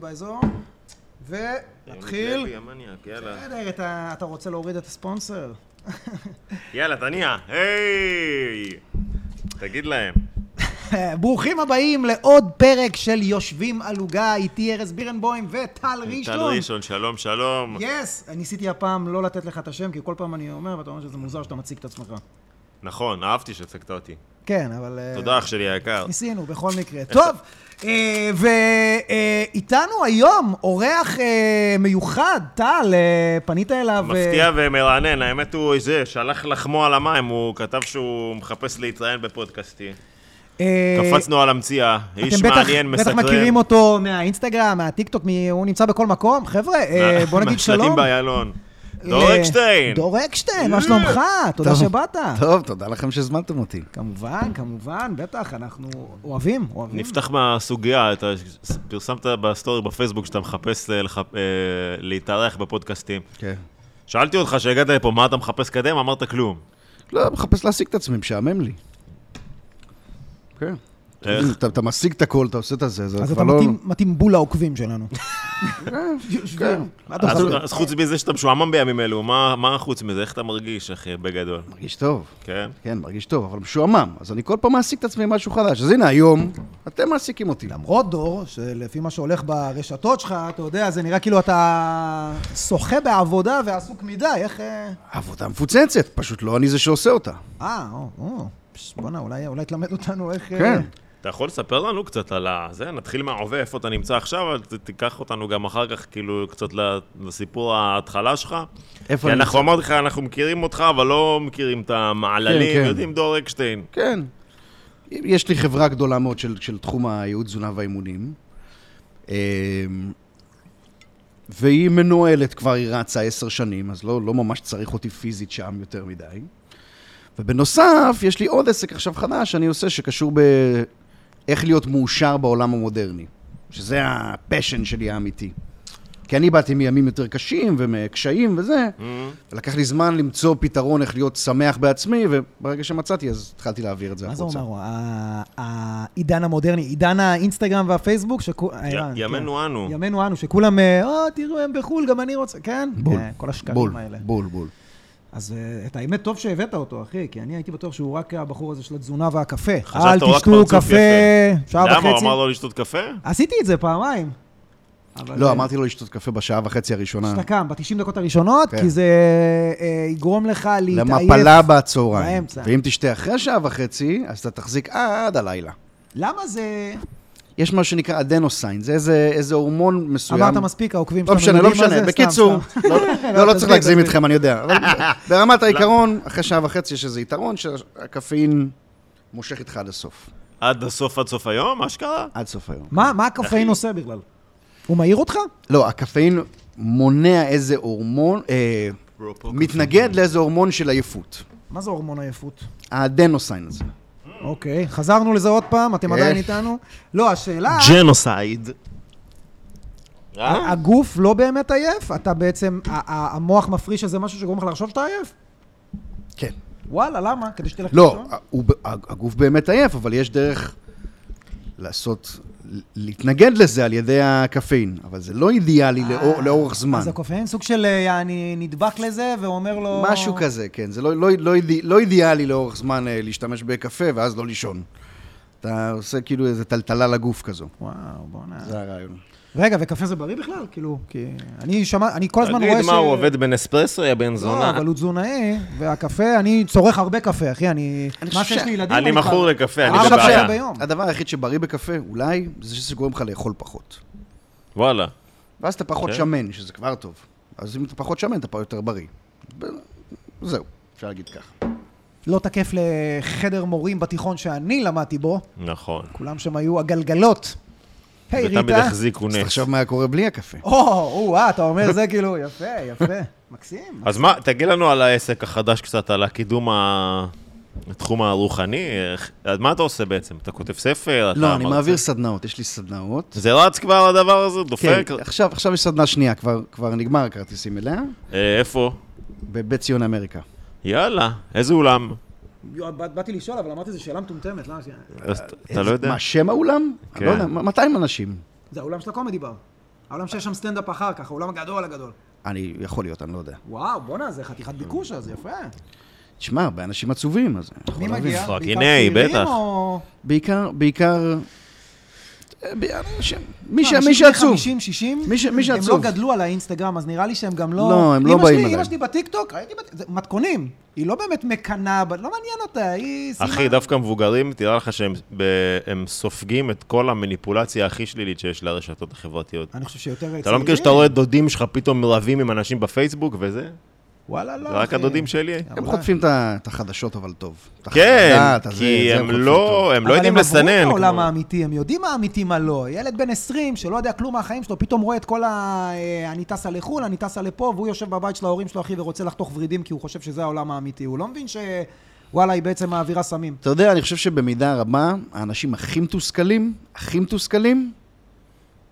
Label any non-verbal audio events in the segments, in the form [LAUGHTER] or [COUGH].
באזור, ונתחיל. בסדר, אתה- רוצה להוריד את הספונסר? [LAUGHS] יאללה, תניע. היי! תגיד להם. [LAUGHS] ברוכים הבאים לעוד פרק של יושבים על עוגה, איתי ארז בירנבוים וטל ראשון. טל ראשון, שלום, שלום. יס! ניסיתי הפעם לא לתת לך את השם, כי כל פעם אני אומר, ואתה אומר שזה מוזר שאתה מציג את עצמך. נכון, אהבתי שהצגת אותי. כן, אבל... אה, תודה, אח שלי היקר. ניסינו, בכל מקרה. [LAUGHS] טוב, ואיתנו היום אורח אה, מיוחד, טל, אה, פנית אליו... אה, מפתיע ומרענן, האמת הוא זה, שלח לחמו על המים, הוא כתב שהוא מחפש להתראיין בפודקאסטי. אה, קפצנו על המציאה, איש אתם בטח, מעניין, בטח מסקרן. מכירים אותו מהאינסטגרם, מהטיקטוק, הוא נמצא בכל מקום. חבר'ה, אה, בוא נגיד שלום. מהשלטים באיילון. דור אקשטיין! דור אקשטיין, מה שלומך? תודה. שבאת. טוב, תודה לכם שהזמנתם אותי. כמובן, כמובן, בטח, אנחנו אוהבים, אוהבים. נפתח מהסוגיה, אתה פרסמת בסטורי בפייסבוק שאתה מחפש אה, אה, להתארח בפודקאסטים. כן. שאלתי אותך כשהגעת לפה, מה אתה מחפש לקדם? אמרת כלום. לא, מחפש להשיג את עצמי, משעמם לי. כן. אתה אתה משיג את הכל, אתה עושה את הזה, זה אז כבר אתה לא... מתאים- מתאים בול לעוקבים שלנו. כן. מה אתה אז-? אז חוץ מזה שאתה משועמם בימים אלו, מה מה חוץ מזה? איך אתה מרגיש, אחי, בגדול? מרגיש טוב. כן? כן, מרגיש טוב, אבל משועמם. אז אני כל פעם מעסיק את עצמי משהו חדש. אז הנה, היום, אתם מעסיקים אותי. למרות דור, שלפי מה שהולך ברשתות שלך, אתה יודע, זה נראה כאילו אתה שוחה בעבודה ועסוק מדי, איך... אה, עבודה מפוצצת, פשוט לא אני זה שעושה אותה. אה, או, או, בואנה, אולי אולי תלמד אותנו איך... אה, כן. אתה יכול לספר לנו קצת על ה... זה, נתחיל מההווה, איפה אתה נמצא עכשיו, אבל תיקח אותנו גם אחר כך, כאילו, קצת לסיפור ההתחלה שלך. איפה אני אנחנו אמרתי לך, אנחנו מכירים אותך, אבל לא מכירים את המעללים, כן, כן. יודעים דור אקשטיין. כן. יש לי חברה גדולה מאוד של, של תחום הייעוד תזונה והאימונים. אמ, והיא מנוהלת כבר, היא רצה עשר שנים, אז לא, לא ממש צריך אותי פיזית שם יותר מדי. ובנוסף, יש לי עוד עסק עכשיו חדש שאני עושה שקשור באיך להיות מאושר בעולם המודרני. שזה הפשן שלי האמיתי. כי אני באתי מימים יותר קשים ומקשיים וזה, ולקח לי זמן למצוא פתרון איך להיות שמח בעצמי, וברגע שמצאתי, אז התחלתי להעביר את זה מה זה החוצה. אומר? ה- העידן המודרני, עידן האינסטגרם והפייסבוק, ימינו כן. אנו. ימינו אנו, שכולם, אה, אה, תראו, הם בחו"ל, גם אני רוצה, כן? בול. כן, כל השקרים בול, האלה. בול, בול. אז אה, את האמת, טוב שהבאת אותו, אחי, כי אני הייתי בטוח שהוא רק הבחור הזה של התזונה והקפה. אל תשתו קפה. שעה למה, הוא וחצי. אמר לו לשתות קפה? עשיתי את זה פעמיים. לא, אה, אמרתי לו לשתות קפה בשעה וחצי הראשונה. שאתה קם ב-90 דקות הראשונות, כן. כי זה אה, יגרום לך להתעייף. למפלה בצהריים. ואם תשתה אחרי שעה וחצי, אז אתה תחזיק עד הלילה. למה זה... יש מה שנקרא אדנוסיין, זה איזה, איזה הורמון מסוים. אמרת מספיק, העוקבים לא שלנו משנה, לא יודעים מה משנה. זה, בקיצור, סתם, סתם. לא, [LAUGHS] לא, לא צריך תסביר, להגזים תסביר. איתכם, אני יודע. אבל [LAUGHS] ברמת העיקרון, אחרי שעה וחצי יש איזה יתרון שהקפאין מושך איתך עד הסוף. עד הסוף, עד סוף היום? מה שקרה? עד סוף היום. מה מה הקפאין עושה בכלל? הוא מעיר אותך? לא, הקפאין מונע איזה הורמון, אה, מתנגד לאיזה הורמון של עייפות. מה זה הורמון עייפות? האדנוסיין הזה. אוקיי, חזרנו לזה עוד פעם, אתם עדיין? איתנו? לא, השאלה, ג'נוסייד. אה? הגוף לא באמת עייף? אתה בעצם, המוח מפריש איזה משהו שגורם לך לחשוב שאתה עייף? כן. וואלה, למה? כדי שתלך לא, לישון? הוא, הגוף באמת עייף, אבל יש דרך לעשות, להתנגד לזה על ידי הקפאין, אבל זה לא אידיאלי לאור, לאורך זמן. אז הקופאין סוג של, אה, אני נדבק לזה ואומר לו... משהו כזה, כן. זה לא, לא, לא, אידי, לא אידיאלי לאורך זמן אה, להשתמש בקפה ואז לא לישון. אתה עושה כאילו איזה טלטלה לגוף כזו. וואו, בוא'נה. זה הרעיון. רגע, וקפה זה בריא בכלל? כאילו, כי אני שמע, אני כל הזמן רואה ש... תגיד, מה, הוא עובד בנספרסו, יא בן לא, זונה? אבל הוא תזונאי, והקפה, אני צורך הרבה קפה, אחי, אני... מה שיש לי ילדים... אני מכור לקפה, אני בבעיה. הדבר היחיד שבריא בקפה, אולי, זה שזה גורם לך לאכול פחות. וואלה. ואז אתה פחות כן. שמן, שזה כבר טוב. אז אם אתה פחות שמן, אתה פה יותר בריא. זהו, אפשר להגיד ככה. לא תקף לחדר מורים בתיכון שאני למדתי בו, נכון. כולם שם היו הגלגלות. היי, ותמיד ריטה. החזיקו אז נס. תחשוב מה קורה בלי הקפה. או, או, אה, אתה אומר זה כאילו, יפה, יפה. מקסים. אז מה, תגיד לנו על העסק החדש קצת, על הקידום ה- התחום הרוחני. איך- אז מה אתה עושה בעצם? אתה כותב ספר? אתה לא, אני מרצה? מעביר סדנאות, יש לי סדנאות. זה רץ כבר הדבר הזה? כן, דופק? עכשיו, עכשיו יש סדנה שנייה, כבר, כבר נגמר הכרטיסים אליה, אה, איפה? בבית ציון אמריקה. יאללה, איזה אולם? באתי לשאול, אבל אמרתי, זו שאלה מטומטמת, למה? אז ת- אתה לא יודע? מה, שם האולם? כן. אני לא יודע, 200 אנשים. זה האולם של הקומדי בר. העולם שיש שם סטנדאפ אחר כך, העולם הגדול הגדול. אני, יכול להיות, אני לא יודע. וואו, בואנה, זה חתיכת ביקוש אז, יפה. תשמע, הרבה אנשים עצובים, אז... מי להבין. מגיע? פאק, בעיקר הנה, צעירים בטח. או- בעיקר, בעיקר... ב- אנשים- מי ש- לא, אנשים בני שעצוב. 50, 60, מי ש- מי הם לא שעצוב. גדלו על האינסטגרם, אז נראה לי שהם גם לא... לא, הם לא באים אליי. אמא שלי בטיקטוק, ראיתי, מתכונים. היא לא באמת מקנאה, לא מעניין אותה, היא... אחי, דווקא מבוגרים, תראה לך שהם ב- הם סופגים את כל המניפולציה הכי שלילית שיש לרשתות החברתיות. אני חושב שיותר צעירים. אתה לא מכיר שאתה רואה דודים שלך פתאום רבים עם אנשים בפייסבוק וזה? וואלה, לא, זה רק. הדודים שלי. הם אולי. חוטפים את החדשות, אבל טוב. כן, כי הם לא לא יודעים לסנן. אבל הם עברו את העולם האמיתי, הם יודעים מה אמיתי, מה לא. ילד בן 20 שלא יודע כלום מהחיים שלו, פתאום רואה את כל ה... אה, אני טסה לחו"ל, אני טסה לפה, והוא יושב בבית של ההורים שלו, אחי, ורוצה לחתוך ורידים כי הוא חושב שזה העולם האמיתי. הוא לא מבין ש... וואלה, היא בעצם מעבירה סמים. אתה יודע, אני חושב שבמידה רבה, האנשים הכי מתוסכלים, הכי מתוסכלים,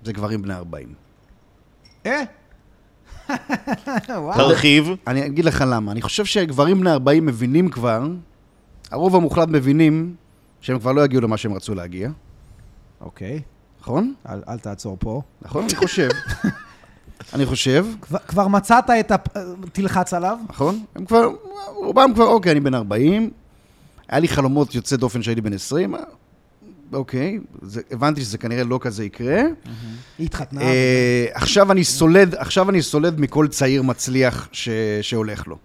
זה גברים בני 40. אה? תרחיב. אני אגיד לך למה. אני חושב שגברים בני 40 מבינים כבר, הרוב המוחלט מבינים שהם כבר לא יגיעו למה שהם רצו להגיע, אוקיי, נכון? אל, אל תעצור פה. נכון? אני חושב. [LAUGHS] אני חושב, כבר, כבר מצאת את ה... תלחץ עליו. נכון? הם כבר, רובם כבר, אוקיי, אני בן 40, היה לי חלומות יוצא דופן שהייתי בן 20, אוקיי, זה, הבנתי שזה כנראה לא כזה יקרה. היא התחתנה. אה, עכשיו אני סולד, עכשיו אני סולד מכל צעיר מצליח ש, שהולך לו.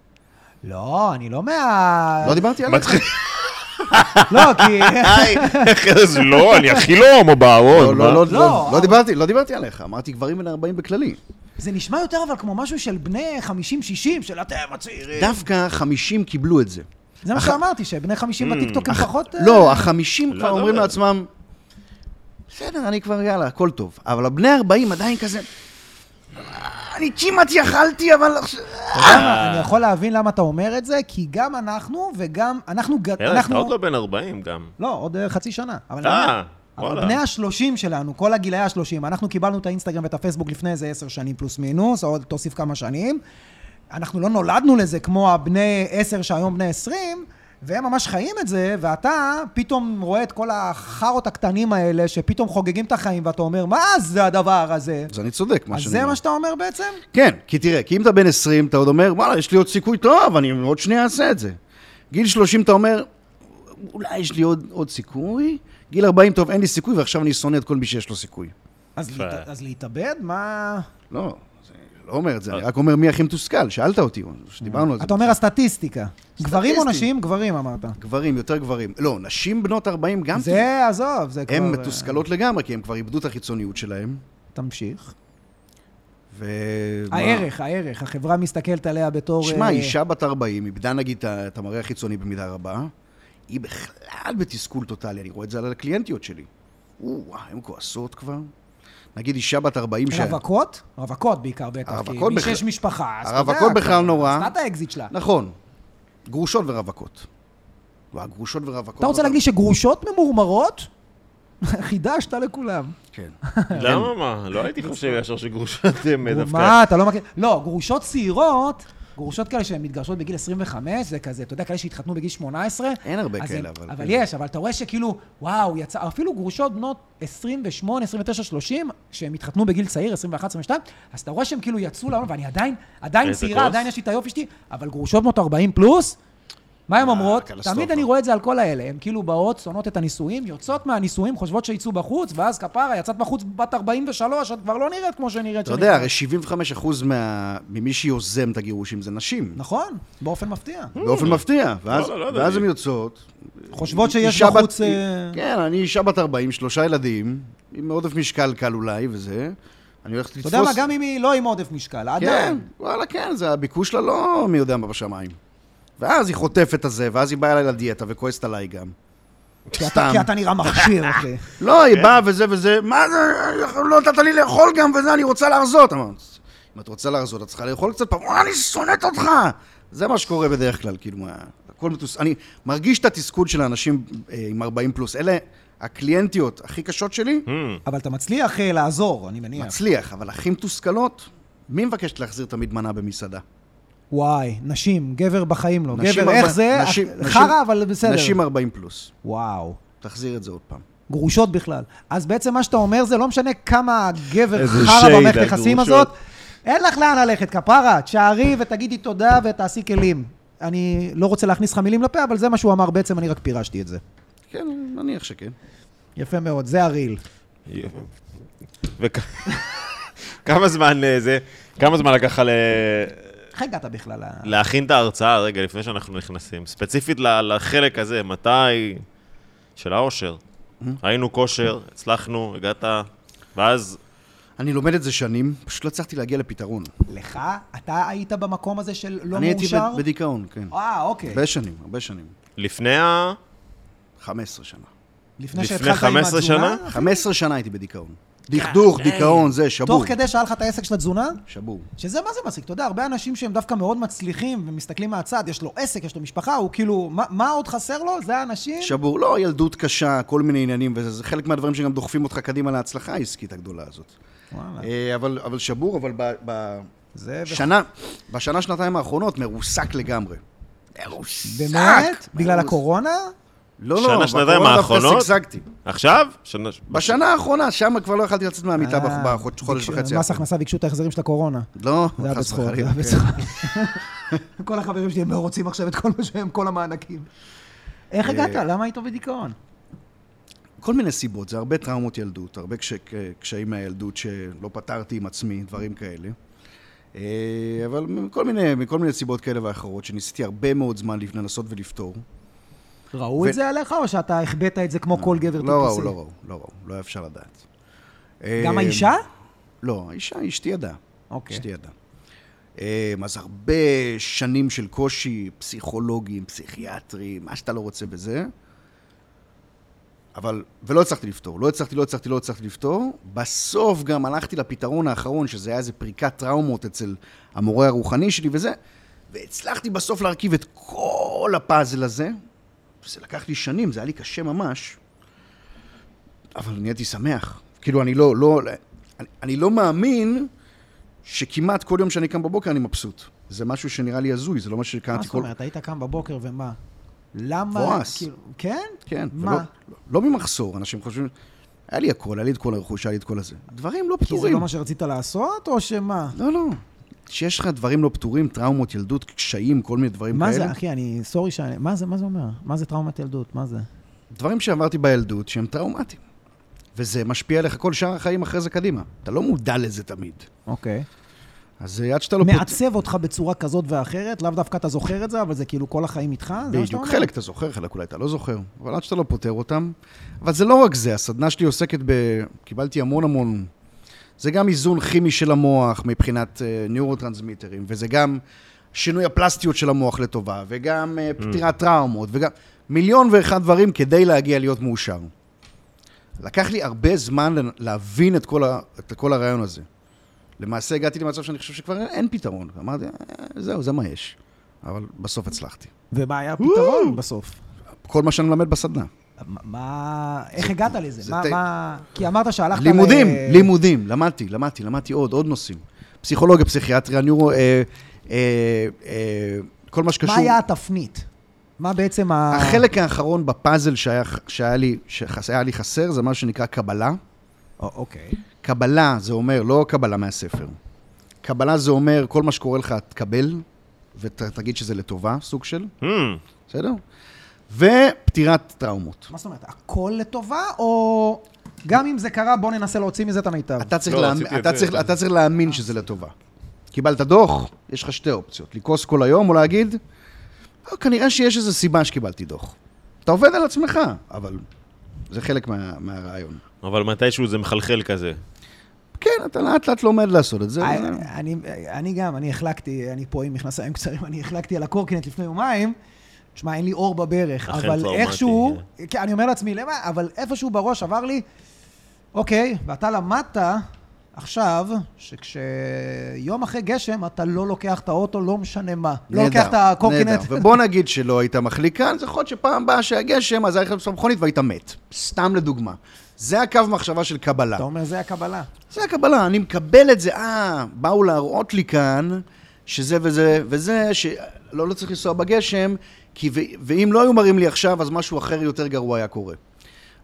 לא, אני לא מה... לא דיברתי עליך? [LAUGHS] לא, כי... אז לא, אני הכי לא הומו לא, בארון. לא, מה? לא, לא. לא, לא דיברתי, לא דיברתי עליך, אמרתי גברים בן 40 בכללי. זה נשמע יותר אבל כמו משהו של בני 50-60, של אתם הצעירים. דווקא 50 קיבלו את זה. זה מה שאמרתי, שבני 50 בטיקטוק הם פחות... אה, לא, החמישים כבר לא, אומרים לא. לעצמם, בסדר, אני כבר, יאללה, הכל טוב. אבל הבני 40 עדיין כזה, אני כמעט יכלתי, אבל... עכשיו- אתה יודע מה, אני יכול להבין למה אתה אומר את זה, כי גם אנחנו וגם... אנחנו... ארז, אתה אנחנו... עוד לא בן 40 גם. לא, עוד אה, חצי שנה. אבל אה, וואלה. בני ה-30 שלנו, כל הגילאי ה-30, אנחנו קיבלנו את האינסטגרם ואת הפייסבוק לפני איזה עשר שנים פלוס מינוס, או עוד תוסיף כמה שנים. אנחנו לא נולדנו לזה כמו הבני 10 שהיום בני 20, והם ממש חיים את זה, ואתה פתאום רואה את כל החארות הקטנים האלה, שפתאום חוגגים את החיים, ואתה אומר, מה זה הדבר הזה? אז אני צודק, מה אז שאני זה אומר. מה שאתה אומר בעצם? כן, כי תראה, כי אם אתה בן 20, אתה עוד אומר, וואלה, יש לי עוד סיכוי טוב, אני עוד שנייה אעשה את זה. גיל 30, אתה אומר, אולי יש לי עוד, עוד סיכוי. גיל 40, טוב, אין לי סיכוי, ועכשיו אני שונא את כל מי שיש לו סיכוי. אז. להת... אז להתאבד? מה... לא, זה, לא אומר את זה, אני רק אומר מי הכי מתוסכל, שאלת אותי, שדיברנו על זה. אתה אומר הסטטיסטיקה. גברים או. נשים? גברים אמרת. גברים, יותר גברים. לא, נשים בנות 40 גם זה, עזוב, זה כבר... הן אה, מתוסכלות לגמרי, כי הן כבר איבדו את החיצוניות שלהן. תמשיך. ו... הערך, הערך, החברה מסתכלת עליה בתור... שמע, אה, אישה בת 40, איבדה נגיד את המראה החיצוני במידה רבה, היא בכלל בתסכול טוטאלי, אני רואה את זה על הקליינטיות שלי. וואו, הן כועסות כבר. נגיד אישה בת 40 ש... רווקות? רווקות בעיקר בטח. הרווקות כי מי בכלל- שיש משפחה, אז אתה הרווקות יודע, בכלל כבר נורא. עשתה את האקזיט שלה. נכון, גרושות ורווקות. וואו, גרושות ורווקות. אתה רוצה להגיד לי שגרושות ממורמרות? [LAUGHS] חידשת לכולם. כן. [LAUGHS] למה מה? לא הייתי חושב ישר שגרושות הם דווקא... מה, אתה לא מכיר? לא, גרושות צעירות, גרושות כאלה שהן מתגרשות בגיל 25, זה כזה, אתה יודע, כאלה שהתחתנו בגיל 18. אין הרבה כאלה, הם- אבל- אבל כן. יש, אבל אתה רואה שכאילו, וואו, יצא, אפילו גרושות בנות 28, 29, 30, שהן התחתנו בגיל צעיר, 21, 22, אז אתה רואה שהן כאילו יצאו לעולם, ואני עדיין, עדיין צעירה? עדיין יש לי את היופי שלי, אבל גרושות בנות 40 פלוס, מה הן אה, אומרות? תמיד אני רואה את זה על כל האלה. הן כאילו באות, שונאות את הנישואים, יוצאות מהנישואים, חושבות שיצאו בחוץ, ואז כפרה, יצאת בחוץ בת 43, את כבר לא נראית כמו שנראית. אתה יודע, הרי 75% מה... ממי שיוזם את הגירושים זה נשים. נכון, באופן מפתיע. באופן מפתיע. ואז, לא, לא. ואז הן יוצאות. חושבות שיש בחוץ... אה, כן, אני אישה בת 40, שלושה ילדים, עם עודף משקל קל אולי וזה. אני הולכת לתפוס... אתה יודע מה, גם אם היא לא עם עודף משקל, כן, עדיין. וואלה, כן, זה הביקוש שלה לא מי יודע מה בשמיים. ואז היא חוטפת את זה, ואז היא באה אליי לדיאטה וכועסת עליי גם. כי אתה- סתם. כי אתה נראה מכשיר, [LAUGHS] אחי. לא, היא באה וזה וזה, מה זה, לא נתת לי לאכול גם וזה, אני רוצה להרזות. אמרתי, אם את רוצה להרזות, את צריכה לאכול קצת פעם, וואי, אני שונאת אותך. זה מה שקורה בדרך כלל, כאילו, מה, הכל מתוס... אני מרגיש את התסכול של האנשים אה, עם 40 פלוס. אלה הקליינטיות הכי קשות שלי, Hmm, אבל אתה מצליח אה, לעזור, אני מניח. מצליח, אבל הכי מתוסכלות, מי מבקשת להחזיר תמיד מנה במסעדה? וואי, נשים, גבר בחיים לא. גבר, ארבע- איך זה? נשים- חרא, נשים- אבל בסדר. נשים 40 פלוס. וואו. תחזיר את זה עוד פעם. גרושות בכלל. אז בעצם מה שאתה אומר זה לא משנה כמה גבר חרא במערכת היחסים. הזאת, אין לך לאן ללכת, כפרה, תשערי ותגידי תודה ותעשי כלים. אני לא רוצה להכניס לך מילים לפה, אבל זה מה שהוא אמר בעצם, אני רק פירשתי את זה. כן, נניח שכן. יפה מאוד, זה הריל. וכמה [LAUGHS] זמן אה, זה, כמה זמן לקח לך ל... איך הגעת בכלל? להכין את ההרצאה, רגע, לפני שאנחנו נכנסים? ספציפית לחלק הזה, מתי... של האושר. היינו כושר, הצלחנו, הגעת, ואז... אני לומד את זה שנים, פשוט לא הצלחתי להגיע לפתרון. לך? אתה היית במקום הזה של לא אני הייתי מאושר? בדיכאון, כן. אה, אוקיי. הרבה שנים, הרבה שנים. לפני ה... 15 שנה. לפני לפני שהתחלת עם 15 התזונה? שנה? 15 שנה הייתי בדיכאון. דכדוך, דיכאון, זה, שבור. תוך כדי שהיה לך את העסק של התזונה? שבור. שזה מה זה מצחיק, אתה יודע, הרבה אנשים שהם דווקא מאוד מצליחים ומסתכלים מהצד, יש לו עסק, יש לו משפחה, הוא כאילו, מה, מה עוד חסר לו? זה האנשים? שבור, לא, ילדות קשה, כל מיני עניינים, וזה זה חלק מהדברים שגם דוחפים אותך קדימה להצלחה העסקית הגדולה הזאת. וואלה. אה, אבל, אבל שבור, אבל זה... בשנה, בשנה, שנתיים האחרונות, מרוסק לגמרי. מרוסק. באמת? בגלל הקורונה? לא, לא, שנה, שנתיים האחרונות? שגשגתי. עכשיו? שנה... בשנה האחרונה, שם כבר לא יכלתי לצאת מהמיטה אה, בחודש וחצי. מס. הכנסה ביקשו את ההחזרים של הקורונה. לא, זה היה חס בצחוק, זה וחלילה, היה כן. בצחוק. [LAUGHS] כל החברים שלי הם לא רוצים עכשיו את כל מה שהם, כל המענקים. איך אה, הגעת? למה היית בדיכאון? כל מיני סיבות, זה הרבה טראומות ילדות, הרבה קש... קשיים מהילדות שלא פתרתי עם עצמי, דברים כאלה. אה, אבל מכל מיני, מכל מיני סיבות כאלה ואחרות, שניסיתי הרבה מאוד זמן לנסות ולפתור. ראו ו- את זה עליך, או שאתה החבאת את זה כמו כל גבר לא ראו, טיפוסי? לא ראו, לא ראו, לא היה אפשר לדעת. גם אה, האישה? לא, האישה, אשתי ידעה. אוקיי. אשתי ידעה. אה, אז הרבה שנים של קושי, פסיכולוגים, פסיכיאטרים, מה שאתה לא רוצה בזה. אבל, ולא הצלחתי לפתור, לא הצלחתי, לא הצלחתי, לא הצלחתי לפתור. בסוף גם הלכתי לפתרון האחרון, שזה היה איזה פריקת טראומות אצל המורה הרוחני שלי וזה, והצלחתי בסוף להרכיב את כל הפאזל הזה. זה לקח לי שנים, זה היה לי קשה ממש, אבל נהייתי שמח. כאילו, אני לא, לא, אני, אני לא מאמין שכמעט כל יום שאני קם בבוקר אני מבסוט. זה משהו שנראה לי הזוי, זה לא מה מה שקראתי זאת כל... אומרת? היית קם בבוקר ומה? למה? מבואס. כאילו, כן? כן, מה? ולא, לא, לא ממחסור, אנשים חושבים, היה לי הכל, היה לי את כל הרכוש, היה לי את כל הזה. דברים לא כי זה פתורים. לא מה שרצית לעשות, או שמה? לא, לא. שיש לך דברים לא פתורים, טראומות, ילדות, קשיים, כל מיני דברים מה כאלה. זה, אחי, אני, סורי שאני, מה זה, מה זה אומר? מה זה טראומת ילדות? מה זה? דברים שעברתי בילדות שהם טראומטיים. וזה משפיע עליך כל שאר החיים אחרי זה קדימה. אתה לא מודע לזה תמיד. אוקיי. אז אה, עד שאתה לא... פות- מעצב אותך בצורה כזאת ואחרת, לאו דווקא אתה זוכר את זה, אבל זה כאילו כל החיים איתך? מה בדיוק, אומר? חלק אתה זוכר, חלק אולי אתה לא זוכר, אבל עד שאתה לא פותר אותם. אבל זה לא רק זה, הסדנה שלי עוסקת ב... קיבלתי המון המון... זה גם איזון כימי של המוח מבחינת ניורוטרנסמיטרים, וזה גם שינוי הפלסטיות של המוח לטובה, וגם אה, פתירת טראומות, וגם מיליון ואחד דברים כדי להגיע להיות מאושר. לקח לי הרבה זמן להבין את כל, ה... את כל הרעיון הזה. למעשה הגעתי למצב שאני חושב שכבר אין פתרון. אמרתי, "אה, זהו, זה מה יש. אבל בסוף הצלחתי. ומה היה הפתרון בסוף? כל מה שאני מלמד בסדנה. מה-. איך הגעת לזה? זה מה... ת- מה... כי אמרת שהלכת לימודים, ל... לימודים, למדתי, למדתי, למדתי עוד, עוד נושאים. פסיכולוגיה, פסיכיאטריה, ניורו, אה, אה, אה, כל מה שקשור. מה היה התפנית? מה בעצם ה... החלק האחרון בפאזל שהיה, שהיה, לי, שהיה לי חסר, זה מה שנקרא קבלה. א- אוקיי. קבלה זה אומר, לא קבלה מהספר. קבלה זה אומר, כל מה שקורה לך, תקבל, ותגיד שזה לטובה, סוג של, Hmm, בסדר? ופתירת טראומות. מה זאת אומרת, הכל לטובה, או גם אם זה קרה, בוא ננסה להוציא מזה את המיטב? אתה צריך, לא, את אתה. צריך, אתה צריך להאמין שזה לטובה. קיבלת דוח, יש לך שתי אופציות. לכעוס כל היום או להגיד, "אה, כנראה שיש איזו סיבה שקיבלתי דוח. אתה עובד על עצמך, אבל זה חלק מה, מהרעיון. אבל מתישהו זה מחלחל כזה. כן, אתה לאט לאט לומד לעשות את זה. I- אני, אני גם, אני החלקתי, אני פה עם מכנסיים קצרים, אני החלקתי על הקורקינט לפני יומיים. תשמע, אין לי אור בברך, אבל טראומטי, איכשהו, כן, אני אומר לעצמי, למה? אבל איפשהו בראש עבר לי, אוקיי, ואתה למדת עכשיו, שכשיום אחרי גשם, אתה לא לוקח את האוטו, לא משנה מה. לא נהדר, לוקח את הקורקינט. ובוא נגיד שלא היית מחליק כאן, זה יכול להיות שפעם הבאה שהיה גשם, אז היה לך במכונית והיית מת. סתם לדוגמה. זה הקו מחשבה של קבלה. אתה אומר, זה הקבלה. זה הקבלה, אני מקבל את זה, אה, באו להראות לי כאן שזה וזה וזה, שלא לא צריך לנסוע בגשם, כי ו- ואם לא היו מראים לי עכשיו, אז משהו אחר יותר גרוע היה קורה.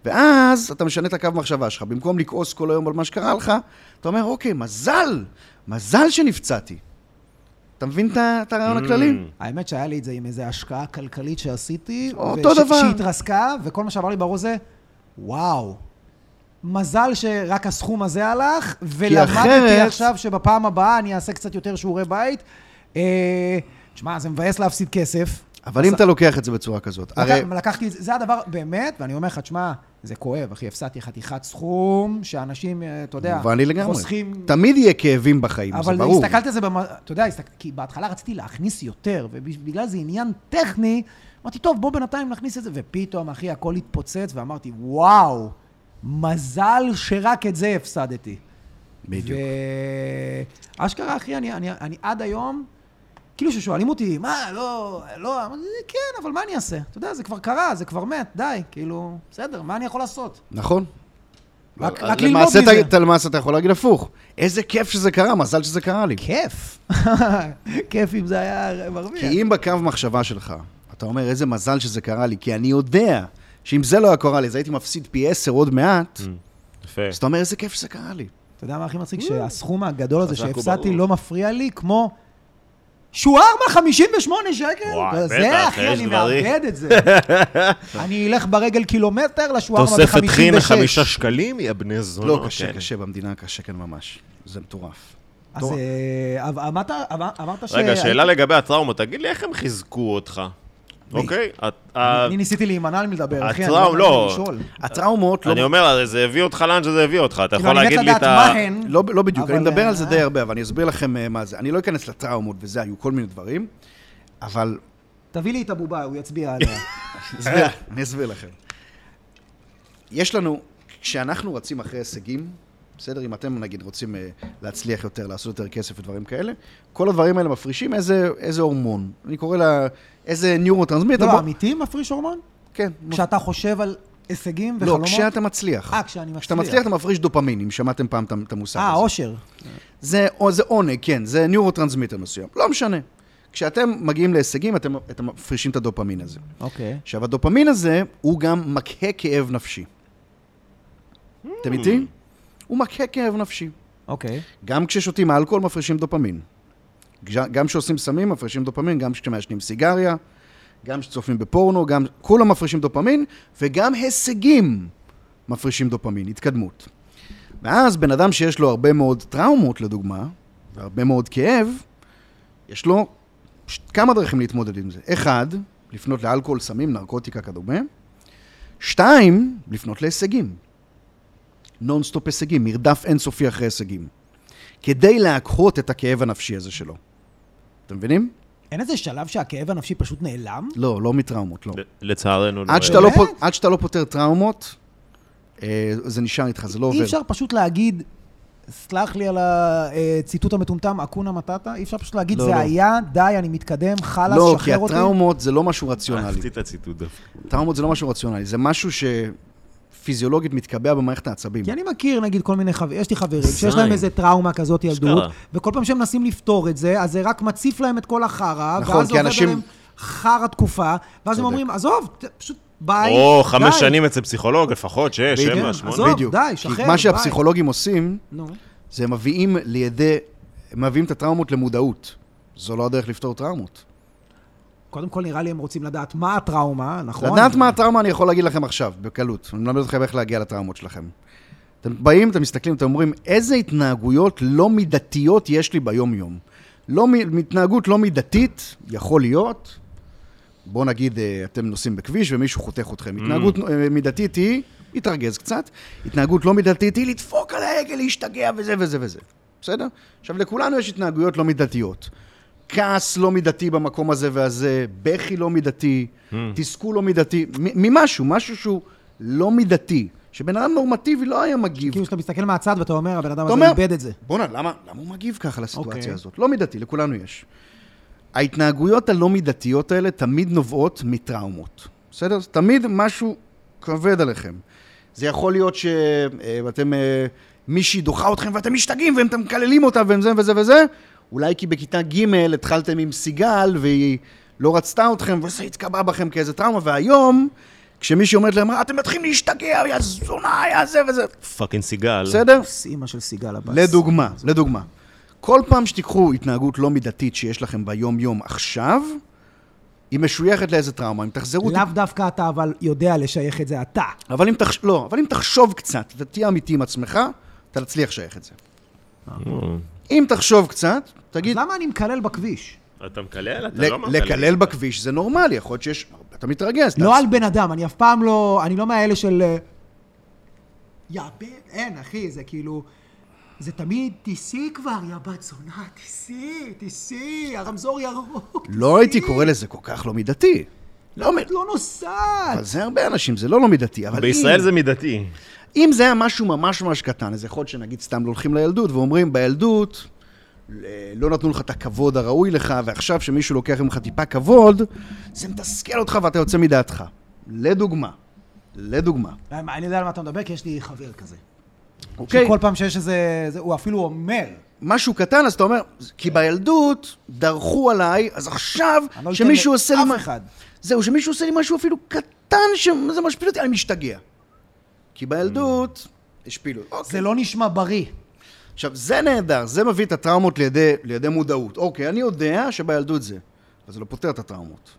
ואז אתה משנה את הקו מחשבה שלך. במקום לכעוס כל היום על מה שקרה לך, אתה אומר, אוקיי, מזל, מזל שנפצעתי. אתה מבין את הרעיון הכללי? Mm. האמת שהיה לי את זה עם איזו השקעה כלכלית שעשיתי. אותו וש- דבר. שהתרסקה, וכל מה שעבר לי בראש זה, וואו. מזל שרק הסכום הזה הלך, ולמדתי אחרת- עכשיו שבפעם הבאה אני אעשה קצת יותר שיעורי בית. אה, תשמע, זה מבאס להפסיד כסף. אבל אם אתה לוקח את זה בצורה כזאת, הרי... לקח, לקחתי את זה, זה הדבר, באמת, ואני אומר לך, תשמע, זה כואב, אחי, הפסדתי חתיכת סכום, שאנשים, אה, אתה יודע, מובן לי לגמרי. חוסכים... תמיד יהיה כאבים בחיים, זה אבל ברור. הסתכלתי על זה, במ... אתה יודע. כי בהתחלה רציתי להכניס יותר, ובגלל זה עניין טכני, אמרתי, טוב, בוא בינתיים נכניס את זה, ופתאום, אחי, הכל התפוצץ, ואמרתי, וואו, מזל שרק את זה הפסדתי. בדיוק. ואשכרה, אחי, אני, אני, אני עד היום, כאילו ששואלים אותי, מה, לא, לא, אמרתי, כן, אבל מה אני אעשה? אתה יודע, זה כבר קרה, זה כבר מת, די, כאילו, בסדר, מה אני יכול לעשות? נכון. רק, רק ללמוד מזה. אתה- אתה למעשה אתה יכול להגיד הפוך. איזה כיף שזה קרה, מזל שזה קרה לי. כיף. [LAUGHS] כיף אם זה היה מרוויח. כי אם בקו מחשבה שלך, אתה אומר, איזה מזל שזה קרה לי, כי אני יודע שאם זה לא היה קורה לי, אז הייתי מפסיד פי עשר עוד מעט, Mm. יפה. אז אתה אומר, איזה כיף שזה קרה לי. אתה יודע מה הכי מצחיק? שהסכום הגדול הזה שהפסדתי. לא מפריע לי כמו שווארמה 58 שקל. וואי, זה, בטח, אחי, יש אני דברים. מאבד את זה. [LAUGHS] אני אלך ברגל קילומטר לשווארמה ב-56. תוספת חינה חמישה שקלים, יא בני זונות. לא, קשה, כן. קשה, במדינה קשה כאן ממש. זה מטורף. אז. אה, אבל אמרת, אמר- אמרת ש... רגע, שאלה לגבי הטראומות, תגיד לי איך הם חיזקו אותך, אוקיי? את- ה- אני ניסיתי להימנע מלדבר, אחי, אני לא לא. לשאול. הטראומות, לא... אני אומר, הרי זה הביא אותך לאן שזה הביא אותך, אתה כאילו, יכול להגיד לי את ה... לא, לא בדיוק, אני מדבר אה, על זה די הרבה, אבל אני אסביר לכם אה, מה זה. אני לא אכנס לטראומות וזה, היו כל מיני דברים, אבל תביא לי את הבובה, הוא יצביע עליה. [LAUGHS] אני אסביר לכם. יש לנו, כשאנחנו רצים אחרי הישגים, בסדר, אם אתם נגיד רוצים אה, להצליח יותר, לעשות יותר כסף ודברים כאלה, כל הדברים האלה מפרישים איזה, איזה הורמון. אני קורא לה, איזה ניורוטרנסמיטר. לא, בוא- אמיתי מפריש הורמון? כן. כשאתה חושב על הישגים לא, וחלומות? כשאתה מצליח. אה, כשאני מצליח. כשאתה מצליח אתה מפריש דופמין, אם שמעתם פעם את- המושג אה, הזה. אושר. זה, או, זה עונג, כן, זה ניורוטרנסמיטר מסוים. לא משנה. כשאתם מגיעים להישגים, אתם, אתם מפרישים את הדופמין הזה. אוקיי. עכשיו, הדופמין הזה הוא גם מקהה כאב נפשי. אתם איתי? הוא מקהה כאב נפשי. אוקיי. גם כששותים אלכוהול מפרישים דופמין. גם כשעושים סמים מפרישים דופמין, גם כשמעשנים סיגריה, גם כשצופים בפורנו, גם... כולם מפרישים דופמין, וגם הישגים מפרישים דופמין, התקדמות. ואז בן אדם שיש לו הרבה מאוד טראומות, לדוגמה, והרבה מאוד כאב, יש לו ש- כמה דרכים להתמודד עם זה. אחד, לפנות לאלכוהול, סמים, נרקוטיקה, כדומה. שתיים, לפנות להישגים. נונסטופ הישגים, מרדף אינסופי אחרי הישגים. כדי להקהות את הכאב הנפשי הזה שלו. אתם מבינים? אין איזה שלב שהכאב הנפשי פשוט נעלם? לא, לא מטראומות, לא. לצערנו, לא. עד שאתה לא, שאתה לא פותר טראומות, אה, זה נשאר איתך, זה לא עובר. אי אפשר פשוט להגיד, סלח לי על הציטוט המטומטם, אקונה מטאטה, אי אפשר פשוט להגיד, לא, זה לא. היה, די, אני מתקדם, חלאס, לא, כי שחרר אותי. הטראומות זה לא משהו רציונלי. אהבתי את הציטוט דווקא. טראומות זה לא משהו רציונלי, זה משהו שפיזיולוגית מתקבע במערכת העצבים. כי אני מכיר, נגיד, כל מיני חברים, יש לי חברים שיש. להם איזה טראומה כזאת ילדות. וכל פעם שהם מנסים לפתור את זה, אז זה רק מציף להם את כל החרא, נכון, ואז עובד אנשים- עליהם חרא תקופה, ואז הם. אומרים, עזוב, ת- פשוט ביי, או חמש די." שנים אצל פסיכולוג, לפחות, שש. שבע, שמונה. עזוב. בדיוק. די, כי שחרר, מה ביי. שהפסיכולוגים עושים, נו. זה מביאים לידי, מביאים את הטראומות למודעות. זו לא הדרך לפתור טראומות. קודם כל, נראה לי הם רוצים לדעת מה הטראומה, נכון? לדעת מה הטראומה אני יכול להגיד לכם עכשיו, בקלות. אני מלמד אתכם איך להגיע לטראומות שלכם. אתם באים, אתם מסתכלים, אתם אומרים, איזה התנהגויות לא מידתיות יש לי ביום-יום? לא, התנהגות לא מידתית יכול להיות, בואו נגיד, אה, אתם נוסעים בכביש ומישהו חותך אתכם. התנהגות אה, מידתית היא, התרגז קצת, התנהגות לא מידתית היא לדפוק על ההגה, להשתגע וזה וזה וזה. בסדר? עכשיו, לכולנו יש התנהגויות לא מידתיות. כעס לא מידתי במקום הזה והזה, בכי לא מידתי, תסכול לא מידתי, ממשהו, משהו שהוא לא מידתי, שבן אדם נורמטיבי לא היה מגיב. כאילו שאתה מסתכל מהצד ואתה אומר, הבן אדם הזה אומר, איבד את זה. בואנה, למה, למה הוא מגיב ככה לסיטואציה אוקיי. הזאת? לא מידתי, לכולנו יש. ההתנהגויות הלא מידתיות האלה תמיד נובעות מטראומות. בסדר? זה תמיד משהו כבד עליכם. זה יכול להיות שאתם, מישהי דוחה אתכם ואתם משתגעים ואתם מקללים אותה וזה וזה וזה, אולי כי בכיתה ג' התחלתם עם סיגל והיא לא רצתה אתכם וזה התקבע בכם כאיזה טראומה, והיום, כשמישהי אומרת להם, "אה, אתם מתחילים להשתגע, יא זונה, יא זה וזה. fucking סיגל. בסדר? אימא של סיגל עבאס. לדוגמה, לדוגמה. כל פעם שתיקחו התנהגות לא מידתית שיש לכם ביום-יום עכשיו, היא משויכת לאיזה טראומה. אם תחזרו... לאו דווקא אתה אבל יודע לשייך את זה אתה. אבל אם, תחש... לא, אבל אם תחשוב קצת ותהיה אמיתי עם עצמך, אתה תצליח לשייך את זה. אם תחשוב קצת, תגיד, למה אני מקלל בכביש? אתה מקלל? אתה לא מקלל. לקלל בכביש זה נורמלי, יכול להיות שיש... אתה מתרגז. לא אתה- על בן אדם, אני אף פעם לא... אני לא מהאלה של... אה, יא בן... אין, אחי, זה כאילו... זה תמיד, תיסעי כבר, יא בת זונה, תיסעי, תיסעי, הרמזור ירוק. לא הייתי קורא לזה כל כך לא מידתי. לא, את לא נוסעת? אבל זה הרבה אנשים, זה לא לא מידתי. אבל בישראל אם, זה מידתי. אם זה היה משהו ממש ממש קטן, אז יכול להיות שנגיד סתם לא הולכים לילדות ואומרים, בילדות ל- לא נתנו לך את הכבוד הראוי לך, ועכשיו שמישהו לוקח ממך טיפה כבוד, זה מתסכל אותך ואתה יוצא מדעתך. לדוגמה. לדוגמה. אני יודע על מה אתה מדבר, כי יש לי חבר כזה. אוקיי? שכל פעם שיש איזה... זה- הוא אפילו אומר, משהו קטן, אז אתה אומר, כי בילדות דרכו עליי, אז עכשיו, אני לא אתן שמישהו עושה לי... לאף מה- אחד. זהו, שמישהו עושה לי משהו אפילו קטן, שזה משפיל אותי, אני משתגע. כי בילדות, השפילו. אוקיי. זה לא נשמע בריא. עכשיו, זה נהדר, זה מביא את הטראומות לידי, לידי מודעות. אוקיי, אני יודע שבילדות זה, אבל זה לא פותר את הטראומות.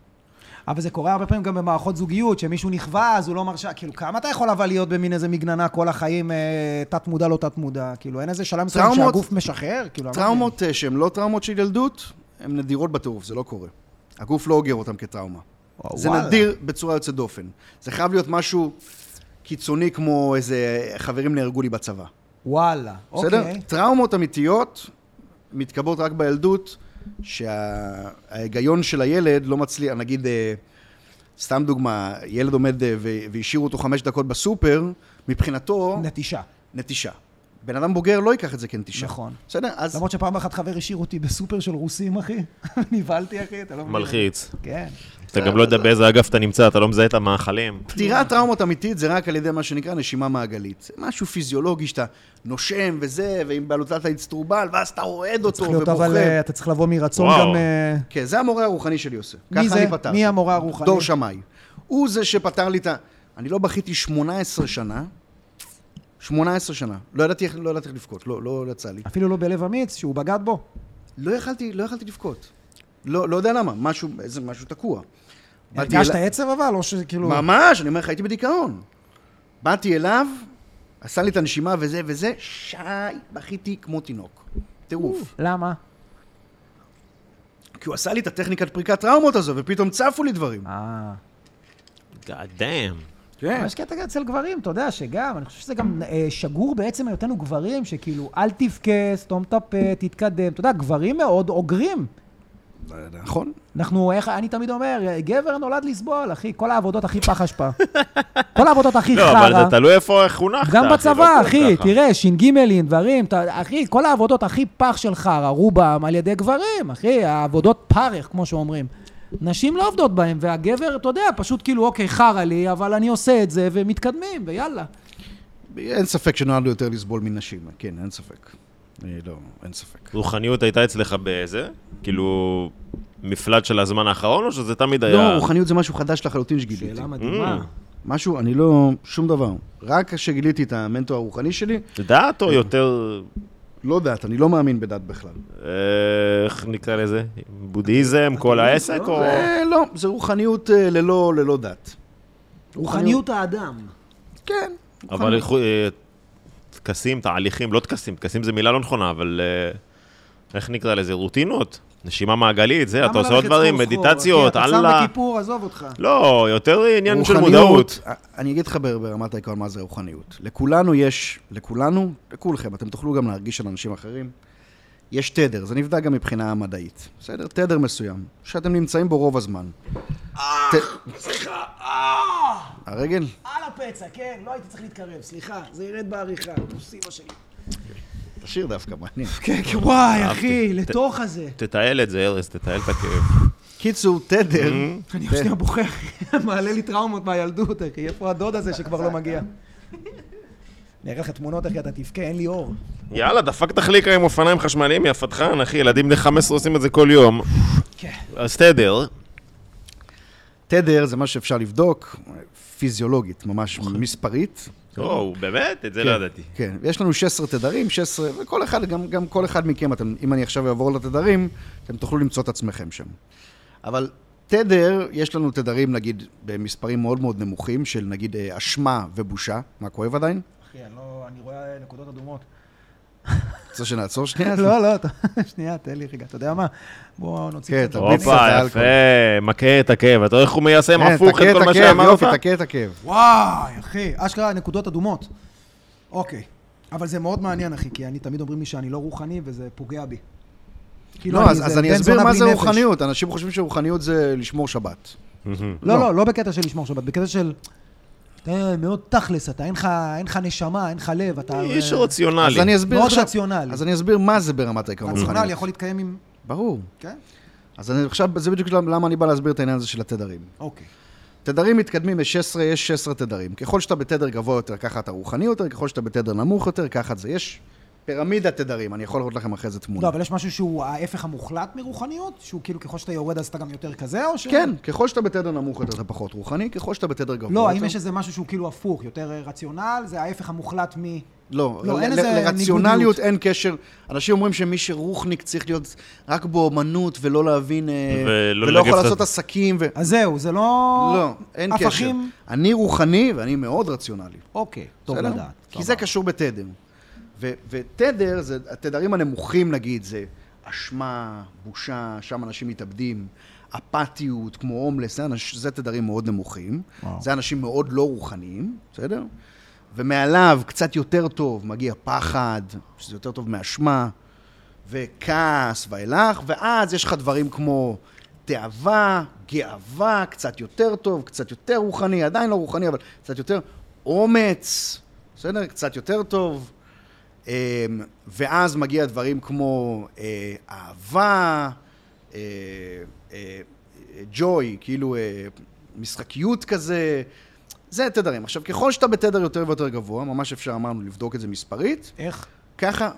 אבל זה קורה הרבה פעמים גם במערכות זוגיות, שמישהו נכווה, אז הוא לא מרשה, כאילו, כמה אתה יכול אבל להיות במין איזה מגננה כל החיים, אה, תת-מודע, לא תת-מודע? כאילו, אין איזה שלב מסוים שהגוף משחרר? כאילו, טראומות אה, שהן לא טראומות של ילדות, הן נדירות בטירוף, זה לא קורה. הגוף לא אוגר אותן כטראומה. וואו, זה וואלה. נדיר בצורה יוצאת דופן. זה חייב להיות משהו קיצוני כמו איזה חברים נהרגו לי בצבא. וואלה, בסדר? אוקיי. טראומות אמיתיות מתקבלות רק בילדות, שההיגיון של הילד לא מצליח, נגיד, אה, סתם דוגמה, ילד עומד אה, והשאירו אותו חמש דקות בסופר, מבחינתו, נטישה. נטישה. בן אדם בוגר לא ייקח את זה כנטישה. נכון. בסדר? אז למרות שפעם אחת חבר השאיר אותי בסופר של רוסים, אחי. [LAUGHS] נבהלתי, אחי, אתה לא מבין. מלחיץ. כן. אתה גם לא יודע באיזה אגף אתה נמצא, אתה לא מזהה את המאכלים. פתירת טראומות אמיתית זה רק על ידי מה שנקרא נשימה מעגלית. זה משהו פיזיולוגי שאתה נושם וזה, ועם בעלותת האצטרובל, ואז אתה רועד אותו צריך להיות, ובוכה. אבל אה, אתה צריך לבוא מרצון. גם... אה, כן, זה המורה הרוחני שלי עושה. מי ככה זה? אני פתרתי. מי המורה הרוחני? דור שמאי. הוא זה שפתר לי את ה... אני לא בכיתי 18 שנה. 18 שנה. לא ידעתי איך, לא ידעתי איך לבכות, לא, לא יצא לי. אפילו לא בלב אמיץ, שהוא בגד בו. לא יכלתי, לא יכלתי לבכות. לא, לא יודע למה, משהו, איזה משהו תקוע. הרגשת אליו- עצב אבל, או שכאילו... ממש, אני אומר לך, הייתי בדיכאון. באתי אליו, עשה לי את הנשימה וזה וזה, שי, בכיתי כמו תינוק. טירוף. למה? כי הוא עשה לי את הטכניקת פריקת טראומות הזו, ופתאום צפו לי דברים. אה... God damn. כן. יש קטע אצל גברים, אתה יודע, שגם, אני חושב שזה גם אה, שגור בעצם היותנו גברים, שכאילו, אל תבכה, סתום את הפה, תתקדם. אתה יודע, גברים מאוד אוגרים. נכון. אנחנו, איך, אני תמיד אומר, גבר נולד לסבול, אחי, כל העבודות הכי פח אשפה. [LAUGHS] כל העבודות הכי לא, חרא. אבל זה תלוי איפה חונכת. גם לא בצבא, אחי. תראה, ש"ג, דברים, אחי, כל העבודות הכי פח של חרא, רובם על ידי גברים, אחי, העבודות פרך, כמו שאומרים. נשים לא עובדות בהם, והגבר, אתה יודע, פשוט כאילו, אוקיי, חרא לי, אבל אני עושה את זה, ומתקדמים, ויאללה. אין ספק שנולדנו יותר לסבול מנשים, כן, אין ספק. אה, לא, אין ספק. רוחניות הייתה אצלך באיזה? כאילו, מפלט של הזמן האחרון, או שזה תמיד היה... לא, רוחניות זה משהו חדש לחלוטין שגיליתי. שאלה Mm. מדהימה. משהו, אני לא, שום דבר. רק כשגיליתי את המנטור הרוחני שלי, דת או יותר... לא דת, אני לא מאמין בדת בכלל. איך נקרא לזה? בודהיזם, כל העסק, או... אה, לא, זה רוחניות אה, ללא, דת. רוחניות האדם. כן. אבל אה, טקסים, תהליכים, לא טקסים, טקסים זה מילה לא נכונה, אבל איך נקרא לזה? רוטינות? נשימה מעגלית, זה, אתה עושה עוד דברים, מדיטציות, אתה שם אללה. בכיפור, עזוב אותך. לא, יותר עניין של מודעות. אה, אני אגיד לך בר- ברמת העיקרון מה זה רוחניות. לכולנו יש, לכולנו, לכולכם, אתם תוכלו גם להרגיש על אנשים אחרים, יש תדר, זה נבדק גם מבחינה מדעית. בסדר? תדר מסוים, שאתם נמצאים בו רוב הזמן. סליחה, הרגל? על הפצע, כן, לא הייתי צריך להתקרב, סליחה, זה ירד בעריכה, שלי. תשאיר דווקא, מעניין. כן, כן, וואי, אהבתי. אחי, לתוך הזה. תתעל את זה, ארז, תתעל את הכאב. קיצור, תדר, אני שנייה בוכה, אחי, [LAUGHS] מעלה לי טראומות מהילדות, אחי, איפה הדוד הזה שכבר לא מגיע? אני אראה לך תמונות, אחי, אתה תבכה, אין לי אור. יאללה, דפקת חליקה עם אופניים חשמליים, יא פתחן, אחי, ילדים בני 15 עושים את זה כל יום. כן. אז תדר, תדר זה מה שאפשר לבדוק, פיזיולוגית, ממש מספרית. או, באמת? את זה כן, לא ידעתי. כן, יש לנו 16 תדרים, 16, וכל אחד, גם, גם כל אחד מכם, אתם, אם אני עכשיו אעבור לתדרים, אתם תוכלו למצוא את עצמכם שם. אבל תדר, יש לנו תדרים, נגיד, במספרים מאוד מאוד נמוכים, של נגיד אה, אשמה ובושה. מה, כואב עדיין? אחי, אני לא... אני רואה נקודות אדומות. רוצה שנעצור שנייה? לא, לא, [LAUGHS] שנייה, תן לי רגע. אתה יודע מה? בוא נוציא כן, קצת אתה דברים. קצת הופה, האלכוהול. יפה, מכה את הכאב. אתה רואה איך הוא מיישם כן, הפוך את כל מה שאמרת? יופי, תכה את הכאב. וואי, אחי, אשכרה נקודות אדומות. אוקיי. אבל זה מאוד מעניין, אחי, כי אני תמיד אומרים לי שאני לא רוחני, וזה פוגע בי. כאילו, לא, אז, אני אסביר מה זה. רוחניות. אנשים חושבים שרוחניות זה לשמור שבת. לא, לא. לא, לא בקטע של לשמור שבת, בקטע של... אתה מאוד תכלס, אתה, אין לך, אין לך נשמה, אין לך לב, אתה... איש אה, אז רציונלי. אני אסביר מאוד עכשיו... רציונלי. אז אני אסביר מה זה ברמת העיקרון רציונלי. יכול להתקיים עם... ברור. כן? אז אני עכשיו, זה בדיוק למה אני בא להסביר את העניין הזה של התדרים. אוקיי. תדרים מתקדמים ב-16, יש 16 תדרים. ככל שאתה בתדר גבוה יותר, ככה אתה רוחני יותר, ככל שאתה בתדר נמוך יותר, ככה זה. יש פירמידת תדרים, אני יכול לראות לכם אחרי זה תמונה. לא, אבל יש משהו שהוא ההפך המוחלט מרוחניות? שהוא כאילו ככל שאתה יורד אז אתה גם יותר כזה, או ש... כן, ככל שאתה בתדר נמוך יותר, אתה פחות רוחני, ככל שאתה בתדר גבוה לא. האם יש איזה משהו שהוא כאילו הפוך, יותר רציונל, זה ההפך המוחלט מ... לא, לא, אין איזה לרציונליות. אין קשר. אנשים אומרים שמי שרוחניק צריך להיות רק באומנות ולא להבין... אה, ולא ולא יכול לעשות עסקים ו... אז זהו, זה לא... לא, אין קשר. אני רוחני ואני מאוד רציונלי. אוקיי, טוב? לדעת. כי זה קשור בתדר. ו- ותדר, זה, התדרים הנמוכים נגיד, זה אשמה, בושה, שם אנשים מתאבדים, אפתיות, כמו הומלס, זה, אנש, זה תדרים מאוד נמוכים. וואו. זה אנשים מאוד לא רוחניים, בסדר? ומעליו, קצת יותר טוב, מגיע פחד, שזה יותר טוב מאשמה, וכעס ואילך, ואז יש לך דברים כמו תאווה, גאווה, קצת יותר טוב, קצת יותר רוחני, עדיין לא רוחני, אבל קצת יותר אומץ, בסדר? קצת יותר טוב. אמ, ואז מגיע דברים כמו אה, אהבה, אה, אה, ג'וי, כאילו משחקיות כזה, זה תדרים. עכשיו, ככל שאתה בתדר יותר ויותר גבוה, ממש אפשר, אמרנו, לבדוק את זה מספרית, איך? ככה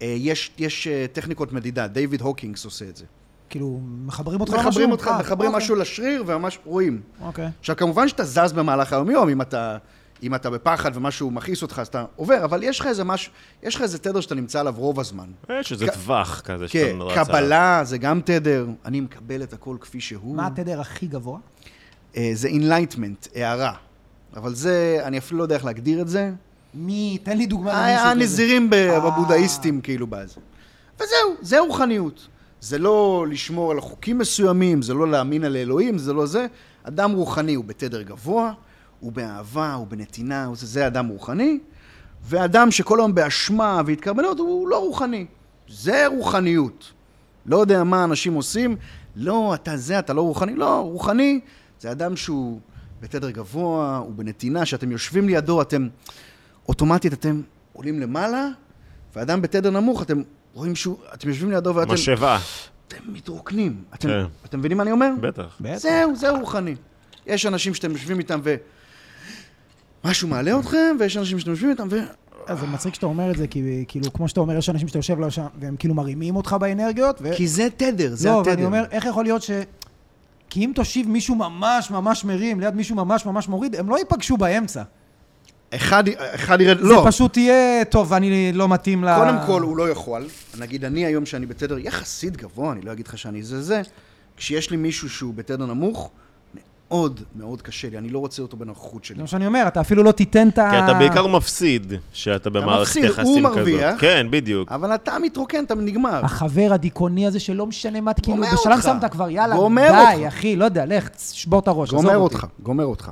יש, יש טכניקות מדידה, דיוויד הוקינגס עושה את זה. כאילו, מחברים אותך למשהו? מחברים אותך, מחברים אוקיי. משהו לשריר וממש רואים. אוקיי. עכשיו, כמובן שאתה זז במהלך היום-יום, אם אתה, אם אתה בפחד ומשהו מכעיס אותך, אז אתה עובר, אבל יש לך איזה משהו, יש לך איזה תדר שאתה נמצא עליו רוב הזמן. יש איזה כ- טווח כזה כן, שאתה רץ עליו. קבלה זה גם תדר, אני מקבל את הכל כפי שהוא. מה התדר הכי גבוה? אה, זה enlightenment, הערה. אבל זה, אני אפילו לא יודע איך להגדיר את זה. מי... תן לי דוגמה למישהו כזה. הנזירים ב- אה. בבודהיסטים, כאילו, בזה. וזהו, זה רוחניות. זה לא לשמור על חוקים מסוימים, זה לא להאמין על אלוהים, זה לא זה. אדם רוחני הוא בתדר גבוה, הוא באהבה, הוא בנתינה, הוא זה, זה אדם רוחני. ואדם שכל היום באשמה והתקרבנות, הוא לא רוחני. זה רוחניות. לא יודע מה אנשים עושים, לא, אתה זה, אתה לא רוחני. לא, רוחני זה אדם שהוא בתדר גבוה, הוא בנתינה, שאתם יושבים לידו, אתם, אוטומטית אתם עולים למעלה, ואדם בתדר נמוך, אתם רואים שהוא, אתם יושבים לידו ואתם משאבה, אתם מתרוקנים. אתם, כן. אתם מבינים מה אני אומר? בטח. בטח. זהו, זהו רוחני. יש אנשים שאתם יושבים איתם ו... משהו מעלה אתכם, ויש אנשים שאתם יושבים איתם ו... אז זה מצחיק שאתה אומר את זה, כי כאילו, כמו שאתה אומר, יש אנשים שאתה יושב שם, והם כאילו מרימים אותך באנרגיות, ו... כי זה תדר, זה לא, התדר. ואני אומר, איך יכול להיות ש... כי אם תושיב מישהו ממש ממש מרים ליד מישהו ממש ממש מוריד, הם לא ייפגשו באמצע. אחד, אחד ירד... זה לא. פשוט יהיה, טוב, אני לא מתאים ל... קודם כל, הוא לא יכול. נגיד, אני היום שאני בתדר יחסית גבוה, אני לא אגיד לך שאני זה זה, כשיש לי מישהו שהוא בתדר נמוך, מאוד מאוד קשה לי, אני לא רוצה אותו בנוכחות שלי. זה מה שאני אומר, אתה אפילו לא תיתן את ה... כי אתה בעיקר מפסיד שאתה במערכת מפסיד, יחסים הוא כזאת. מרוויח. כן, בדיוק. אבל אתה מתרוקן, אתה נגמר. החבר הדיכאוני הזה שלא משנה מה, כאילו, בשלב. שמת כבר, יאללה, גומר די, אותך. אחי, לא יודע, לך, שבור את הראש, גומר. אותך, גומר אותך.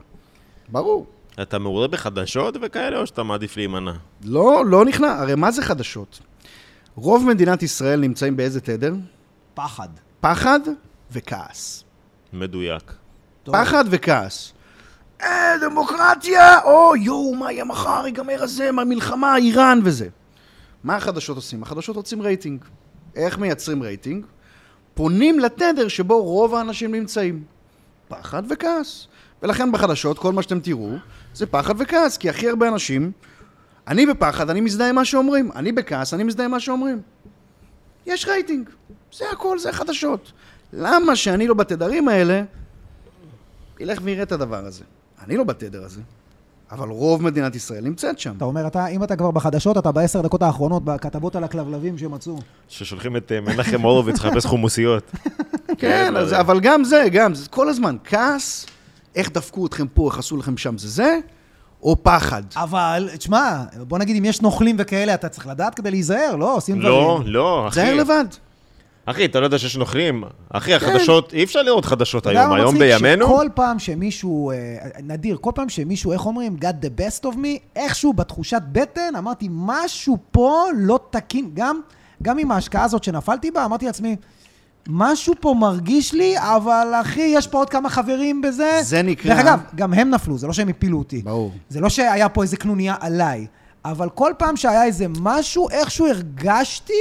ברור. אתה מעורה בחדשות וכאלה, או שאתה מעדיף להימנע? לא, לא נכנע. הרי מה זה חדשות? רוב מדינת ישראל נמצאים באיזה תדר? פחד. פחד וכעס. מדויק. טוב. פחד וכעס. אה, דמוקרטיה! או, יואו, מה יהיה מחר? ייגמר הזה, מה, מלחמה, איראן וזה. מה החדשות עושים? החדשות רוצים רייטינג. איך מייצרים רייטינג? פונים לתדר שבו רוב האנשים נמצאים. פחד וכעס. ולכן בחדשות, כל מה שאתם תראו, זה פחד וכעס, כי הכי הרבה אנשים, אני בפחד, אני מזדהה עם מה שאומרים. אני בכעס, אני מזדהה עם מה שאומרים. יש רייטינג. זה הכל, זה חדשות. למה שאני לא בתדרים האלה, ילך ויראה את הדבר הזה. אני לא בתדר הזה, אבל רוב מדינת ישראל נמצאת שם. אתה אומר, אתה, אם אתה כבר בחדשות, אתה בעשר דקות האחרונות, בכתבות על הכלבלבים שמצאו. ששולחים את אה, מנחם הורוביץ לחפש חומוסיות. [LAUGHS] כן, אז, אבל גם זה, גם, זה כל הזמן, כעס, איך דפקו אתכם פה, איך עשו לכם שם, זה זה, או פחד. אבל, תשמע, בוא נגיד, אם יש נוכלים וכאלה, אתה צריך לדעת כדי להיזהר, לא? עושים דברים. לא, לא, אחי. תזהר לבד. אחי, אתה לא יודע שיש נוכלים? אחי, החדשות, אי אפשר לראות חדשות היום. היום מצחיק? בימינו, שכל פעם שמישהו, אה, נדיר, כל פעם שמישהו, איך אומרים, got the best of me, איכשהו בתחושת בטן, אמרתי, משהו פה לא תקין. גם, גם עם ההשקעה הזאת שנפלתי בה, אמרתי לעצמי, משהו פה מרגיש לי, אבל אחי, יש פה עוד כמה חברים בזה. זה נקרא- דרך אגב, גם הם נפלו, זה לא שהם הפילו אותי. ברור. זה לא שהיה פה איזה קנוניה עליי, אבל כל פעם שהיה איזה משהו, איכשהו הרגשתי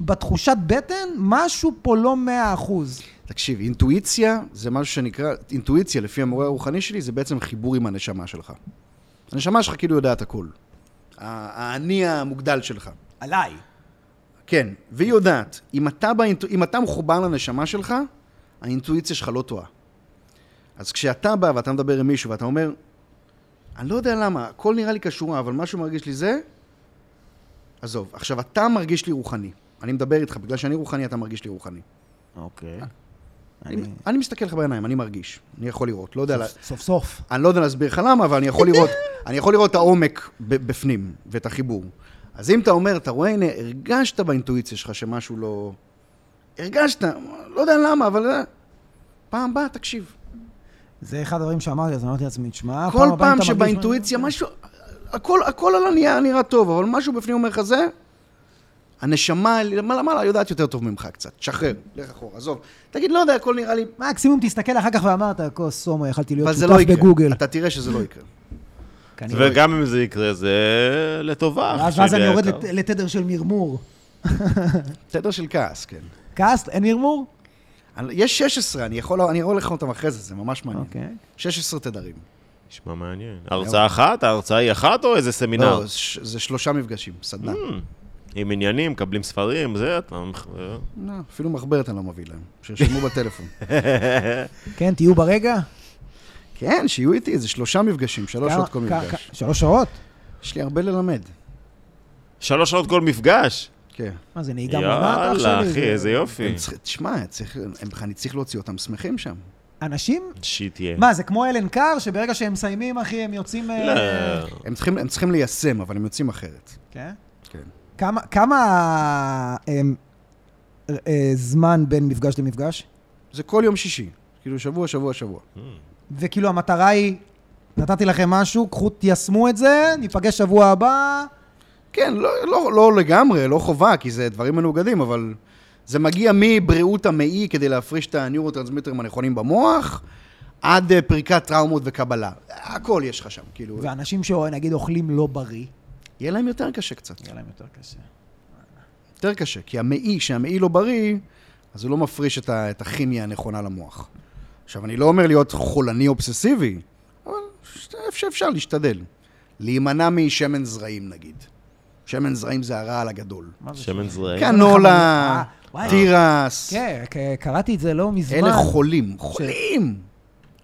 בתחושת בטן, משהו פה לא מאה אחוז. תקשיב, אינטואיציה זה משהו שנקרא, אינטואיציה לפי המורה הרוחני שלי, זה בעצם חיבור עם הנשמה שלך. הנשמה שלך כאילו יודעת הכל. האני המוגדל שלך. עליי. כן, והיא יודעת, אם אתה, באינטו... אם אתה מחובר לנשמה שלך, האינטואיציה שלך לא טועה. אז כשאתה בא ואתה מדבר עם מישהו ואתה אומר, אני לא יודע למה, הכל נראה לי קשורה, אבל משהו מרגיש לי זה, עזוב. עכשיו, אתה מרגיש לי רוחני. אני מדבר איתך, בגלל שאני רוחני, אתה מרגיש לי רוחני. אוקיי. אני, אני מסתכל לך בעיניים, אני מרגיש, אני יכול לראות, לא יודע, לה- סוף סוף. אני לא יודע להסביר לך למה, אבל אני יכול לראות, [LAUGHS] אני יכול לראות את העומק בפנים ואת החיבור. אז אם אתה אומר, אתה רואה, הנה, הרגשת באינטואיציה שלך שמשהו לא... הרגשת, לא יודע למה, אבל... אה, פעם הבאה, תקשיב. זה אחד הדברים שאמרתי, אז אמרתי לעצמי, תשמע, כל פעם שבאינטואיציה משהו... הכל, הכל על הנייר נראה טוב, אבל משהו בפנים אומר לך זה, הנשמה למעלה מעלה יודעת יותר טוב ממך קצת. שחרר, לך אחורה, עזוב. תגיד, לא יודע, הכל נראה לי... מקסימום תסתכל אחר כך ואמרת, כוס סומו, יכלתי להיות אבל זה שותף לא יקרה. בגוגל. אתה תראה שזה לא יקרה. וגם אם זה יקרה, זה לטובה. ואז אני יורד לתדר של מרמור. [LAUGHS] תדר של כעס, כן. כעס, אין מרמור? יש 16, אני יכול, אני אראה לך אותם אחרי זה, זה ממש מעניין. אוקיי. 16 תדרים. נשמע מעניין. הרצאה אחת? ההרצאה היא אחת או איזה סמינר? לא, זה שלושה מפגשים, סדנה. עם עניינים, מקבלים ספרים, זה, אתה... לא, אפילו מחברת אני לא מביא להם, שירשמו בטלפון. [LAUGHS] כן, תהיו ברגע. כן, שיהיו איתי, איזה שלושה מפגשים, שלוש שעות כל מפגש. שלוש שעות? יש לי הרבה ללמד. שלוש שעות כל מפגש. כן. מה זה, נהיגה מונעת שלי? יאללה, אחי, זה- איזה יופי. תשמע, אני צריך להוציא אותם שמחים שם. אנשים? שיט יהיה. מה, זה כמו אלן קאר, שברגע שהם מסיימים, אחי, הם יוצאים... אה, לא. הם צריכים ליישם, אבל הם יוצאים אחרת. כן? כמה, כמה אה, אה, זמן בין מפגש למפגש? זה כל יום שישי. כאילו שבוע, שבוע, שבוע. וכאילו המטרה היא, נתתי לכם משהו, קחו, תיישמו את זה, ניפגש שבוע הבא. כן, לא, לא, לא לגמרי, לא חובה, כי זה דברים מנוגדים, אבל זה מגיע מבריאות המעי כדי להפריש את הניורוטרנסמיטרים הנכונים במוח, עד אה, פריקת טראומות וקבלה. הכל יש לך שם, כאילו. ואנשים שנגיד אוכלים לא בריא, יהיה להם יותר קשה קצת. יהיה להם יותר קשה. יותר קשה, כי המעי, כשהמעי לא בריא, אז הוא לא מפריש את, ה, את הכימיה הנכונה למוח. עכשיו, אני לא אומר להיות חולני אובססיבי, אבל אפשר, אפשר להשתדל. להימנע משמן זרעים, נגיד. שמן זרעים זה הרעל הגדול. מה זה שמן זרעים. קנולה, אה. תירס, כן, קראתי את זה לא מזמן. אלה חולים, חולים.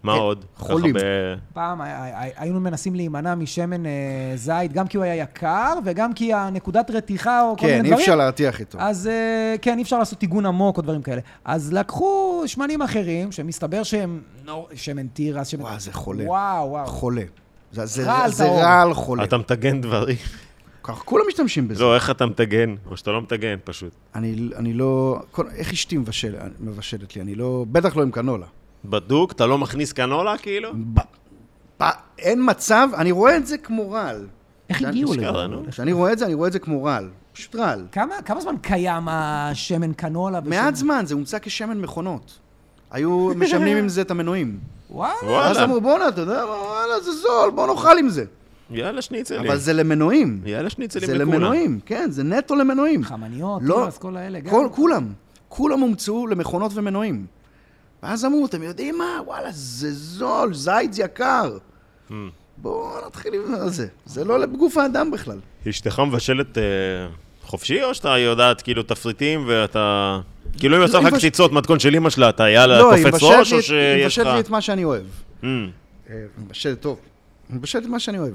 מה כן, עוד? חולים. ככה פעם הי- הי- היינו מנסים להימנע משמן אה, זית, גם כי הוא היה יקר, וגם כי הנקודת רתיחה או כל מיני כן, דברים. אי אפשר להרתיח איתו. אז אה, כן, אי אפשר לעשות טיגון עמוק או דברים כאלה. אז לקחו שמנים אחרים, שמסתבר שהם נור... שמן תירס, שמן... וואו, זה חולה. וואו, וואו. חולה. זה, זה, רעל זה טהור. רעל חולה. אתה מטגן דברים. ככה, כולם משתמשים בזה. לא, איך אתה מטגן? או שאתה לא מטגן, פשוט. אני, אני לא... כל, איך אשתי מבשל, מבשלת לי? אני לא... בטח לא עם קנולה. בדוק, אתה לא מכניס קנולה, כאילו? ב, ב, אין מצב, אני רואה את זה כמו רעל. איך הגיעו לזה? כשאני רואה את זה, אני רואה את זה כמו רעל. פשוט רעל. כמה, כמה זמן קיים השמן קנולה? בשמן- מעט זמן, זה הומצא כשמן מכונות. היו משמנים עם זה את המנועים. וואו. ואז וואלה. אמרו, בואנה, אתה יודע מה, וואלה, זה זול, בוא נאכל עם זה. יאללה שניצלים. אבל זה למנועים. יאללה שניצלים זה לכולם. למנועים, כן, זה נטו למנועים. חמניות, לא. תירס, כל האלה גם. כל, כולם. כולם הומצאו למכונות ומנועים. ואז אמרו, אתם יודעים מה? וואלה, זה זול, זית זה יקר. Hmm. בואו נתחיל עם זה. זה לא בגוף האדם בכלל. אשתך מבשלת אה, חופשי, או שאתה יודעת כאילו תפריטים ואתה כאילו אם יוצא היא לך קציצות מתכון של אמא שלה, אתה יאללה לא, היא קופץ מבשלת ראש, או את- היא שיש מבשלת לך... לי את מה שאני אוהב. Mm. היא מבשלת טוב. היא מבשלת את מה שאני אוהב.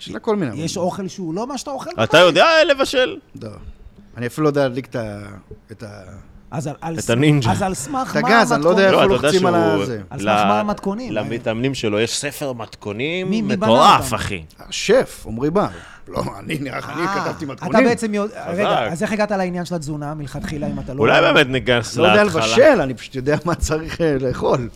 יש לה כל מיני... יש אוכל שהוא לא מה שאתה אוכל? אתה יודע לבשל? לא. אני אפילו לא יודע להדליק את ה... אז על- על את ס- הנינג'ה. אז על סמך את מה הגז, אני לא יודע? איפה לא, אתה לוחצים על. הזה. על סמך מה המתכונים? למתאמנים שלו יש ספר מתכונים מי- מי בנה מטורף? אחי. השף, עמרי בר. לא, אני נראה לך, אני אה, כתבתי אתה מתכונים. בעצם יודע... רגע. אז איך הגעת לעניין של התזונה מלכתחילה אם אתה לא... אולי באמת ניכנס לא יודע להתחלה. לבשל, אני פשוט יודע מה צריך אה, לאכול.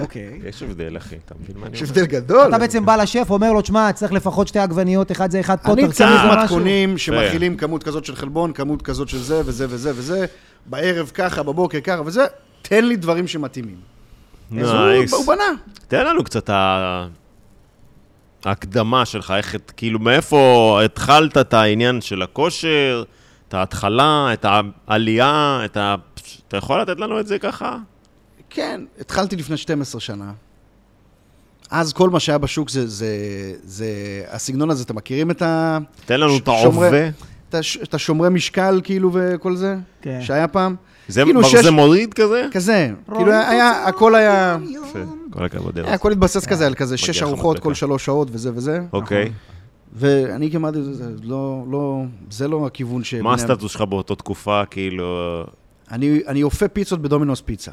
אוקיי. יש הבדל, אחי, אתה מבין מה אני יש אומר? הבדל גדול. אתה בעצם בא לשף, אומר לו, תשמע, צריך לפחות שתי עגבניות, אחד זה אחד פה, אני תרצה צריך מזה משהו. מתכונים שמכילים כמות כזאת של חלבון, כמות כזאת של זה וזה וזה וזה, בערב ככה, בבוקר ככה וזה, תן לי דברים שמתאימים. אז הוא- נייס. הוא בנה. תן לנו קצת ההקדמה שלך, איך, את- כאילו, מאיפה התחלת את העניין של הכושר, את ההתחלה, את העלייה, את ה... אתה יכול לתת לנו את זה ככה? כן, התחלתי לפני 12 שנה. אז כל מה שהיה בשוק זה, זה, זה הסגנון הזה, אתם מכירים את ה... תן לנו ש- את ההווה. את הש- את השומרי משקל, כאילו, וכל זה? כן. שהיה פעם? זה כאילו ברזה שש- מוריד כזה? כזה. כאילו, היה, הכל היה... יפה, כל הכבוד, ארז. היה הכל התבסס כזה על כזה שש ארוחות. כל שלוש שעות וזה וזה. אוקיי. ואני כמעט, זה לא, לא, זה לא הכיוון ש... מה הסטטוס שלך באותה תקופה, כאילו... אני, אני אופה פיצות בדומינוס פיצה.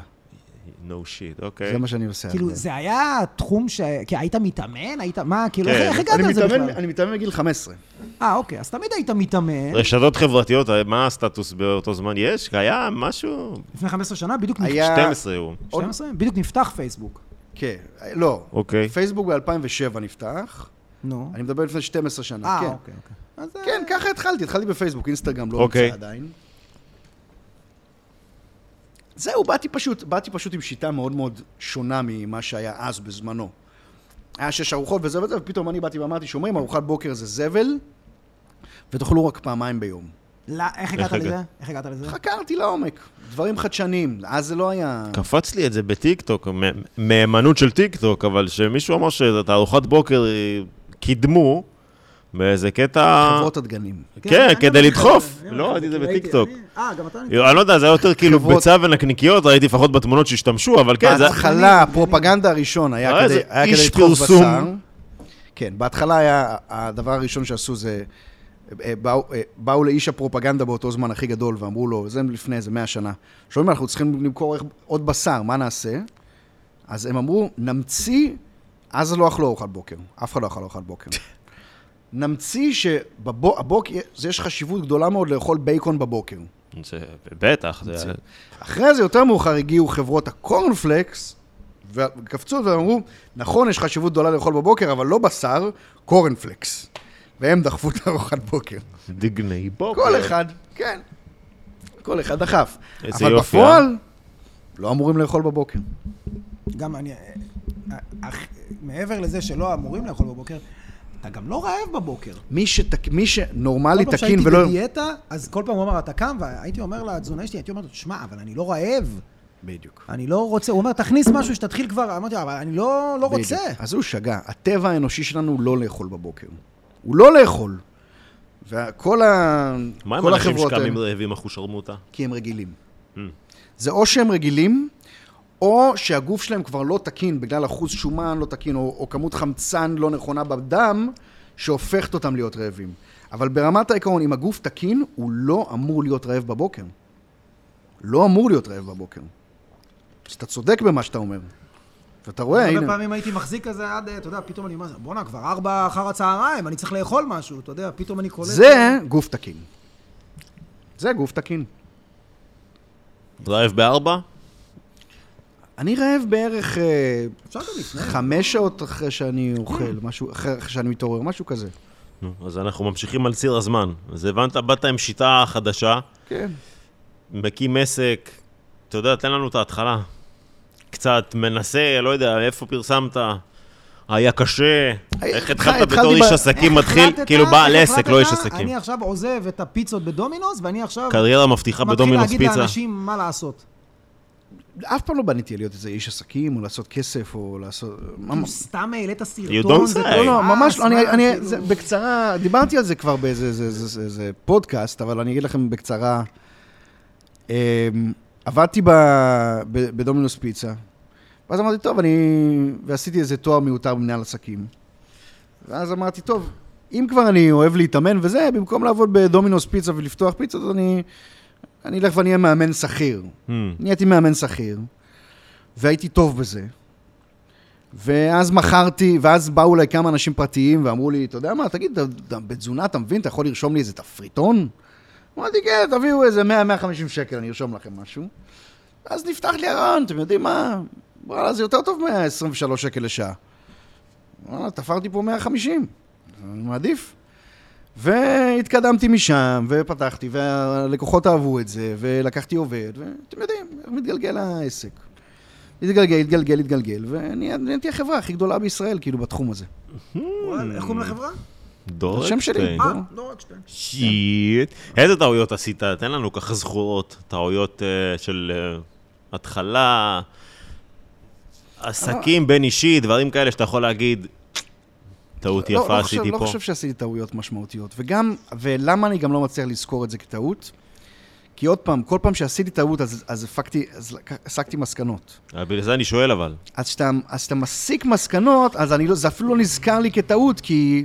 No shit, אוקיי. זה מה שאני עושה. כאילו. זה היה תחום ש... כי היית מתאמן? היית... מה, כאילו, כן. איך הגעת אני לזה בכלל? אני מתאמן מגיל 15. אה, אוקיי, אז תמיד היית מתאמן. רשתות חברתיות, מה הסטטוס באותו זמן? יש? קיים? משהו? לפני 15 שנה בדיוק נפתח... היה... 12 הוא. 12? בדיוק נפתח פייסבוק. כן, לא. אוקיי. פייסבוק ב-2007 נפתח, נו. אני מדבר לפני 12 שנה, אה, כן. אוקיי, אוקיי. אה, כן, ככה התחלתי, התחלתי בפייסבוק, אינסטגרם לא אוקיי. נמצא עדיין. זהו, באתי פשוט, באתי פשוט עם שיטה מאוד מאוד שונה ממה שהיה אז בזמנו. היה שש ארוחות וזה וזה, ופתאום אני באתי ואמרתי, שומרים, ארוחת בוקר זה זבל, ותאכלו רק פעמיים ביום. לא, איך הגעת איך לזה? איך הגעת לזה? חקרתי לעומק, דברים חדשניים, אז זה לא היה... קפץ לי את זה בטיקטוק, מהימנות של טיקטוק, אבל שמישהו אמר שאת ארוחת בוקר אה, קידמו באיזה קטע... חברות הדגנים. כן, אני כדי גם לדחוף. לא, ראיתי את זה בטיקטוק. אה, גם אתה... אני לא יודע, זה היה יותר [LAUGHS] כאילו ביצה ונקניקיות, ראיתי לפחות בתמונות שהשתמשו, אבל כן, זה... בהתחלה, הפרופגנדה הראשון היה אה, כדי לדחוף. בשר. כן, בהתחלה היה, הדבר הראשון שעשו זה, אה, באו, אה, באו לאיש הפרופגנדה באותו זמן הכי גדול ואמרו לו, זה לפני איזה מאה שנה, שומעים, אנחנו צריכים למכור עוד בשר, מה נעשה? אז הם אמרו, נמציא, אז לא אכלו ארוחת בוקר, אף אחד לא אכל ארוחת בוקר. [LAUGHS] נמציא שבבוקר, יש חשיבות גדולה מאוד לאכול בייקון בבוקר. זה- בטח, זה... אחרי זה, יותר מאוחר, הגיעו חברות הקורנפלקס, וקפצו ואמרו, נכון, יש חשיבות גדולה לאכול בבוקר, אבל לא בשר, קורנפלקס. והם דחפו את ארוחת בוקר. דגני בוקר. כל אחד, כן. כל אחד דחף. איזה אבל יופי, בפועל, לא אמורים לאכול בבוקר. גם אני... אה, אח- מעבר לזה שלא אמורים לאכול בבוקר, אתה גם לא רעב בבוקר. מי, שתק... מי שנורמלי, כל פעם תקין שהייתי ולא... בדיאטה, אז כל פעם הוא אמר, אתה קם, והייתי אומר לתזונה שלי, הייתי אומר לו, שמע, אבל אני לא רעב. בדיוק. אני לא רוצה, הוא אומר, תכניס משהו שתתחיל כבר, אמרתי, אבל אני לא, לא רוצה. בדיוק. אז הוא שגה. הטבע האנושי שלנו הוא לא לאכול בבוקר. הוא לא לאכול. וכל ה... מה עם כל אנשים שקמים רעבים אחושרמוטה? כי הם רגילים. Mm. זה או שהם רגילים, או שהגוף שלהם כבר לא תקין בגלל אחוז שומן לא תקין, או, או כמות חמצן לא נכונה בדם, שהופכת אותם להיות רעבים. אבל ברמת העיקרון, אם הגוף תקין, הוא לא אמור להיות רעב בבוקר. לא אמור להיות רעב בבוקר. אז אתה צודק במה שאתה אומר. ואתה רואה, הרבה הנה, פעמים הייתי מחזיק כזה עד, אתה יודע, פתאום אני אומר, בואנה, כבר ארבע אחר הצהריים, אני צריך לאכול משהו, אתה יודע, פתאום אני קולט... זה גוף תקין. זה גוף תקין. רעב בארבע? אני רעב בערך אה. חמש שעות אחרי שאני אוכל, משהו, אחרי שאני מתעורר, משהו כזה. נו, אז אנחנו ממשיכים על ציר הזמן. אז הבנת, באת עם שיטה חדשה, כן. מקים עסק, אתה יודע, תן לנו את ההתחלה. קצת מנסה, לא יודע, איפה פרסמת? היה קשה, איך התחלת בתור איש עסקים [LAUGHS] מתחיל, כאילו בעל עסק, לא איש? עסקים. אני עכשיו עוזב את הפיצות בדומינוס, ואני עכשיו קריירה מבטיחה מתחיל בדומינוס להגיד פיצה. לאנשים מה לעשות. אף פעם לא בניתי להיות איזה איש עסקים, או לעשות כסף, או לעשות... כאילו, סתם העלית You סרטון, don't זה say. לא, לא, אה, ממש לא, אני, כאילו. בקצרה, דיברתי על זה כבר באיזה איזה, איזה, איזה פודקאסט, אבל אני אגיד לכם בקצרה. אמ, עבדתי בדומינוס פיצה, ואז אמרתי, טוב, אני... ועשיתי איזה תואר מיותר במנהל עסקים. ואז אמרתי, טוב, אם כבר אני אוהב להתאמן וזה, במקום לעבוד בדומינוס פיצה ולפתוח פיצות, אז אני, אני אלך ואני אהיה מאמן שכיר. Hmm. נהייתי מאמן שכיר, והייתי טוב בזה. ואז מכרתי, ואז באו אליי כמה אנשים פרטיים ואמרו לי, אתה יודע מה, תגיד, בתזונה, אתה מבין, אתה יכול לרשום לי איזה תפריטון? אמרתי, כן, תביאו איזה 100-150 שקל, אני ארשום לכם משהו. אז נפתח לי הרעיון, אתם יודעים מה? וואלה, זה יותר טוב מ-23 שקל לשעה. וואלה, תפרתי פה 150, אני מעדיף. והתקדמתי משם, ופתחתי, והלקוחות אהבו את זה, ולקחתי עובד, ואתם יודעים, איך מתגלגל העסק. התגלגל, התגלגל, התגלגל, ונהייתי החברה הכי גדולה בישראל, כאילו, בתחום הזה. וואלה, איך קוראים לחברה? דור השם שלי. אקשטיין. אה. שיט. איזה טעויות עשית? תן לנו ככה זכורות. טעויות אה, של אה, התחלה, עסקים בין אישי, דברים כאלה שאתה יכול להגיד, טעות לא- יפה לא חושב- עשיתי לא פה. חושב שעשיתי טעויות משמעותיות. וגם, ולמה אני גם לא מצליח לזכור את זה כטעות? כי עוד פעם, כל פעם שעשיתי טעות, אז, אז הפקתי, אז הסקתי מסקנות. אה, בגלל זה אני שואל אבל. אז כשאתה, מסיק מסקנות, אז אני לא, זה אפילו לא נזכר לי כטעות, כי,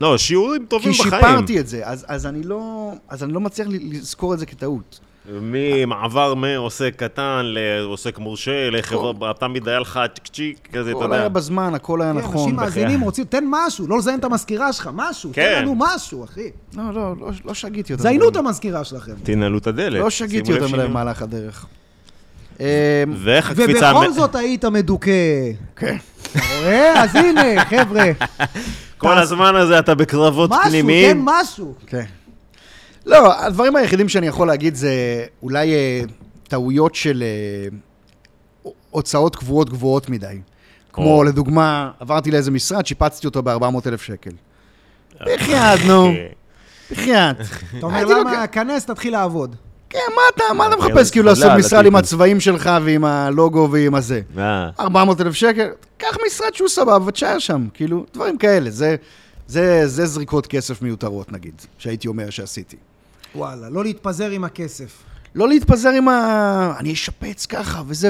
לא, שיעורים טובים כי בחיים. שיפרתי את זה. אז, אז, אני לא, אז אני לא מצליח לזכור את זה כטעות. ממעבר מעוסק קטן לעוסק מורשה, לחברה, תמיד היה לך צ'יק צ'יק, כזה, אתה הכל היה יודע. בזמן, הכל היה כן, נכון. אנשים מאזינים, רוצים, תן משהו, לא לזיין את המזכירה שלך, משהו, כן. תן לנו משהו, אחי. לא, לא, לא, לא שגיתי יותר. זיינו את. המזכירה שלכם. תנעלו את הדלת. לא שגיתי שהנה- במהלך הדרך. אמ, ואיך הקפיצה... ובכל זאת היית מדוכא. כן. אז הנה, חבר'ה, כל הזמן הזה אתה בקרבות משהו, תן פנימיים. משהו. כן. לא, הדברים היחידים שאני יכול להגיד זה אולי אה, טעויות של אה, הוצאות קבועות גבוהות מדי. כמו או. לדוגמה, עברתי לאיזה משרד, שיפצתי אותו ב-400 אלף שקל. בחייאת, נו, אה, בחייאת. אתה אומר, למה, כנס, תתחיל לעבוד. כן, מה אתה, מה אתה אוקיי, מחפש כאילו אז לעשות משרד עם. הצבעים שלך ועם הלוגו ועם הזה? אה, 400 אלף שקל, קח משרד שהוא סבבה ותשאר שם, כאילו, דברים כאלה. זה, זה, זה זריקות כסף מיותרות, נגיד, שהייתי אומר שעשיתי. וואלה, לא להתפזר עם הכסף. לא להתפזר עם ה... אני אשפץ ככה וזה.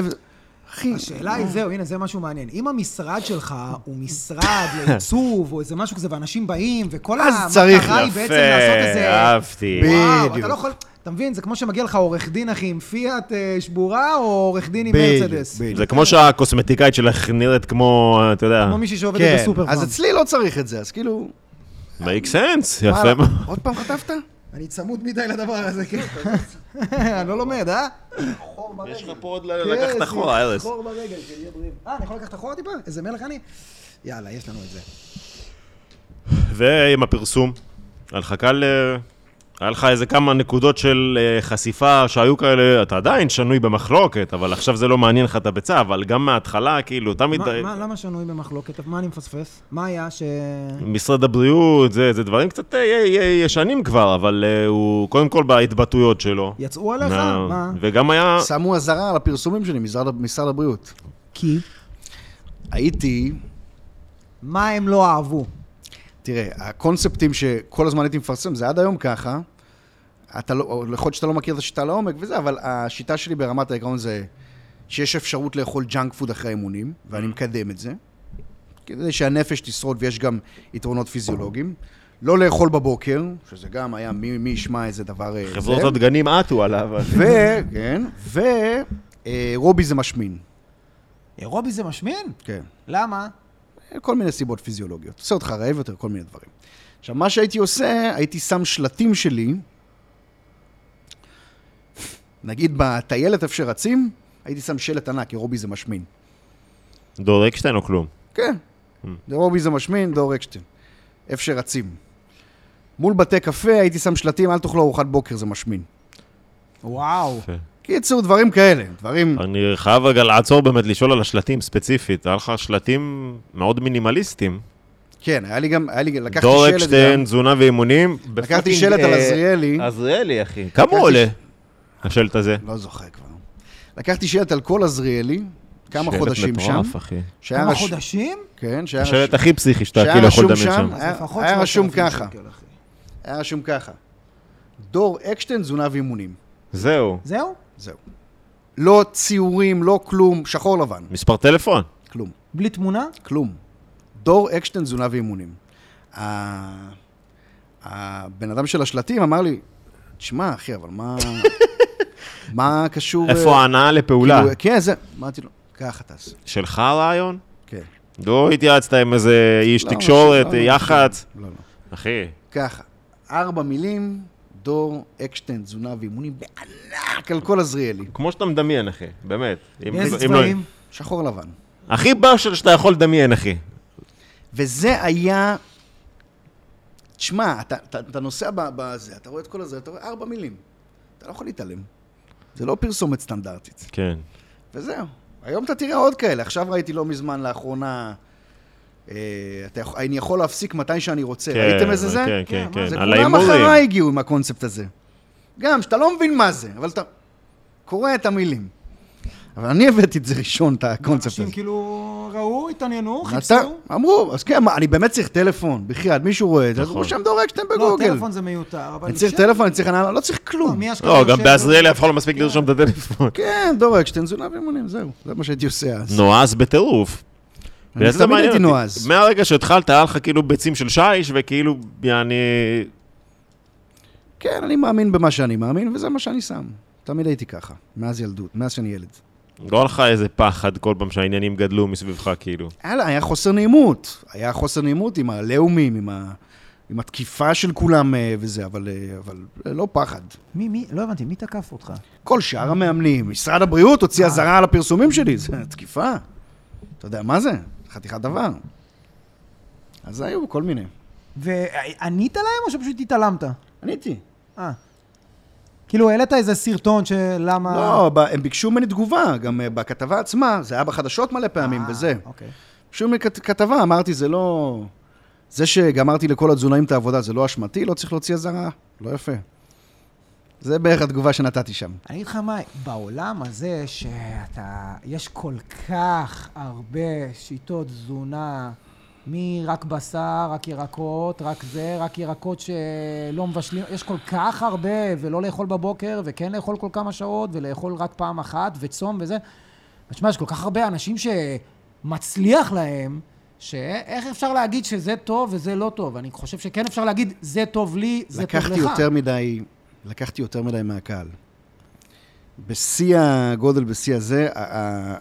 אחי, השאלה היא, זהו, הנה, זה משהו מעניין. אם המשרד שלך הוא משרד לעיצוב, או איזה משהו כזה, ואנשים באים, וכל אז צריך. המטרה היא בעצם לעשות איזה... יפה, אהבתי. וואו, אתה. לא יכול... אתה מבין, זה כמו שמגיע לך עורך דין, אחי, עם פיאט אה, שבורה, או עורך דין עם מרצדס. זה כמו שהקוסמטיקאית שלך נראית כמו, אתה יודע, כמו מישהי שעובדת כן, בסופר אז. אצלי לא צריך את זה, אז כאילו... make sense, יפה. עוד פעם כתבת? אני צמוד מדי לדבר הזה, כן. [LAUGHS] [LAUGHS] אני לא לומד, אה? חור ברגל. יש לך פה עוד כן, לקחת אחורה, ארז. חור ברגל, שיהיה בריאים. אה, אני יכול לקחת אחורה טיפה? איזה מלך אני? יאללה, יש לנו את זה. ועם הפרסום, קל, אה, היה לך איזה כמה נקודות של אה, חשיפה שהיו כאלה, אתה עדיין שנוי במחלוקת, אבל עכשיו זה לא מעניין לך את הביצה, אבל גם מההתחלה, כאילו, תמיד... מה- מה- למה שנוי במחלוקת? מה אני מפספס? מה היה ש... משרד הבריאות, זה, זה דברים קצת אה, אה, ישנים כבר, אבל הוא קודם כל בהתבטאויות שלו. יצאו עליך? מה? וגם היה... שמו אזהרה על הפרסומים שלי, משרד, משרד הבריאות. כי? הייתי, מה הם לא אהבו? תראה, הקונספטים שכל הזמן הייתי מפרסם, זה עד היום ככה. אתה לא, יכול להיות שאתה לא מכיר את השיטה לעומק וזה, אבל השיטה שלי ברמת העיקרון זה שיש אפשרות לאכול ג'אנק פוד אחרי האימונים, ואני מקדם את זה, כדי שהנפש תשרוד ויש גם יתרונות פיזיולוגיים. לא לאכול בבוקר, שזה גם היה מי, מי ישמע איזה דבר... אה, חברות. הדגנים עטו עליו. ו... כן, ו... אה, רובי זה משמין, אירובי זה משמין? כן. למה? כל מיני סיבות פיזיולוגיות. עושה אותך רעב יותר, כל מיני דברים. עכשיו, מה שהייתי עושה, הייתי שם שלטים שלי, נגיד בטיילת איפה שרצים, הייתי שם שלט ענק, אירובי זה משמין. דור אקשטיין או כלום? כן, אירובי זה משמין, דור אקשטיין. איפה שרצים. מול בתי קפה הייתי שם שלטים, אל תאכלו ארוחת בוקר, זה משמין. וואו. קיצור, דברים כאלה, דברים... אני חייב רגע לעצור באמת לשאול על השלטים ספציפית. היה לך שלטים מאוד מינימליסטים. כן, היה לי גם, היה לי, לקחתי דור שלט אקשטיין, גם. תזונה ואימונים. לקחתי שלט על אה, עזריאלי. עזריאלי, אחי. כמה עולה ש- השלט הזה? לא זוכר כבר. לקחתי שלט על כל עזריאלי, כמה שלט חודשים שם. מטורף, אחי. כמה חודשים? כן, שהיה השלט רש- הכי פסיכי שאתה כאילו יכול רשום לדמיין שם. היה- רשום 3,000 ככה. היה רשום ככה. דור אקשטיין, תזונה ואימונים. זהו. זהו? זהו. לא ציורים, לא כלום, שחור לבן, מספר טלפון. כלום. בלי תמונה? כלום. דור אקשטיין, תזונה ואימונים. הבן אדם של השלטים אמר לי, תשמע, אחי, אבל מה... [LAUGHS] מה קשור... איפה אה, ההנאה לפעולה? כאילו, כן, זה... אמרתי לו, ככה תעשה. שלך הרעיון? כן. לא התייעצת עם איזה איש תקשורת, יח"צ? לא, לא. אחי, ככה, ארבע מילים, דור אקשטיין, תזונה ואימונים, בענק על כל עזריאלי. כמו שאתה מדמיין, אחי, באמת. אם- איזה אם לא- צבעים? שחור לבן. הכי באשר שאתה יכול לדמיין, אחי. וזה היה... תשמע, אתה, אתה, אתה נוסע בזה, אתה רואה את כל הזה, אתה רואה ארבע מילים. אתה לא יכול להתעלם. זה לא פרסומת סטנדרטית. כן. וזהו. היום אתה תראה עוד כאלה. עכשיו ראיתי לא מזמן, לאחרונה, אני יכול להפסיק מתי שאני רוצה. כן, ראיתם איזה זה? כן, כן, כן, מה. זה כולם. אחריי הגיעו עם הקונספט הזה. גם, שאתה לא מבין מה זה, אבל אתה קורא את המילים. אבל אני הבאתי את זה ראשון, את הקונספט אנשים הזה. כאילו ראו, התעניינו, אתה, חיפשו. אמרו, אז כן, אני באמת צריך טלפון, בחייאת, מישהו רואה את זה, אז נכון. הוא רושם דור אקשטיין לא, בגוגל. טלפון זה מיותר, אבל... אני צריך. טלפון, אני צריך הנהלה, לא צריך לא, כלום. אשכרה לא, גם בעזריאלי אף אחד לא מספיק כן. לרשום את הטלפון. כן, דור אקשטיין, תזונה ואימונים, זהו. זה מה שהייתי עושה אז. נועז בטירוף. אני תמיד מעניין הייתי אותי. נועז. מהרגע שהתחלת, היה לך כאילו ביצים של שיש, וכאילו, יעני... כן, אני מאמין במה שאני מאמין, וזה מה שאני שם. תמיד הייתי ככה, מאז ילדות, מאז שאני ילד. לא היה לך איזה פחד כל פעם שהעניינים גדלו מסביבך, כאילו. היה, היה חוסר נעימות. היה חוסר נעימות עם הלאומים, עם, ה, עם התקיפה של כולם אה, וזה, אבל, אה, אבל אה, לא פחד. מי, מי, לא הבנתי, מי תקף אותך? כל שאר המאמנים, משרד הבריאות הוציא. אזהרה על הפרסומים שלי, זה תקיפה. אתה יודע מה זה? חתיכת דבר. אז היו כל מיני. וענית להם או שפשוט התעלמת? עניתי. אה. כאילו, העלית איזה סרטון של למה... לא, הם ביקשו ממני תגובה, גם אה, בכתבה עצמה, זה היה בחדשות מלא פעמים אה, וזה. אוקיי. ביקשו ממני כת- כתבה, אמרתי, זה לא... זה שגמרתי לכל התזונאים את העבודה, זה לא אשמתי, לא צריך להוציא אזהרה. לא יפה. זה בערך התגובה שנתתי שם. אני אגיד לך מה, בעולם הזה שאתה, יש כל כך הרבה שיטות תזונה, מרק בשר, רק ירקות, רק זה, רק ירקות שלא מבשלים, יש כל כך הרבה, ולא לאכול בבוקר, וכן לאכול כל כמה שעות, ולאכול רק פעם אחת, וצום וזה. תשמע, יש כל כך הרבה אנשים שמצליח להם, שאיך אפשר להגיד שזה טוב וזה לא טוב? אני חושב שכן אפשר להגיד, זה טוב לי, זה טוב לך. לקחתי יותר מדי, לקחתי יותר מדי מהקהל. בשיא הגודל, בשיא הזה,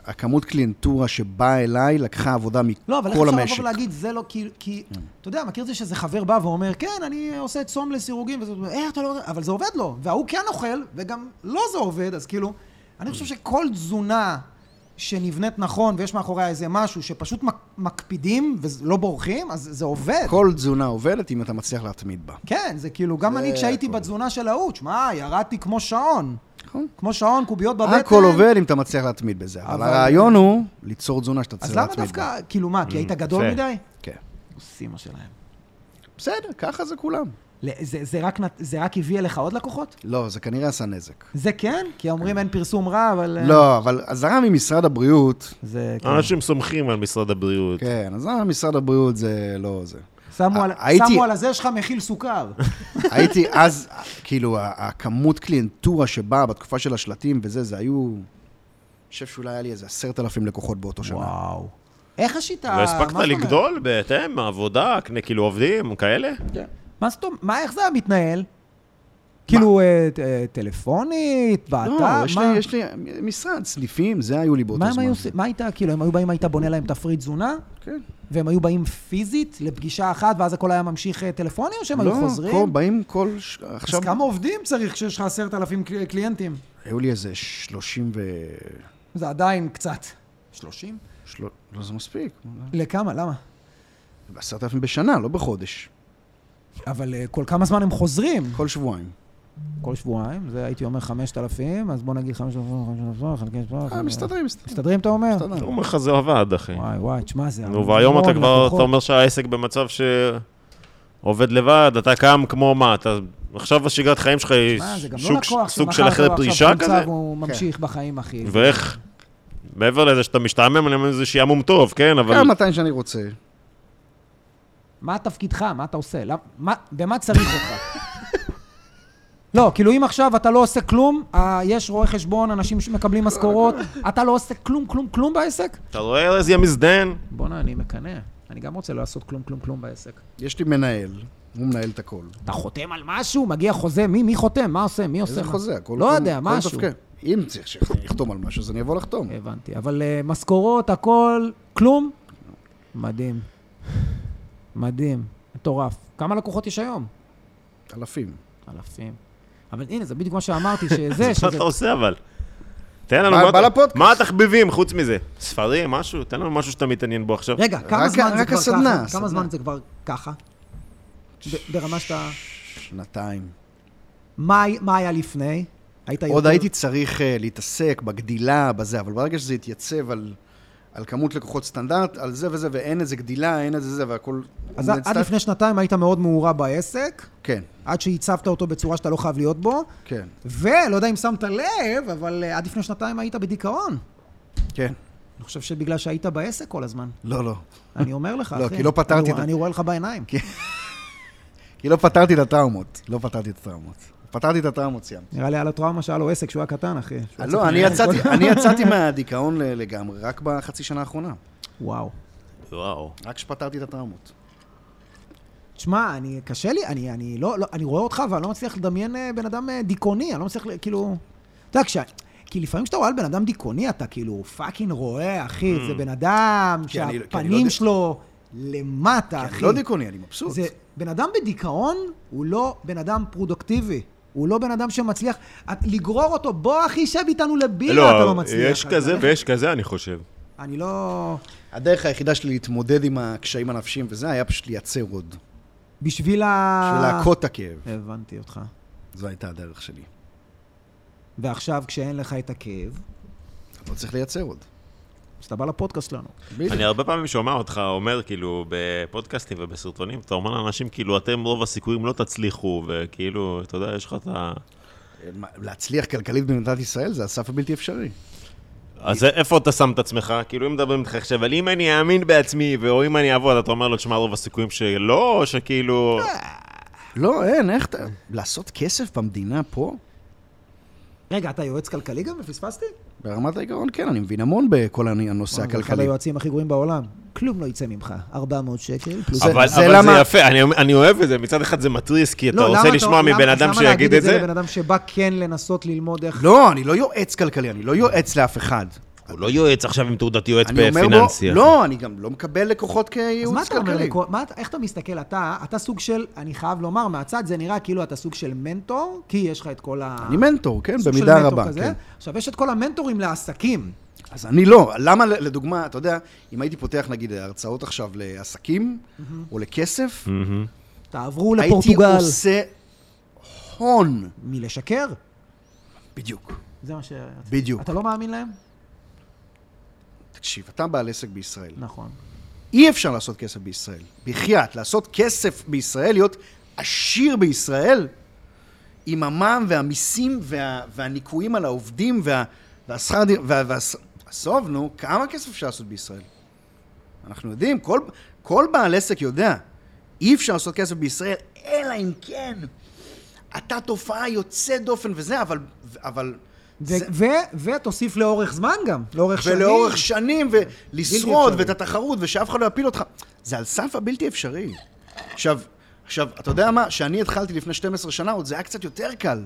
הכמות קליינטורה שבאה אליי לקחה עבודה לא, אבל איך מכל אפשר המשק. לבוא ולהגיד, זה לא כי... כי אתה יודע, מכיר את זה שזה חבר בא ואומר, כן, אני עושה צום לסירוגין, וזה, איך אתה לא... אבל זה עובד לו, וההוא כן אוכל, וגם לא זה עובד, אז כאילו, אני חושב שכל תזונה שנבנית נכון, ויש מאחוריה איזה משהו שפשוט מק- מקפידים ולא בורחים, אז זה עובד. כל תזונה עובדת אם אתה מצליח להתמיד בה. כן, זה כאילו, גם זה אני כשהייתי הכל. בתזונה של ההוא, שמע, ירדתי כמו שעון. נכון. כמו שעון, קוביות בבטן. הכל עובד אם אתה מצליח להתמיד בזה. אבל אבל- הרעיון הוא ליצור תזונה שאתה אז צריך למה להתמיד בה. דווקא, כאילו מה, כי היית גדול יפה. מדי? כן. עושים מה שלהם. בסדר, ככה זה כולם. ל- זה, זה, רק, נת- זה רק הביא אליך עוד לקוחות? לא, זה כנראה עשה נזק. זה כן? כי אומרים אין פרסום רע, אבל... אה, לא, אבל אזהרה ממשרד הבריאות, זה כן. אנשים סומכים על משרד הבריאות. כן, אזהרה ממשרד הבריאות זה לא זה. שמו, על, הייתי- שמו על הזה שלך מכיל סוכר. [LAUGHS] הייתי אז, כאילו, הכמות קליינטורה שבאה בתקופה של השלטים וזה, זה היו... אני חושב שאולי היה לי איזה עשרת אלפים לקוחות באותו שנה. וואו. איך השיטה? לא הספקת? לגדול בהתאם, עבודה, כאילו עובדים, כאלה? מה זאת אומרת? מה, איך זה היה מתנהל? כאילו, אה, אה, טלפונית, באתר? לא, יש מה? לי, יש לי משרד, סניפים, זה היו לי באותו מה זמן. הם היו עושים? מה הייתה, כאילו, הם היו באים, היית בונה להם תפריט תזונה? כן. והם היו באים פיזית לפגישה אחת, ואז הכל היה ממשיך אה, טלפוני, או שהם היו לא, חוזרים? כל, באים כל... ש- אז עכשיו, כמה עובדים צריך כשיש לך עשרת אלפים קל- קליינטים? היו לי איזה שלושים ו... זה עדיין קצת. 30? של... לא, זה מספיק. לכמה? למה? עשרת אלפים בשנה, לא בחודש. אבל אה, כל כמה זמן הם חוזרים? כל שבועיים. כל שבועיים, זה הייתי אומר 5,000, אז בוא נגיד 5,000, 5,000, חלקי שבוע. אה, מסתדרים, מסתדרים. מסתדרים, אתה אומר? מסתדרים. הוא אומר לך זה עבד, אחי. וואי, וואי, תשמע, זה... נו, והיום אתה כבר. אתה אומר שהעסק במצב שעובד לבד, אתה קם כמו מה, אתה... עכשיו השגרת חיים שלך היא תשמע, זה גם לא סוג של אחרי עכשיו פרישה כזה? והוא ממשיך בחיים, אחי. ואיך, מעבר לזה שאתה משתעמם, אני אומר, זה שעמום טוב, כן, אבל... גם מתי שאני רוצה. מה תפקידך? מה אתה עושה? למ- מה- במה צריך אותך? לא, כאילו אם עכשיו אתה לא עושה כלום, אה, יש רואי חשבון, אנשים שמקבלים משכורות, אתה לא עושה כלום, כלום, כלום בעסק? אתה רואה ארז יא מזדיין? בואנה, אני מקנא. אני גם רוצה לעשות כלום, כלום, כלום בעסק. יש לי מנהל, הוא מנהל את הכל. אתה חותם על משהו? מגיע חוזה? מי, מי חותם? מה עושה? מי עושה? איזה מה? חוזה? הכל- לא יודע, משהו. מתפקד. אם צריך שיחתום על משהו, אז אני אבוא לחתום. הבנתי. אבל uh, משכורות, הכל, כלום? מדהים. מדהים. מטורף. כמה לקוחות יש היום? אלפים. אלפים. אבל הנה, זה בדיוק מה שאמרתי, שזה, [LAUGHS] מה שזה... אתה עושה אבל? תן לנו, בא- מה לפודקאסט. מה התחביבים חוץ מזה? ספרים, משהו? תן לנו משהו שאתה מתעניין בו עכשיו. רגע, כמה רק- זמן זה כבר הסדנה, ככה? הסדנה. כמה זמן זה כבר ככה? ברמה שאתה... שנתיים. מה מה היה לפני? היית עוד יותר- הייתי צריך אה, להתעסק בגדילה, בזה, אבל ברגע שזה התייצב על, על כמות לקוחות סטנדרט, על זה וזה, ואין איזה גדילה, אין איזה זה, והכל... אז עד סטט- לפני שנתיים היית מאוד מעורה בעסק, כן, עד שהצבת אותו בצורה שאתה לא חייב להיות בו, כן, ולא יודע אם שמת לב, אבל אה, עד לפני שנתיים היית בדיכאון. כן. אני חושב שבגלל שהיית בעסק כל הזמן. לא, לא. אני אומר לך, לא, אחי. כי לא פתרתי אני- את אני רואה לך בעיניים. [LAUGHS] כי לא פתרתי את הטראומות. לא פתרתי את הטראומות. פתרתי את הטראומות, סיימתי. נראה לי על הטראומה שהיה לו עסק כשהוא היה קטן, אחי. היה לא, אני יצאתי, אני יצאתי מהדיכאון ל- לגמרי, רק בחצי שנה האחרונה. וואו. וואו. רק כשפתרתי את הטראומות. תשמע, אני, קשה לי, אני, אני לא, לא, אני רואה אותך ואני לא מצליח לדמיין אה, בן אדם אה, דיכאוני, אני לא מצליח, כאילו... אתה יודע, כש... כי לפעמים כשאתה רואה על בן אדם דיכאוני, אתה כאילו fucking רואה, אחי, זה בן אדם כי אני- כי אני לא שהפנים ד- שלו למטה, כי אחי. אני לא דיכאוני, אני מבסוט. זה, בן אדם בדיכאון הוא לא בן אדם פרודוקטיבי. הוא לא בן אדם שמצליח... את, לגרור אותו, בוא אחי, שב איתנו לבירה, אתה לא מצליח. יש כזה ויש כזה, אני חושב. אני לא... הדרך היחידה שלי להתמודד עם הקשיים הנפשיים וזה, היה פשוט לייצר עוד. בשביל ה... בשביל להכות את הכאב. הבנתי אותך. זו הייתה הדרך שלי. ועכשיו, כשאין לך את הכאב, לא צריך לייצר עוד. אז אתה בא לפודקאסט שלנו. אני הרבה פעמים שומע אותך אומר, כאילו, בפודקאסטים ובסרטונים, אתה אומר לאנשים, כאילו, אתם רוב הסיכויים לא תצליחו, וכאילו, אתה יודע, יש לך את ה... מה, להצליח כלכלית במדינת ישראל זה הסף הבלתי אפשרי. אז איפה אתה שם את עצמך? כאילו, אם מדברים איתך עכשיו, אבל אם אני אאמין בעצמי, או אם אני אעבוד, אתה אומר לו, תשמע, רוב הסיכויים שלא, או שכאילו... לא, אין, איך אתה... לעשות כסף במדינה פה? רגע, אתה יועץ כלכלי גם? ופספסתי? ברמת העיקרון, כן, אני מבין המון בכל הנושא זה אחד הכלכלי. היועצים הכי גרועים בעולם. כלום לא יצא ממך. 400 שקל, פלוס... זה- אבל, זה אבל למה- זה יפה, אני, אני אוהב את זה, מצד אחד זה מתריס, כי אתה לא, רוצה למה לשמוע למה- מבן אדם למה שיגיד להגיד את זה. לבן אדם שבא כן לנסות ללמוד איך... לא, אני לא יועץ כלכלי, אני לא יועץ לאף אחד. הוא לא יועץ עכשיו עם תעודת יועץ אומר בפיננסי. בו, לא, אני גם לא מקבל לקוחות אז מה כייעוץ אומר, כלכלי. לכל- מה אתה- איך אתה מסתכל? אתה, אתה סוג של, אני חייב לומר, מהצד זה נראה כאילו אתה סוג של מנטור, כי יש לך את כל ה... אני מנטור, כן, במידה רבה. כן. עכשיו, יש את כל המנטורים לעסקים. אז אני לא. למה, לדוגמה, אתה יודע, אם הייתי פותח נגיד הרצאות עכשיו לעסקים, או לכסף. תעברו הייתי לפורטוגל. עושה הון. מלשקר? בדיוק. זה מה ש... בדיוק. אתה לא מאמין להם? תקשיב, אתה בעל עסק בישראל. נכון. אי אפשר לעשות כסף בישראל. בחייאת, לעשות כסף בישראל, להיות עשיר בישראל, עם המע"מ והמיסים וה, והניכויים על העובדים וה, והשכר וה, וה, עזוב, נו, כמה כסף אפשר לעשות בישראל? אנחנו יודעים, כל, כל בעל עסק יודע, אי אפשר לעשות כסף בישראל, אלא אם כן אתה תופעה יוצאת דופן וזה, אבל... אבל ותוסיף לאורך זמן גם, לאורך שנים. ולאורך שנים, ולשרוד. ואת התחרות, ושאף אחד לא יפיל אותך. זה על סף הבלתי אפשרי. עכשיו, עכשיו, אתה יודע מה? כשאני התחלתי לפני 12 שנה, עוד זה היה קצת יותר קל.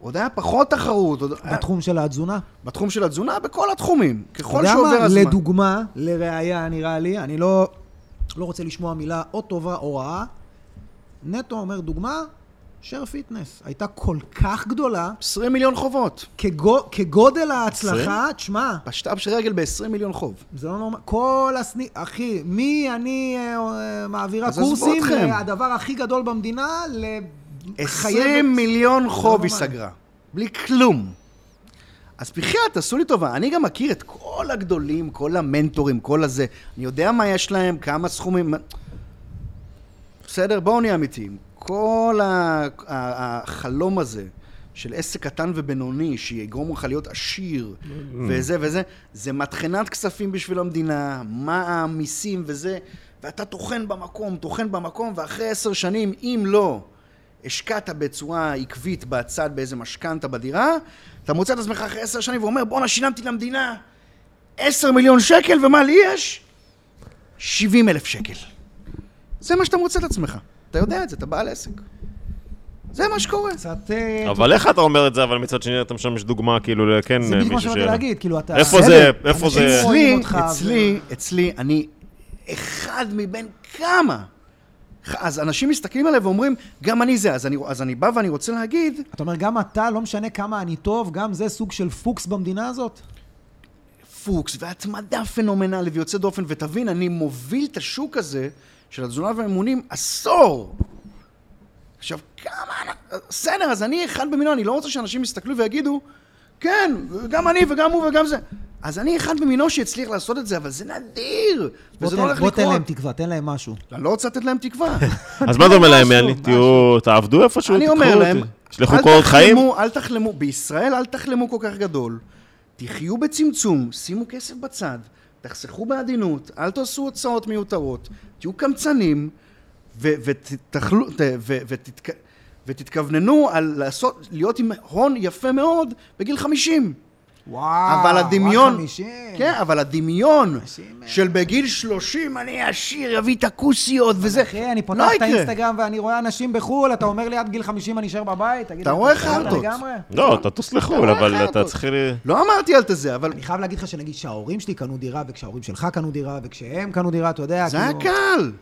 עוד היה פחות תחרות. עוד... היה- בתחום של התזונה. בתחום של התזונה, בכל התחומים. אתה ככל יודע שעובר מה? הזמן. לדוגמה, לראיה נראה לי, אני לא, לא רוצה לשמוע מילה או טובה או רעה. נטו אומר דוגמה, Share Fitness. הייתה כל כך גדולה, 20 מיליון חובות. כגו, כגודל ההצלחה, תשמע, פשטה של רגל ב-20 מיליון חוב. זה לא נורמל, כל הסניף, אחי, מי אני אה, אה, מעבירה קורסים. הדבר הכי גדול במדינה, ל... 20 מיליון חוב היא. סגרה. בלי כלום. אז בחייאת, תעשו לי טובה. אני גם מכיר את כל הגדולים, כל המנטורים, כל הזה. אני יודע מה יש להם, כמה סכומים. בסדר, בואו נהיה אמיתיים. כל החלום הזה של עסק קטן ובינוני, שיגרום לך להיות עשיר, וזה וזה, זה מטחנת כספים בשביל המדינה, מע"מ, מיסים וזה, ואתה טוחן במקום, טוחן במקום, ואחרי עשר שנים, אם לא השקעת בצורה עקבית בצד באיזה משכנתה בדירה, אתה מוצא את עצמך אחרי עשר שנים ואומר, בואנה, שילמתי למדינה עשר מיליון שקל, ומה לי יש? שבעים אלף שקל. זה מה שאתה מוצא את עצמך. אתה יודע את זה, אתה בעל עסק. זה מה שקורה. קצת... אה, אבל איך אתה אומר את זה, אבל מצד שני אתה משמש דוגמה, כאילו, כן, זה בדיוק מה מישהו שבאתי להגיד, כאילו, אתה... איפה זה, איפה אנשים זה- אצלי, אצלי, אצלי, אני אחד מבין כמה. אז אנשים מסתכלים עליי ואומרים, גם אני זה. אז אני, אז אני בא ואני רוצה להגיד, אתה אומר, גם אתה, לא משנה כמה אני טוב, גם זה סוג של פוקס במדינה הזאת? פוקס והתמדה פנומנלית ויוצא דופן, ותבין, אני מוביל את השוק הזה של התזונה והאימונים עשור. עכשיו, כמה... בסדר, אז אני אחד במיליון, אני לא רוצה שאנשים יסתכלו ויגידו, כן, גם אני וגם הוא וגם זה. אז אני אחד במינו שהצליח לעשות את זה, אבל זה נדיר, וזה לא הולך בוא תן לקרות. להם תקווה, תן להם משהו. אני לא רוצה לתת להם תקווה. [LAUGHS] אז מה אתה אומר להם, יאללה, תהיו, תעבדו איפשהו, אני אומר. להם, תשלחו אל קורות חיים. תחלמו, אל תחלמו, בישראל אל תחלמו כל כך גדול. תחיו בצמצום, שימו כסף בצד, תחסכו בעדינות, אל תעשו הוצאות מיותרות, תהיו קמצנים, ותתכווננו על לעשות, להיות עם הון יפה מאוד בגיל 50. וואו, אבל הדמיון, רק 50. כן, אבל הדמיון חמישים, אה. של בגיל 30 אני עשיר, אביא את הכוסיות וזה, אחי, אני פותח לא את. האינסטגרם ואני רואה אנשים בחו"ל, אתה אומר לי עד גיל 50 אני אשאר בבית? תגיד אתה רואה חרטות. לא, אתה טוס לחו"ל, אבל אתה. צריך... ל- לא אמרתי על זה, אבל אני חייב להגיד לך שנגיד שההורים שלי קנו דירה, וכשההורים שלך קנו דירה, וכשהם קנו דירה, אתה יודע, זה היה כאילו... קל.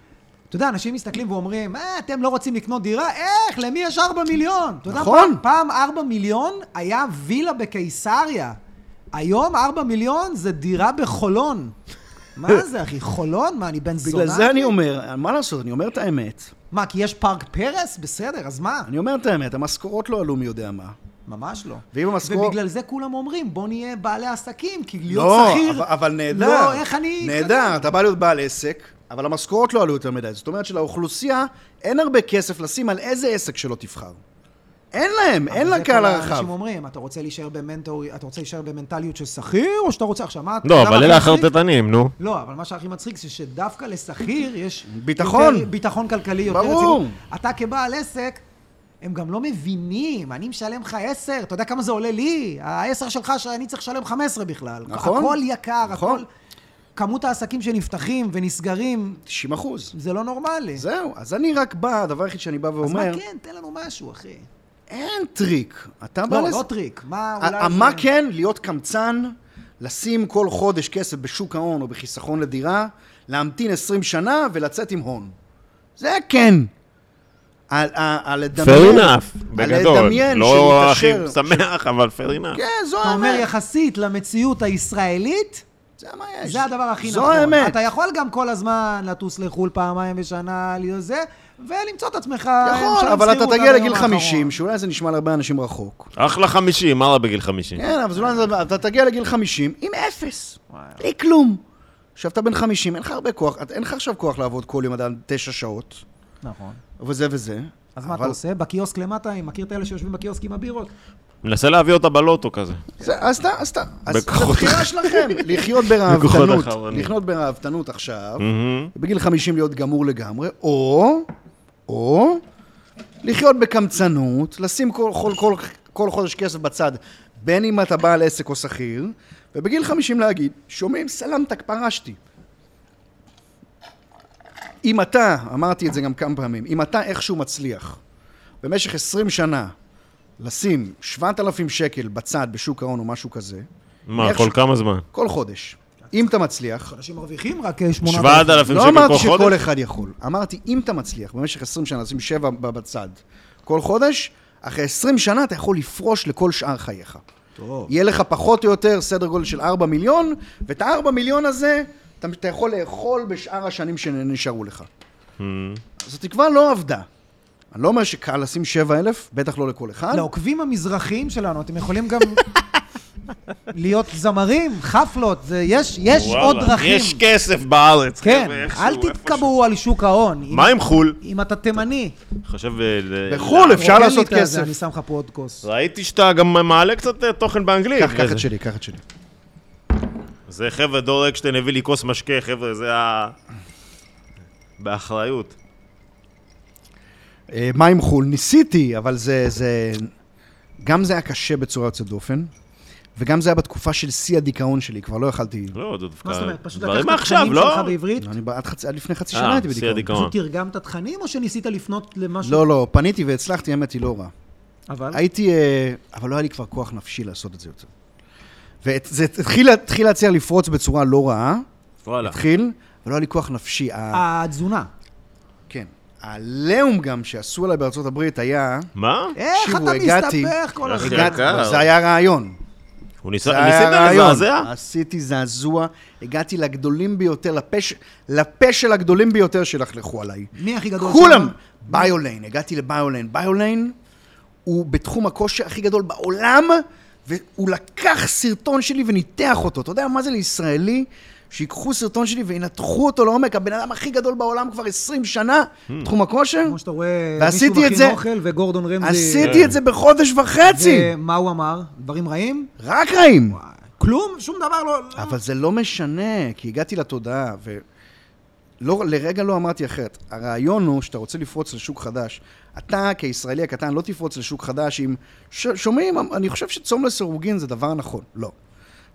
אתה יודע, אנשים מסתכלים ואומרים, אה, אתם לא רוצים לקנות דירה? איך? למי יש 4 מיליון? אתה יודע, נכון. פעם, פעם 4 מיליון היה וילה בקיסריה. היום 4 מיליון זה דירה בחולון. מה [LAUGHS] זה, אחי? חולון? מה, אני בן זונה? בגלל זה אני אומר, מה לעשות, אני אומר את האמת. מה, כי יש פארק פרס? בסדר, אז מה? אני אומר את האמת, המשכורות לא עלו מי יודע מה. ממש לא. ואם המשכורת... ובגלל זה כולם אומרים, בוא נהיה בעלי עסקים, כי להיות לא, שכיר... אבל, אבל נהדר. לא, איך אני... נהדר, אתה בא להיות בעל עסק, אבל המשכורות לא עלו יותר מדי. זאת אומרת שלאוכלוסייה אין הרבה כסף לשים על איזה עסק שלא תבחר. אין להם, אין אבל לה קהל זה כל הרחב. האנשים אומרים, אתה רוצה להישאר במנטור, אתה רוצה להישאר במנטליות של שכיר, או שאתה רוצה עכשיו, מה... לא, אבל אלה? החרטטנים, נו. לא, אבל מה שהכי מצחיק זה שדווקא לשכיר יש... [LAUGHS] ביטחון. יותר, ביטחון כלכלי יותר. ברור. אתה כבעל עסק, הם גם לא מבינים, אני משלם לך 10, אתה יודע כמה זה עולה לי? ה-10 שלך שאני צריך לשלם 15 בכלל. נכון. הכל יקר, נכון. הכל... כמות העסקים שנפתחים ונסגרים, 90 אחוז. זה לא נורמלי. זהו, אז אני רק בא, הדבר היחיד שאני בא אז ואומר, מה כן? תן לנו משהו, אחי. אין טריק. אתה בא לא, לס- לא טריק. מה אולי... מה כן? להיות קמצן, לשים כל חודש כסף בשוק ההון או בחיסכון לדירה, להמתין 20 שנה ולצאת עם הון. זה כן. על, על, על לדמיין... fair enough, בגדול. לדמיין לא הכי שמח, אבל fair enough. כן, זו אתה אומר האמת. יחסית למציאות הישראלית, זה מה יש. זה הדבר הכי זו נכון. האמת. אתה יכול גם כל הזמן לטוס לחו"ל פעמיים בשנה, להיות זה, ולמצוא את עצמך... יכול, משלם אבל אתה שכירות תגיע לגיל היום 50, האחרון. שאולי זה נשמע להרבה אנשים רחוק. אחלה חמישים, מה רע בגיל חמישים? כן, אבל לא... אתה תגיע לגיל 50 עם אפס. בלי כלום. עכשיו אתה בן 50, אין לך הרבה כוח, אין לך עכשיו כוח לעבוד כל יום עד תשע שעות, נכון. וזה וזה. אז מה אתה עושה? בקיוסק למטה, אני מכיר את אלה שיושבים בקיוסק עם הבירות? מנסה להביא אותה בלוטו כזה. זה- אז אתה, אז אתה, אז זו בחירה שלכם, לחיות ברהבתנות, אחרונים. לחיות ברהבתנות עכשיו. בגיל 50 להיות גמור לגמרי, או, או, לחיות בקמצנות, לשים כל, כל, כל, כל חודש כסף בצד, בין אם אתה בעל עסק או שכיר, ובגיל 50 להגיד, שומעים, סלמתק, פרשתי. אם אתה, אמרתי את זה גם כמה פעמים, אם אתה איכשהו מצליח במשך 20 שנה לשים 7,000 שקל בצד בשוק ההון או משהו כזה, מה, כל כמה זמן? כל חודש, אם אתה מצליח, אנשים מרוויחים רק אה, 8,000. 7,000 לא שקל אמרתי כל שכל חודש? אחד יכול. אמרתי, אם אתה מצליח במשך 20 שנה שבע ב- בצד כל חודש, אחרי 20 שנה אתה יכול לפרוש לכל שאר חייך. טוב. יהיה לך פחות או יותר סדר גודל של 4 מיליון, ואת ה-4 מיליון הזה אתה, אתה יכול לאכול בשאר השנים שנשארו לך. מהמם. אז התקווה לא עבדה. אני לא אומר שקל לשים 7,000, בטח לא לכל אחד. לעוקבים המזרחיים שלנו, אתם יכולים גם [LAUGHS] להיות זמרים, חפלות, זה- יש יש וואלה, עוד דרכים. יש כסף בארץ. כן, חבר'ה, אל. תתקבעו על שוק ההון. אם- מה עם חו"ל? אם אתה תימני. חושב... אה, בחו"ל אפשר רוקן לי לעשות כסף. אני שם לך פה עוד כוס. ראיתי שאתה גם מעלה קצת אה, תוכן באנגלית. קח, קח. את שלי, קח את שלי. זה חבר'ה, דור אקשטיין הביא לי כוס משקה, חבר'ה, זה ה... באחריות. אה, מים חו"ל, ניסיתי, אבל זה, זה... גם זה היה קשה בצורה יוצאת דופן, וגם זה היה בתקופה של שיא הדיכאון שלי, כבר לא יכלתי... לא, זה דווקא... מה זאת אומרת? פשוט לקחת תכנים לא? שלך בעברית? אני עד, לפני חצי אה, שנה הייתי שיא בדיכאון. הדיכאון. פשוט תרגמת תכנים, או שניסית לפנות למשהו? לא, לא, פניתי והצלחתי, האמת היא לא רע. אבל? הייתי, אה, אבל לא היה לי כבר כוח נפשי לעשות את זה יותר. וזה התחיל, התחיל להצליח לפרוץ בצורה לא רעה, וואלה. התחיל, ולא היה לי כוח נפשי. התזונה. כן. העליהום גם שעשו עליי בארצות הברית היה... מה? איך אתה מסתבך כל הזמן? זה היה רעיון. הוא ניסה, זה ניסית. לזעזע? עשיתי זעזוע, הגעתי לגדולים ביותר, לפש, לפה של הגדולים ביותר שלכלכו עליי. מי הכי גדול כולם! ביוליין, הגעתי לביוליין. ביוליין הוא בתחום הכושר הכי גדול בעולם, והוא לקח סרטון שלי וניתח אותו. אתה יודע מה זה לישראלי? שיקחו סרטון שלי וינתחו אותו לעומק, הבן אדם הכי גדול בעולם כבר 20 שנה, בתחום הכושר. כמו שאתה רואה, מישהו את מכין זה- אוכל וגורדון רמזי... עשיתי את זה בחודש וחצי. ומה הוא אמר? דברים רעים? רק רעים. כלום? שום דבר לא... לא. אבל זה לא משנה, כי הגעתי לתודעה, ולא, לרגע לא אמרתי אחרת. הרעיון הוא שאתה רוצה לפרוץ לשוק חדש. אתה, כישראלי הקטן, לא תפרוץ לשוק חדש אם... ש... שומעים, אני חושב שצום לסירוגין זה דבר נכון. לא.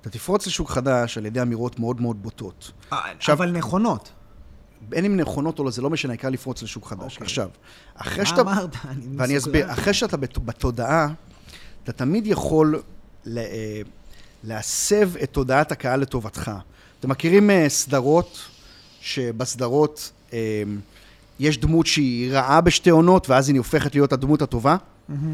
אתה תפרוץ לשוק חדש על ידי אמירות מאוד מאוד בוטות. אה, עכשיו- אבל נכונות. בין אם נכונות או לא, זה לא משנה, העיקר לפרוץ לשוק חדש. אוקיי. עכשיו, אחרי מה שאתה... אמרת? אני ואני מסוגל. אסביר, אחרי שאתה בת- בתודעה, אתה תמיד יכול ל- אה, להסב את תודעת הקהל לטובתך. אתם מכירים אה, סדרות, שבסדרות יש דמות שהיא רעה בשתי עונות, ואז היא הופכת להיות הדמות הטובה?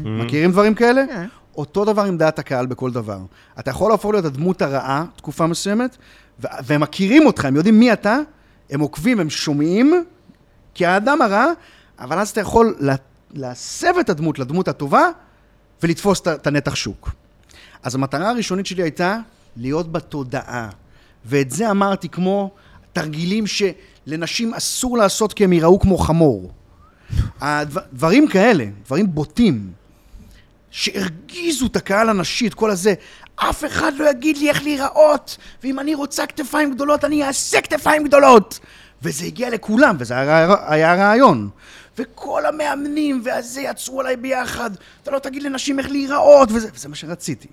מכירים דברים כאלה? כן. אותו דבר עם דעת הקהל בכל דבר. אתה יכול להפוך להיות הדמות הרעה תקופה מסוימת, והם מכירים אותך, הם יודעים מי אתה, הם עוקבים, הם שומעים, כי האדם הרע, אבל אז אתה יכול לה- להסב את הדמות לדמות הטובה ולתפוס את הנתח שוק. אז המטרה הראשונית שלי הייתה להיות בתודעה. ואת זה אמרתי כמו תרגילים שלנשים אסור לעשות כי הם ייראו כמו חמור. הדבר- דברים כאלה, דברים בוטים, שהרגיזו את הקהל הנשי, את כל הזה. אף אחד לא יגיד לי איך להיראות, ואם אני רוצה כתפיים גדולות, אני אעשה כתפיים גדולות. וזה הגיע לכולם, וזה היה, היה הרעיון. וכל המאמנים והזה יצרו עליי ביחד, אתה לא תגיד לנשים איך להיראות, וזה, וזה מה שרציתי.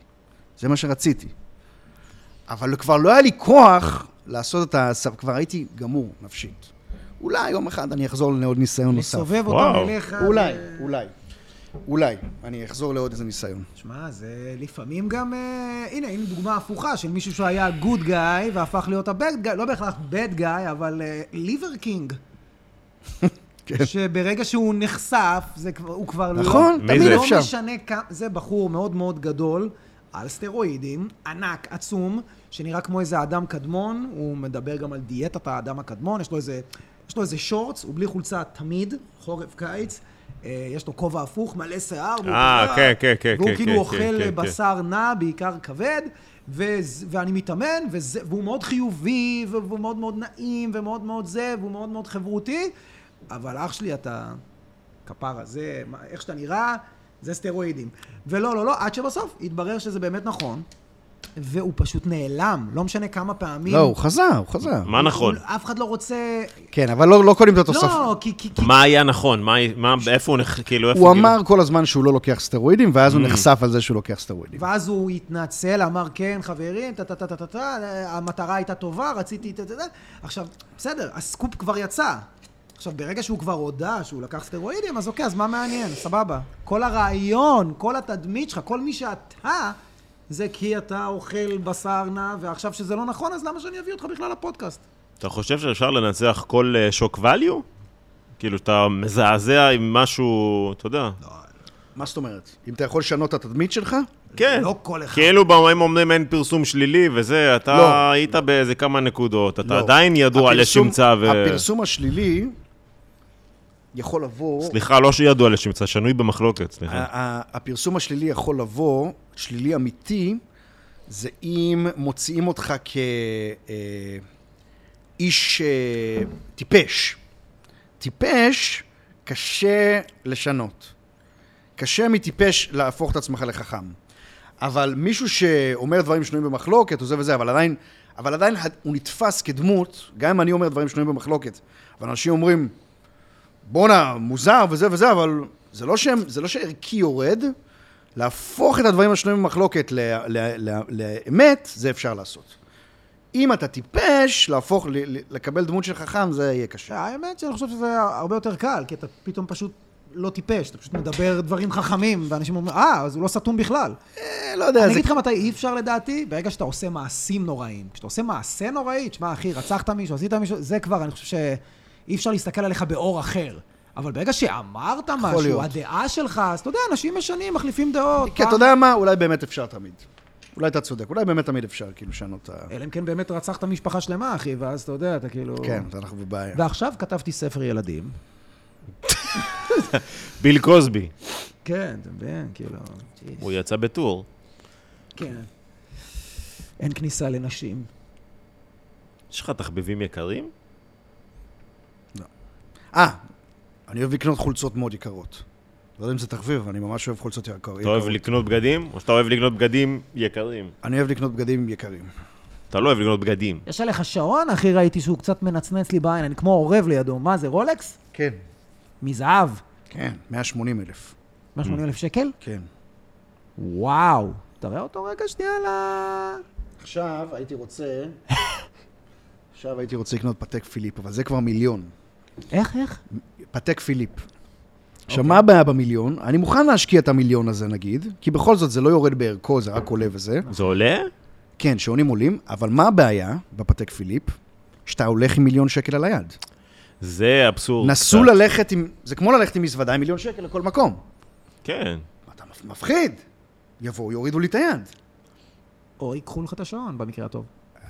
זה מה שרציתי. אבל כבר לא היה לי כוח לעשות את ה... כבר הייתי גמור נפשית. אולי יום אחד אני אחזור לעוד ניסיון נוסף. לסובב. אותם אליך. אולי, אולי. אולי. אני אחזור לעוד איזה ניסיון. שמע, זה לפעמים גם... אה, הנה, הנה דוגמה הפוכה של מישהו שהיה good guy והפך להיות ה bad guy, לא בהכרח bad guy, אבל Liver King. [LAUGHS] כן. שברגע שהוא נחשף, זה כבר, הוא כבר לא... נכון, מי תמיד זה? לא אפשר. משנה כמה... זה בחור מאוד מאוד גדול, על סטרואידים, ענק, עצום, שנראה כמו איזה אדם קדמון, הוא מדבר גם על דיאטת האדם הקדמון, יש לו איזה, יש לו איזה שורטס, הוא בלי חולצה תמיד, חורף, קיץ. אה, יש לו כובע הפוך, מלא שיער, אה, ככה- כן, כן, כן, והוא כן, כאילו כן, אוכל כן, כן. בשר נע, בעיקר כבד, וזה- ואני מתאמן, וזה- והוא מאוד חיובי, והוא מאוד מאוד נעים, ומאוד מאוד זה, והוא מאוד מאוד חברותי, אבל אח שלי, אתה כפרה, זה, איך שאתה נראה, זה סטרואידים. ולא, לא, לא, עד שבסוף התברר שזה באמת נכון, והוא פשוט נעלם, לא משנה כמה פעמים. לא, הוא חזר, הוא חזר. מה נכון? הוא- אף אחד לא רוצה... כן, אבל לא, לא קונים את התוספת. לא, כי... כי, כי מה היה נכון? מה, מה, איפה הוא נח... כאילו, איפה... הוא כאילו- אמר כל הזמן שהוא לא לוקח סטרואידים, ואז הוא Mm. נחשף על זה שהוא לוקח סטרואידים. ואז הוא התנצל, אמר, כן, חברים, טה-טה-טה-טה-טה, המטרה הייתה טובה, רציתי... עכשיו, בסדר, הסקופ כבר יצא. עכשיו, ברגע שהוא כבר הודה שהוא לקח סטרואידים, אז אוקיי, אז מה מעניין? סבבה. כל הרעיון, כל התדמית שלך, כל מי שאתה, זה כי אתה אוכל בשר נע, ועכשיו שזה לא נכון, אז למה שאני אביא אותך בכלל לפודקאסט? אתה חושב שאפשר לנצח כל אה, שוק value? כאילו, אתה מזעזע עם משהו, אתה יודע. מה זאת אומרת? אם אתה יכול לשנות את התדמית שלך? כן. לא כל אחד. כאילו באים אומרים אין פרסום שלילי וזה, אתה לא. היית באיזה כמה נקודות, אתה לא. עדיין ידוע הפרסום- לשמצה ו... הפרסום השלילי יכול לבוא... סליחה, לא שידוע לשמצה, שנוי במחלוקת, סליחה. הפרסום השלילי יכול לבוא, שלילי אמיתי, זה אם מוציאים אותך כאיש אה, טיפש. טיפש, קשה לשנות. קשה מטיפש להפוך את עצמך לחכם. אבל מישהו שאומר דברים שנויים במחלוקת, או זה וזה, אבל עדיין, אבל עדיין הוא נתפס כדמות, גם אם אני אומר דברים שנויים במחלוקת, אבל אנשים אומרים, בואנה, מוזר וזה וזה, אבל זה לא, שהם, זה לא שערכי יורד, להפוך את הדברים השנויים במחלוקת לאמת, זה אפשר לעשות. אם אתה טיפש, להפוך, לקבל דמות של חכם, זה יהיה קשה. האמת שאני חושב שזה הרבה יותר קל, כי אתה פתאום פשוט לא טיפש, אתה פשוט מדבר דברים חכמים, ואנשים אומרים, אה, אז הוא לא סתום בכלל. אה, לא יודע, אני. אגיד לך מתי אי אפשר לדעתי, ברגע שאתה עושה מעשים נוראים. כשאתה עושה מעשה נוראי, תשמע, אחי, רצחת מישהו, עשית מישהו, זה כבר, אני חושב שאי אפשר להסתכל עליך באור אחר. אבל ברגע שאמרת משהו, להיות. הדעה שלך, אז אתה יודע, אנשים משנים, מחליפים דעות. כי אתה יודע מה, אולי באמת אפשר תמיד. אולי אתה צודק, אולי באמת תמיד אפשר כאילו לשנות את ה... אלא אם כן באמת רצחת משפחה שלמה, אחי, ואז אתה יודע, אתה כאילו... כן, אנחנו בבעיה. ועכשיו כתבתי ספר ילדים. [LAUGHS] ביל קוסבי, כן, אתה מבין, כאילו... הוא יצא בטור. כן. אין כניסה לנשים. יש לך תחביבים יקרים? אה, אני אוהב לקנות חולצות מאוד יקרות. לא יודע אם זה תחביב, אבל אני ממש אוהב חולצות יקר- אתה אוהב יקרות. לקנות בגדים, או שאתה אוהב לקנות בגדים יקרים? אני אוהב לקנות בגדים יקרים. אתה לא אוהב לקנות בגדים. יש עליך שעון, אחי, ראיתי שהוא קצת מנצנץ לי בעין, אני כמו עורב לידו. מה זה, רולקס? כן. מזהב. כן, 180 אלף. 180 אלף שקל? כן. וואו. תראה אותו רגע שנייה על ה... עכשיו הייתי רוצה... [LAUGHS] עכשיו הייתי רוצה לקנות פתק פיליפ, אבל זה כבר מיליון. איך, איך? פתק פיליפ. עכשיו, מה הבעיה במיליון? אני מוכן להשקיע את המיליון הזה, נגיד, כי בכל זאת זה לא יורד בערכו, זה רק עולה וזה. זה עולה? כן, שעונים עולים, אבל מה הבעיה בפתק פיליפ? שאתה הולך עם מיליון שקל על היד. זה אבסורד. נסו קצת. ללכת עם... זה כמו ללכת עם מזוודה עם מיליון שקל לכל מקום. כן. אתה מפ- מפחיד. יבואו, יורידו לי את היד. או ייקחו לך את השעון, במקרה הטוב.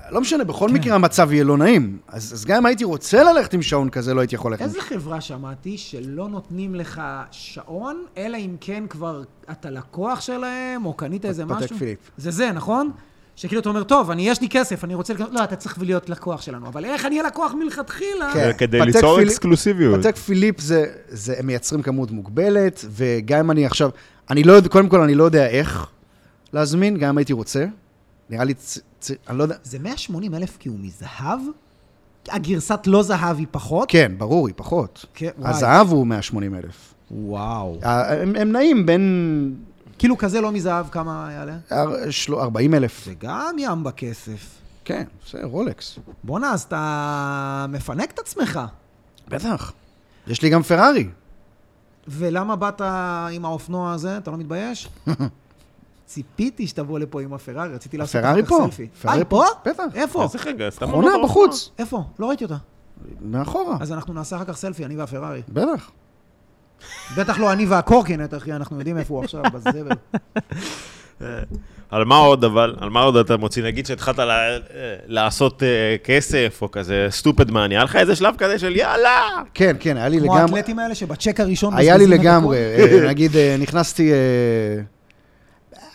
לא משנה, בכל מקרה המצב יהיה לא נעים. אז, אז גם אם הייתי רוצה ללכת עם שעון כזה, לא הייתי יכול ללכת איזה חברה שמעתי שלא נותנים לך שעון, אלא אם כן כבר אתה לקוח שלהם, או קנית איזה פתק משהו? פיליפ. זה זה, נכון? שכאילו אתה אומר, טוב, אני, יש לי כסף, אני רוצה לקנות... לא, אתה צריך להיות לקוח שלנו. אבל איך אני אהיה לקוח מלכתחילה? כן. כדי פתק ליצור פיליפ- אקסקלוסיביות. פתק פיליפ זה, זה, הם מייצרים כמות מוגבלת, וגם אם אני עכשיו, אני לא יודע, קודם כל אני לא יודע איך להזמין, גם אם הייתי רוצה. נראה לי, אני לא יודע, זה 180 אלף כי הוא מזהב? הגרסת לא זהב היא פחות? כן, ברור, היא פחות. כן, וואי. הזהב הוא 180 אלף. וואו. הם, הם נעים בין כאילו כזה לא מזהב, כמה יעלה? אר- של- 40 אלף. זה גם ים בכסף. כן, זה רולקס. בואנה, אז אתה מפנק את עצמך. בטח. יש לי גם פרארי. ולמה באת עם האופנוע הזה? אתה לא מתבייש? [LAUGHS] ציפיתי שתבוא לפה עם הפרארי, רציתי לעשות הפרארי איתך פה. סלפי. פרארי אה, פה. פה? בטח. איפה? איזה רגע, סתם אמרת בחוץ. איפה? לא ראיתי אותה. מאחורה. אז אנחנו נעשה אחר כך סלפי, אני והפרארי. בטח. בטח לא אני והקורקינט, אחי, אנחנו יודעים איפה הוא עכשיו, [LAUGHS] בזבל. על מה עוד אבל? על מה עוד אתה מוציא? נגיד שהתחלת אה, לעשות אה, כסף, או כזה סטופד מאני, היה לך איזה שלב כזה של יאללה! כן, כן, היה לי כמו לגמרי... האתלטים האלה שבצ'ק הראשון היה לי את לגמרי. אה, נגיד, אה, נכנסתי...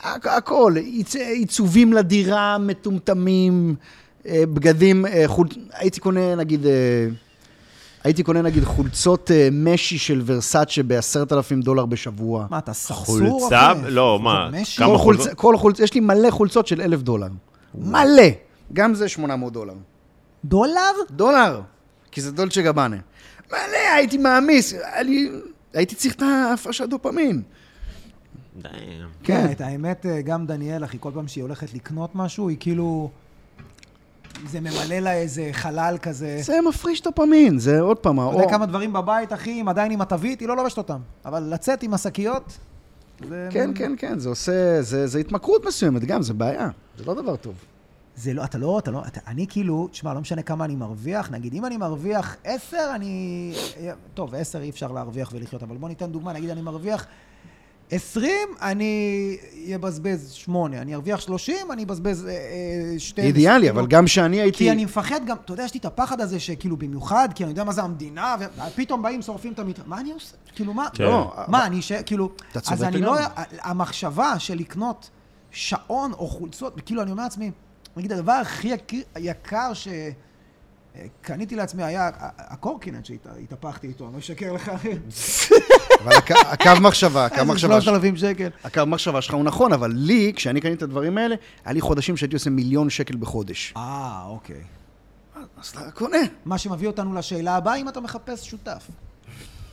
הכ- הכל, עיצ- עיצובים לדירה, מטומטמים, אה, בגדים, אה, חול... הייתי קונה, נגיד, אה, הייתי קונה, נגיד, חולצות משי של ורסאצ'ה בעשרת אלפים דולר בשבוע. מה, אתה סרסור, חולצה? לא, מה? כמה חולצות? חולצה, כל חולצה, יש לי מלא חולצות של אלף דולר. מלא. גם זה 800 דולר. דולר? דולר, כי זה דולצ'ה גבאנה. מלא, הייתי מעמיס, היה לי- הייתי צריך את ההפרשת דופמין. כן, את האמת, אה, גם דניאל, אחי, כל פעם שהיא הולכת לקנות משהו, היא כאילו... זה ממלא לה איזה חלל כזה. זה מפריש דופמין, זה עוד פעם, אתה האור. יודע כמה דברים בבית, אחי, אם עדיין עם התווית, היא לא לובשת אותם. אבל לצאת עם השקיות, זה... כן, כן, כן, זה עושה, זה, זה התמכרות מסוימת גם, זה בעיה. זה לא דבר טוב. זה לא, אתה לא, אתה לא, אתה, אני כאילו, תשמע, לא משנה כמה אני מרוויח, נגיד, אם אני מרוויח עשר, אני... טוב, עשר אי אפשר להרוויח ולחיות, אבל בוא ניתן דוגמה, נגיד אני מרוויח עשרים, אני אבזבז שמונה, אני ארוויח שלושים, אני אבזבז אה, אה, שתי... אידיאלי, אבל גם שאני הייתי... כי אני מפחד גם, אתה יודע, יש לי את הפחד הזה שכאילו במיוחד, כי אני יודע מה זה המדינה, ופתאום באים, שורפים את המת... מה אני עושה? כאילו, מה? כן. לא, מה, אני ש... כאילו... אתה צודק אז אני לא... לגמרי. המחשבה של לקנות שעון או חולצות, כאילו, אני אומר לעצמי, נגיד, הדבר הכי יקר- ש... קניתי לעצמי היה הקורקינט שהתהפכתי איתו, אני לא אשקר לך. [LAUGHS] אבל הקו, מחשבה, הקו איזה מחשבה, ש- 3,000 שקל. הקו מחשבה שלך הוא נכון, אבל לי, כשאני קניתי את הדברים האלה, היה לי חודשים שהייתי עושה מיליון שקל בחודש. אה, אוקיי. אז אתה קונה. מה שמביא אותנו לשאלה הבאה, אם אתה מחפש שותף.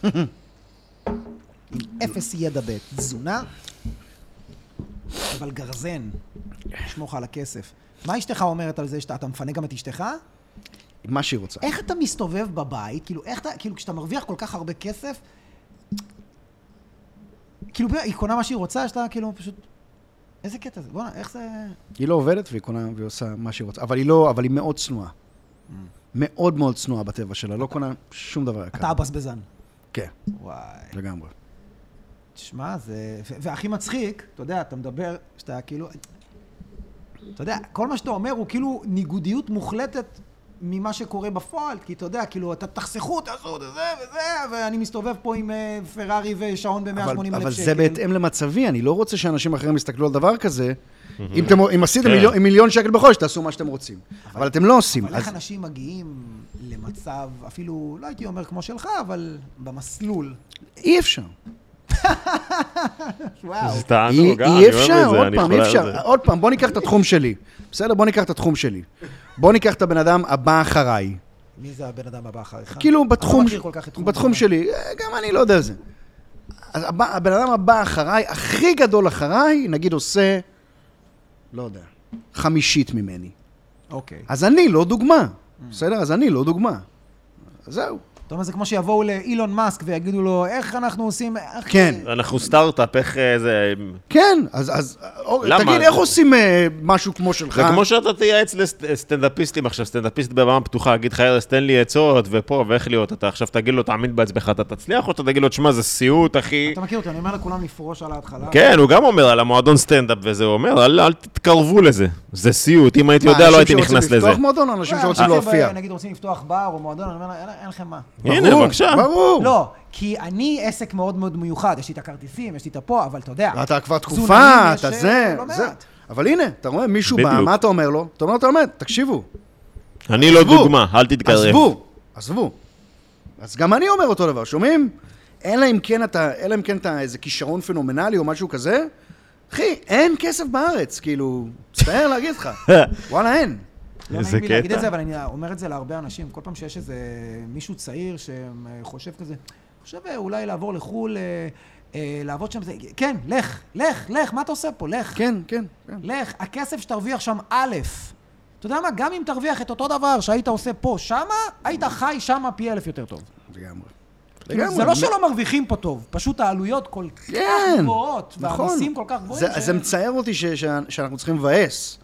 עם אפס ידע בתזונה, אבל גרזן, לשמור לך על הכסף. מה אשתך אומרת על זה שאתה אתה מפנה גם את אשתך? מה שהיא רוצה. איך אתה מסתובב בבית, כאילו, איך אתה, כאילו, כשאתה מרוויח כל כך הרבה כסף, כאילו, היא קונה מה שהיא רוצה, שאתה כאילו פשוט... איזה קטע זה? בוא'נה, איך זה... היא לא עובדת והיא קונה והיא עושה מה שהיא רוצה. אבל היא לא, אבל היא מאוד צנועה. מאוד מאוד צנועה בטבע שלה, לא קונה שום דבר יקר. אתה הבזבזן. כן, וואי. לגמרי. תשמע, זה... והכי מצחיק, אתה יודע, אתה מדבר, שאתה כאילו... אתה יודע, כל מה שאתה אומר הוא כאילו ניגודיות מוחלטת ממה שקורה בפועל, כי אתה יודע, כאילו, אתה תחסכו, תעשו את זה וזה, ואני מסתובב פה עם אה, פרארי ושעון ב-180 אבל, אלף שקל. אבל זה בהתאם למצבי, אני לא רוצה שאנשים אחרים יסתכלו על דבר כזה. אם, אתם, אם עשיתם כן. מיליון, שקל בחודש, תעשו מה שאתם רוצים. אבל אתם לא עושים. אבל אז איך אנשים מגיעים למצב, אפילו, לא הייתי אומר כמו שלך, אבל במסלול. אי אפשר. וואו. זה אי, תענוג, אפשר, עוד פעם, אי אפשר. עוד פעם, בוא ניקח את התחום שלי. בסדר? בוא ניקח את התחום שלי. בוא ניקח את הבן אדם הבא אחריי. מי זה הבן אדם הבא אחריך? כאילו בתחום, לא בתחום הבא. שלי, אה, גם אני לא יודע זה. הבן אדם הבא אחריי, הכי גדול אחריי, נגיד עושה, לא יודע, חמישית ממני. אוקיי. אז אני לא דוגמה, Mm. בסדר? אז אני לא דוגמה. זהו. אתה אומר, זה כמו שיבואו לאילון מאסק ויגידו לו, איך אנחנו עושים... איך- כן. אנחנו סטארט-אפ, איך אה, זה... כן, אז, אז למה? תגיד, איך עושים אה, משהו כמו שלך? זה כמו שאתה תייעץ לסטנדאפיסטים עכשיו, סטנדאפיסט בבמה פתוחה, יגיד לך, ארז, תן לי עצות, ופה, ואיך להיות, אתה עכשיו תגיד לו, תעמיד בעצמך, אתה תצליח, או שאתה תגיד לו, תשמע, זה סיוט, אחי. אתה מכיר אותי, אני אומר לכולם לפרוש על ההתחלה. כן, הוא גם אומר על המועדון סטנדאפ וזה, הוא אומר, אל אל תתקרבו לזה. זה סיוט, אם הייתי מה, יודע, לא אנשים הייתי שרוצים נכנס לזה. לפתוח מועדון, אנשים לא, שרוצים אנשים להופיע. נגיד רוצים לפתוח בר או מועדון, אני אומר, "אין- אין לכם מה. הנה, בבקשה. ברור. לא, כי אני עסק מאוד מאוד מיוחד, יש לי את הכרטיסים, יש לי את הפה, אבל אתה יודע. אתה כבר תקופה, אתה זה. אבל הנה, אתה רואה, מישהו בא. מה אתה אומר לו? אתה אומר, אתה אומר, תקשיבו, אני לא. דוגמה, אל תתקרב. עזבו, עזבו. אז גם אני אומר אותו דבר, שומעים? אלא אם כן אתה, אלא אם כן אתה איזה כישרון פנומנלי או משהו כזה, אחי, אין כסף בארץ, כאילו, מצטער להגיד לך, [LAUGHS] וואלה אין. לא נעים לי להגיד. את זה, אבל אני אומר את זה להרבה אנשים. כל פעם שיש איזה מישהו צעיר שחושב כזה, חושב אה, אולי לעבור לחו"ל, אה, אה, לעבוד שם, זה, כן, לך, לך, לך, מה אתה עושה פה? לך. כן, כן, כן. לך, הכסף שתרוויח שם, א', אתה יודע מה, גם אם תרוויח את אותו דבר שהיית עושה פה, שמה, היית חי שמה פי אלף יותר טוב. לגמרי. זה לא שלא מרוויחים פה טוב, פשוט העלויות כל כך כן, גבוהות, נכון. והמיסים כל כך גבוהים, זה, מצער אותי שאנחנו צריכים לבאס,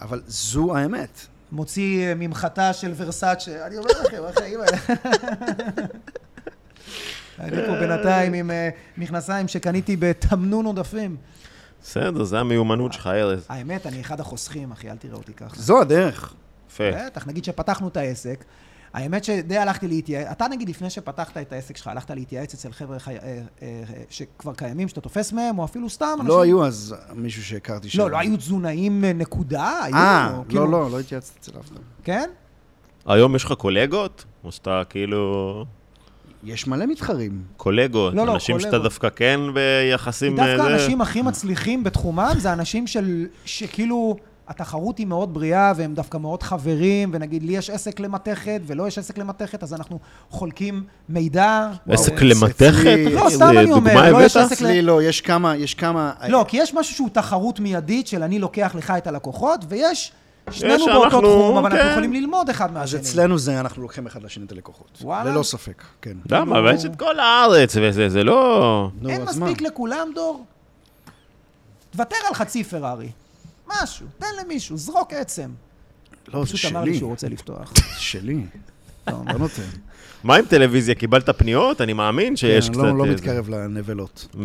אבל זו האמת. מוציא אה, ממחטה של ורסאצ'ה. אני אומר לכם, החיים האלה. אני פה בינתיים עם אה, מכנסיים שקניתי בתמנון עודפים. בסדר, זה המיומנות שלך, ארז. האמת, אני אחד החוסכים, אחי, אל תראה אותי ככה. זו הדרך. יפה. בטח, נגיד שפתחנו את העסק, האמת שדי הלכתי להתייעץ, אתה נגיד לפני שפתחת את העסק שלך, הלכת להתייעץ אצל חבר'ה חי... אה, אה, שכבר קיימים, שאתה תופס מהם, או אפילו סתם אנשים... לא היו אז מישהו שהכרתי שם. לא, לא היו תזונאים אה, נקודה, היו... אה, כאילו- לא, לא, לא התייעצתי אצל אף אחד. כן? היום יש לך קולגות? או שאתה כאילו... יש מלא מתחרים. קולגות, לא, לא, אנשים שאתה קולגות. דווקא כן ביחסים... דווקא אה, האנשים הכי מצליחים בתחומם זה אנשים של, שכאילו, התחרות היא מאוד בריאה והם דווקא מאוד חברים, ונגיד לי יש עסק למתכת ולא יש עסק למתכת, אז אנחנו חולקים מידע. עסק למתכת? לא, סתם אני אומר, לא יש? עסק ל- אצלי לא, יש כמה, יש כמה... לא, כי יש משהו שהוא תחרות מיידית של אני לוקח לך את הלקוחות, ויש שנינו באותו אנחנו, תחום, אבל כן. אנחנו יכולים ללמוד אחד אז מהשני. אצלנו זה, אנחנו לוקחים אחד לשני את הלקוחות. וואלה? ללא ספק, כן. למה? אבל יש את כל הארץ, וזה זה לא... נו, אין אז מה? מספיק לכולם, דור? תוותר על חצי פרארי. משהו, תן למישהו, זרוק עצם. לא, זה פשוט אמר לי שלי. שהוא רוצה לפתוח. [LAUGHS] שלי. לא, לא נותן. מה עם טלוויזיה? קיבלת פניות? אני מאמין שיש כן, קצת... לא- לא אה, מתקרב לנבלות.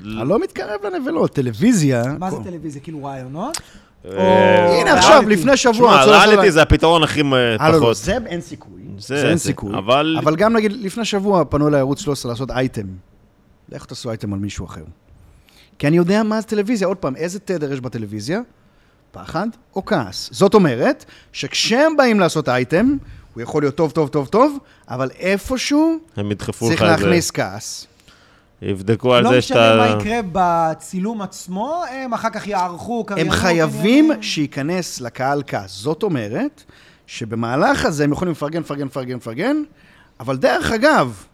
אני לא מתקרב לנבלות. טלוויזיה... מה זה כל- טלוויזיה? כאילו רעיונות? אה, הנה או- עכשיו. לפני שבוע... תשמע, ריאליטי זה הפתרון הכי אה, אה, לא, פחות. זה אין סיכוי. זה- אין סיכוי. אבל- אבל גם נגיד, לפני שבוע פנו אליי ערוץ 13 לעשות אייטם. לכו תעשו אייטם על מישהו אחר. כי אני יודע מה זה טלוויזיה. עוד פעם, איזה תדר יש בטלוויזיה? פחד או כעס. זאת אומרת, שכשהם באים לעשות אייטם, הוא יכול להיות טוב, טוב, טוב, טוב, אבל איפשהו הם ידחפו צריך לך את זה. להכניס כעס. יבדקו על לא זה משנה שאתה... מה יקרה בצילום עצמו, הם אחר כך יערכו הם חייבים עניינים. שייכנס לקהל כעס. זאת אומרת, שבמהלך הזה הם יכולים לפרגן, לפרגן, לפרגן, לפרגן, אבל דרך אגב,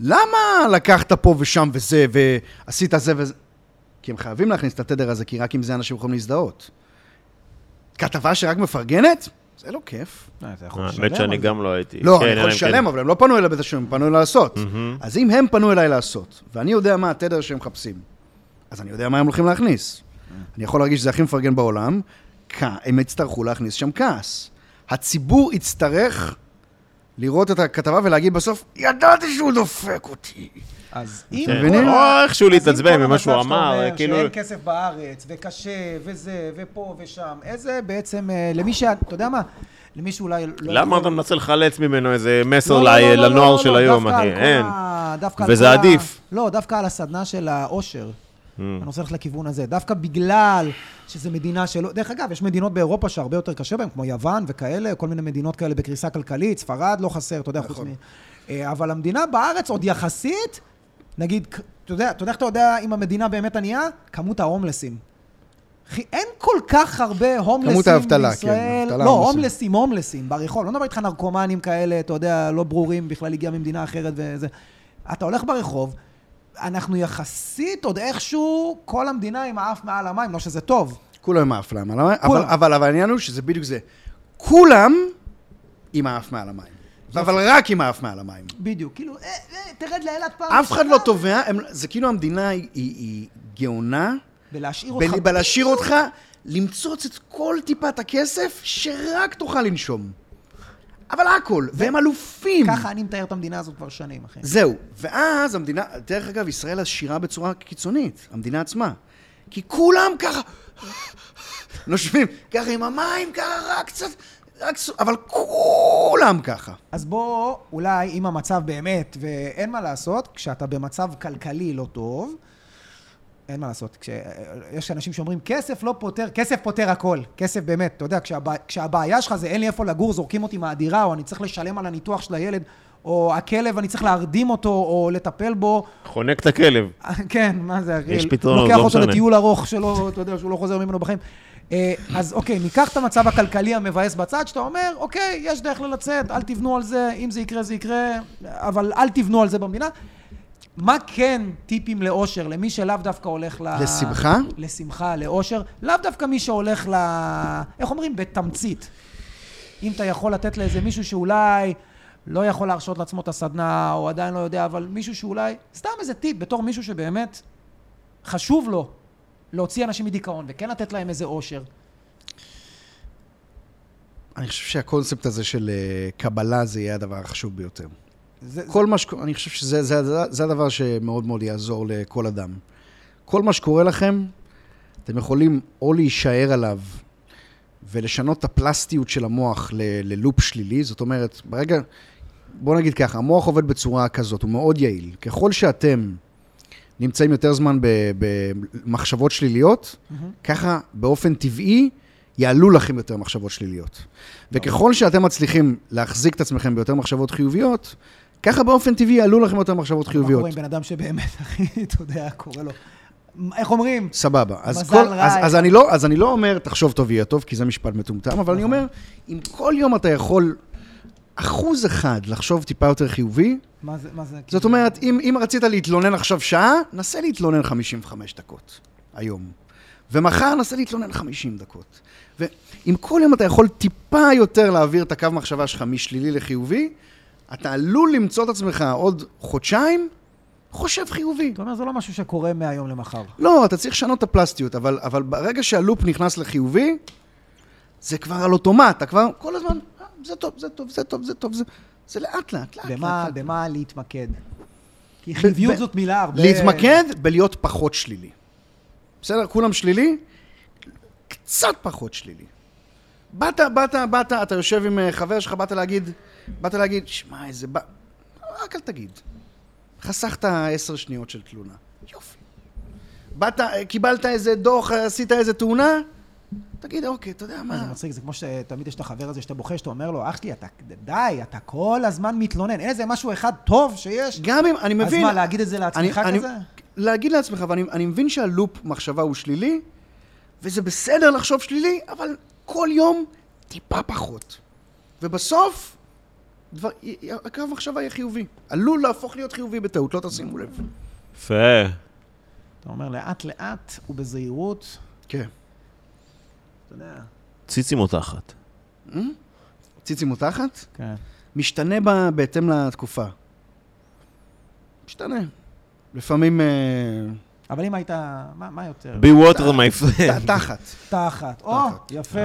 למה לקחת פה ושם וזה, ועשית זה וזה? כי הם חייבים להכניס את התדר הזה, כי רק עם זה אנשים יכולים להזדהות. כתבה שרק מפרגנת? זה לא כיף. אה, אתה יכול לשלם האמת שאני. גם לא הייתי. לא, כן, אני יכול אם כן- לשלם, אבל הם לא פנו אליי בתשלום, הם פנו אליי לעשות. אז אם הם פנו אליי לעשות, ואני יודע מה התדר שהם מחפשים, אז אני יודע מה הם הולכים להכניס. אני יכול להרגיש שזה הכי מפרגן בעולם, הם יצטרכו להכניס שם כעס. הציבור יצטרך לראות את הכתבה ולהגיד בסוף, ידעתי שהוא דופק אותי. אז אם... כן. מבינים? או איכשהו להתעצבן ממה שהוא אמר, כאילו... שאין כסף בארץ, וקשה, וזה, ופה ושם, איזה בעצם, אה, למי ש... אתה יודע מה? למי שאולי לא... למה אתה מנסה לחלץ ממנו איזה מסר לא, ל- לא, לנוער של היום, אחי? אין. וזה עדיף. לא, דווקא על הסדנה של העושר. Mm. אני רוצה ללכת לכיוון הזה. דווקא בגלל שזו מדינה שלא... דרך אגב, יש מדינות באירופה שהרבה יותר קשה בהן, כמו יוון וכאלה, כל מיני מדינות כאלה בקריסה כלכלית, ספרד לא חסר, אתה יודע, חוץ נכון. מ... אה, אבל המדינה בארץ עוד יחסית, נגיד, אתה יודע, אתה יודע איך אתה יודע אם המדינה באמת ענייה? כמות ההומלסים. אחי, אין כל כך הרבה הומלסים כמות האבטלה, בישראל. כן, אבטלה, לא, הומלסים. הומלסים, ברחוב. לא מדבר איתך נרקומנים כאלה, אתה יודע, לא ברורים, בכלל הגיע ממדינה אחרת וזה. אתה הולך ברחוב, אנחנו יחסית עוד איכשהו, כל המדינה עם האף מעל המים, לא שזה טוב. כולם עם האף אבל, כולם. אבל, אבל העניין הוא שזה בדיוק זה. כולם עם האף מעל המים. אבל רק עם האף מעל המים. בדיוק, כאילו, אה, אה, תרד לאילת פעם. אף אחד לא תובע, זה כאילו המדינה היא, גאונה ולהשאיר אותך... בלהשאיר אותך, למצוץ את כל טיפת הכסף, שרק תוכל לנשום. אבל הכל, והם אלופים. ככה אני מתאר את המדינה הזאת כבר שנים, אחי. זהו. ואז המדינה, דרך אגב, ישראל עשירה בצורה קיצונית, המדינה עצמה. כי כולם ככה, נושמים, ככה עם המים, ככה רק קצת, רק. אבל כולם ככה. אז בוא, אולי, אם המצב באמת, ואין מה לעשות, כשאתה במצב כלכלי לא טוב, אין מה לעשות. כש... יש אנשים שאומרים, כסף לא פותר, כסף פותר הכל. כסף באמת, אתה יודע, כשהבע... כשהבעיה שלך זה אין לי איפה לגור, זורקים אותי מהדירה, או אני צריך לשלם על הניתוח של הילד, או הכלב, אני צריך להרדים אותו, או לטפל בו. חונק את הכלב. [LAUGHS] כן, מה זה, אחי? יש פתרונות, לוקח לא אותו משנה. לטיול ארוך שלו, אתה יודע, שהוא לא חוזר ממנו בחיים. אה, אז אוקיי, ניקח את המצב הכלכלי המבאס בצד, שאתה אומר, אוקיי, יש דרך לצאת, אל תבנו על זה, אם זה יקרה, זה יקרה, אבל אל תבנו על זה במדינה. מה כן טיפים לאושר, למי שלאו דווקא הולך ל... לשמחה? לשמחה, לאושר, לאו דווקא מי שהולך ל... איך אומרים? בתמצית. אם אתה יכול לתת לאיזה מישהו שאולי לא יכול להרשות לעצמו את הסדנה, או עדיין לא יודע, אבל מישהו שאולי, סתם איזה טיפ, בתור מישהו שבאמת חשוב לו להוציא אנשים מדיכאון, וכן לתת להם איזה אושר. אני חושב שהקונספט הזה של אה, קבלה זה יהיה הדבר החשוב ביותר. זה, כל מה שקורה, אני חושב שזה זה, זה, זה הדבר שמאוד מאוד יעזור לכל אדם. כל מה שקורה לכם, אתם יכולים או להישאר עליו ולשנות את הפלסטיות של המוח ל- ללופ שלילי, זאת אומרת, ברגע, בוא נגיד ככה, המוח עובד בצורה כזאת, הוא מאוד יעיל. ככל שאתם נמצאים יותר זמן במחשבות שליליות, ככה באופן טבעי יעלו לכם יותר מחשבות שליליות. וככל שאתם מצליחים להחזיק את עצמכם ביותר מחשבות חיוביות, ככה באופן טבעי יעלו לכם יותר מחשבות מה חיוביות. קורה עם בן אדם שבאמת, [LAUGHS] אחי, אתה יודע, קורה לו. איך אומרים? סבבה. אז, מזל כל, רע, אז, אז, אני לא, אז אני לא אומר, תחשוב טוב יהיה טוב, כי זה משפט מטומטם, אבל אני נכון. אומר, אם כל יום אתה יכול אחוז אחד לחשוב טיפה יותר חיובי, מה זה, מה זה? זאת כאילו- אומרת, אם, אם רצית להתלונן עכשיו שעה, נסה להתלונן 55 דקות היום. ומחר נסה להתלונן 50 דקות. ואם כל יום אתה יכול טיפה יותר להעביר את הקו מחשבה שלך משלילי לחיובי, אתה עלול למצוא את עצמך עוד חודשיים חושב חיובי. אתה אומר, זה לא משהו שקורה מהיום למחר. לא, אתה צריך לשנות את הפלסטיות, אבל, אבל ברגע שהלופ נכנס לחיובי, זה כבר על אוטומט, אתה כבר כל הזמן, זה טוב, זה טוב, זה טוב, זה טוב, זה, זה לאט לאט, לאט במה, לאט. לאט. במה להתמקד? כי חיוביות זאת מילה הרבה... להתמקד בלהיות פחות שלילי. בסדר? כולם שלילי? קצת פחות שלילי. באת, באת, באת, אתה יושב עם אה, חבר שלך, באת להגיד, באת להגיד, שמע, איזה ב... רק אל תגיד. חסכת עשר שניות של תלונה. יופי. באת, אה, קיבלת איזה דוח, אה, עשית איזה תאונה? תגיד, אוקיי, אתה יודע מה, זה. מצחיק, זה כמו שתמיד יש את החבר הזה שאתה בוכה, שאתה אומר לו, אח שלי, אתה, די, אתה כל הזמן מתלונן, אין איזה משהו אחד טוב שיש? גם אם, אני מבין... אז מה, להגיד את זה לעצמך אני- כזה? להגיד לעצמך, ואני אני מבין שהלופ מחשבה הוא שלילי, וזה בסדר לחשוב שלילי, אבל כל יום טיפה פחות. ובסוף, דבר, הקו המחשבה יהיה חיובי. עלול להפוך להיות חיובי בטעות, לא תשימו לב. יפה. אתה אומר לאט-לאט ובזהירות, כן. אתה יודע, ציצי מותחת. ציצי מותחת? כן. משתנה ב- בהתאם לתקופה. משתנה. לפעמים אה, אבל אם היית, מה מה יותר? be water my ת- friend. תחת. תחת. או, יפה.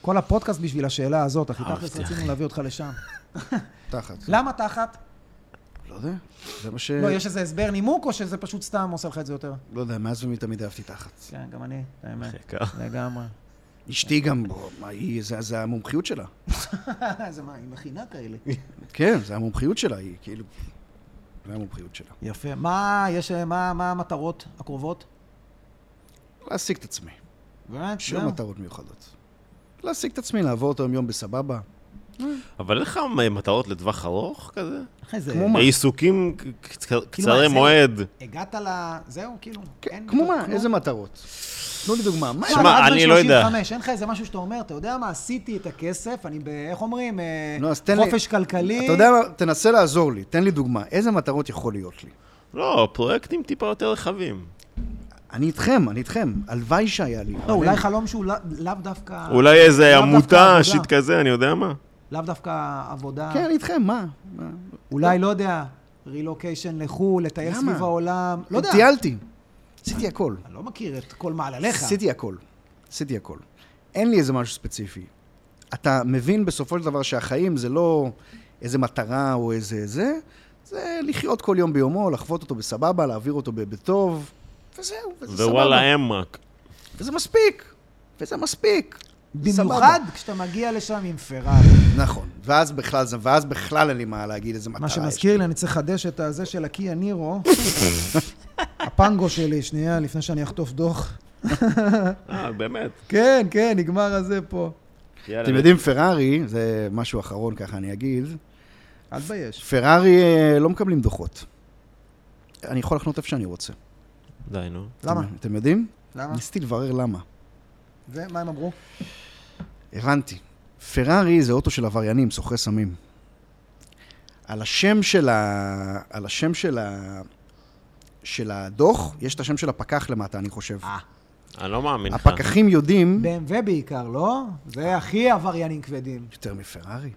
כל הפודקאסט בשביל השאלה הזאת, אחי, תכלס. רצינו להביא אותך לשם. [LAUGHS] תחת. למה תחת? לא יודע. זה מה ש... לא, יש איזה הסבר נימוק, או שזה פשוט סתם עושה לך את זה יותר? לא יודע, מאז ומתמיד אהבתי תחת. כן, גם אני, האמת. לגמרי. אשתי גם, היא, זה, זה המומחיות שלה. [LAUGHS] זה מה, היא מכינה כאלה. כן, זה המומחיות שלה, היא כאילו... זה המומחיות שלה. יפה. מה, יש, מה מה המטרות הקרובות? להשיג את עצמי. באמת? שום. מטרות מיוחדות. להשיג את עצמי, לעבור אותו יום בסבבה. אבל אין לך מטרות לטווח ארוך כזה? אחי, זה... כמו מה? עיסוקים כאילו, קצרי מועד. הגעת ל... זהו, כאילו. כמו מה? איזה מטרות? תנו לי דוגמה. מה שמע, אני לא יודע. 35, אין לך איזה משהו שאתה אומר, אתה יודע מה, עשיתי את הכסף, אני ב... איך אומרים? אה, חופש כלכלי. אתה יודע מה? תנסה לעזור לי, תן לי דוגמה. איזה מטרות יכול להיות לי? לא, פרויקטים טיפה יותר רחבים. אני איתכם, אני איתכם. הלוואי שהיה לי. לא, אולי. חלום שהוא לא- לאו דווקא... אולי איזה עמותה. שיט כזה, אני יודע מה. לאו דווקא עבודה. כן, אני איתכם, מה? אולי, לא יודע, רילוקיישן לחו"ל, לטייל? סביב העולם. לא יודע. טיילתי. עשיתי הכל. אני לא מכיר את כל מעלליך. עשיתי הכל. עשיתי הכל. אין לי איזה משהו ספציפי. אתה מבין בסופו של דבר שהחיים זה לא איזה מטרה או איזה זה, זה לחיות כל יום ביומו, לחוות אותו בסבבה, להעביר אותו בטוב, וזהו, וזה סבבה. ווואלה אמק. וזה מספיק. וזה מספיק. במיוחד כשאתה מגיע לשם עם פרארי. נכון. ואז בכלל, זה- ואז בכלל אין לי מה להגיד איזה מטרה מה יש. שמזכיר לי, אני צריך לחדש את הזה של הקיה נירו. הפנגו שלי, שנייה, לפני שאני אחטוף דוח. אה, באמת. כן, כן, נגמר הזה פה. אתם יודעים, פרארי, זה משהו אחרון ככה אני אגיד, אל תבייש. פרארי אה, לא מקבלים דוחות. אני יכול לחנות איפה שאני רוצה. די, נו. למה? אתם יודעים? למה? ניסיתי לברר למה. ומה הם אמרו? הבנתי. פרארי זה אוטו של עבריינים, סוחרי סמים. על השם של ה... על השם של ה... של הדוח, יש את השם של הפקח למטה, אני חושב. אה. אני לא מאמין לך. הפקחים יודעים... BMW בעיקר, לא? זה הכי עבריינים כבדים. יותר מפרארי.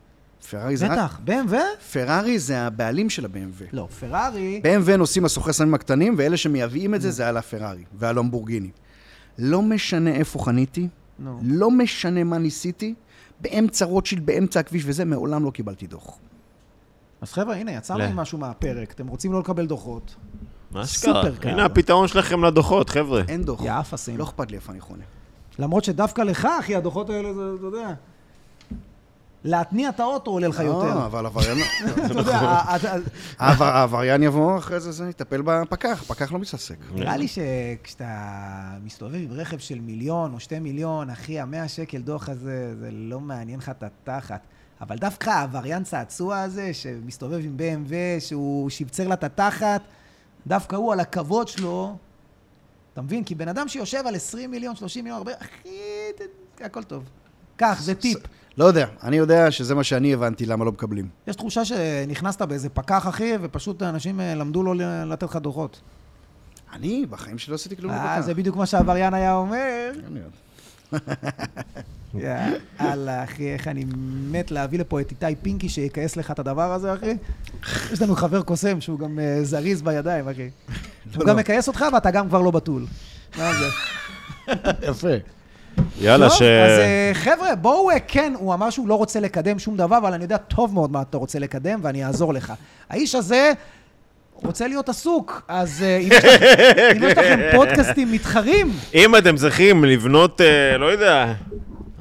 פרארי זה... רק- בטח, BMW? פרארי זה הבעלים של ה-BMW. לא, פרארי... BMW נוסעים הסוחרי סמים הקטנים, ואלה שמייבאים את זה, זה על הפרארי והלמבורגיני. לא משנה איפה חניתי, נו. לא משנה מה ניסיתי, באמצע רוטשילד, באמצע הכביש וזה, מעולם לא קיבלתי דוח. אז חבר'ה, הנה, יצאנו לא. עם משהו מהפרק. אתם רוצים לא לקבל דוחות? מה שקרה? הנה הפתרון שלכם לדוחות, חבר'ה. אין דוח. יא אפסים. לא אכפת לי איפה אני חונה. למרות שדווקא לך, אחי, הדוחות האלה, זה, אתה יודע... להתניע את האוטו עולה לך יותר. לא, אבל עבריין... [LAUGHS] אתה יודע, העבר- העבריין יבוא אחרי זה, זה יטפל בפקח, פקח לא מתעסק. נראה לי שכשאתה מסתובב עם רכב של מיליון או שתי מיליון, אחי, המאה שקל דוח הזה, זה לא מעניין לך את התחת. אבל דווקא העבריין צעצוע הזה, שמסתובב עם BMW, שהוא שבצר לה את התחת, דווקא הוא על הכבוד שלו, אתה מבין? כי בן אדם שיושב על 20 מיליון, 30 מיליון, הרבה, אחי, הכל טוב. קח, זה טיפ. לא יודע, אני יודע שזה מה שאני הבנתי למה לא מקבלים. יש תחושה שנכנסת באיזה פקח, אחי, ופשוט אנשים אה, למדו לו ל- לתת לך דוחות. אני, בחיים שלי לא עשיתי כלום אה, בפקח. זה בדיוק מה שהעבריין היה אומר. יודע. [LAUGHS] יאללה, אחי, איך אני מת להביא לפה את איתי פינקי שיכעס לך את הדבר הזה, אחי. יש לנו חבר קוסם שהוא גם אה, זריז בידיים, אחי. [LAUGHS] הוא לא. גם מכעס אותך ואתה גם כבר לא בתול. [LAUGHS] יפה. יאללה, טוב, ש... אז אה, חבר'ה, בואו, אה, כן, הוא אמר שהוא לא רוצה לקדם שום דבר, אבל אני יודע טוב מאוד מה אתה רוצה לקדם, ואני אעזור לך. האיש הזה רוצה להיות עסוק, אז אה, אם יש לכם- [LAUGHS] פודקאסטים מתחרים, אם אתם צריכים לבנות, לא יודע,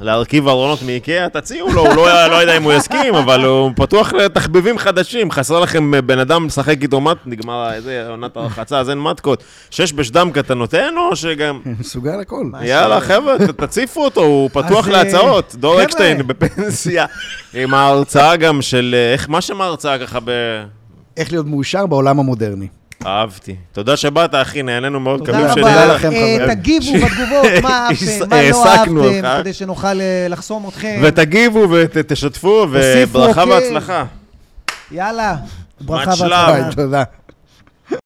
להרכיב ארונות מאיקאה, תציעו לו, הוא לא, לא יודע אם הוא יסכים, אבל הוא פתוח לתחביבים חדשים. חסר לכם אה, בן אדם לשחק איתו מט, נגמר איזה עונת הרחצה, אז אין מתקות. שש בשדמקה אתה נותן, או שגם... [LAUGHS] מסוגל הכל. יאללה, חבר'ה, תציפו אותו, הוא פתוח אה, להצעות. דור. אקשטיין בפנסיה, עם ההרצאה גם של... אה, איך, מה שם ההרצאה ככה ב... איך להיות מאושר בעולם המודרני. אהבתי. תודה שבאת, אחי, נהנינו מאוד. תודה רבה. אה. תגיבו [LAUGHS] בתגובות, מה אהבתם, מה לא אהבתם. כדי שנוכל אה, לחסום אתכם. ותגיבו ותשתפו, וברכה אוקיי. והצלחה. יאללה, ברכה שלב. והצלחה. תודה.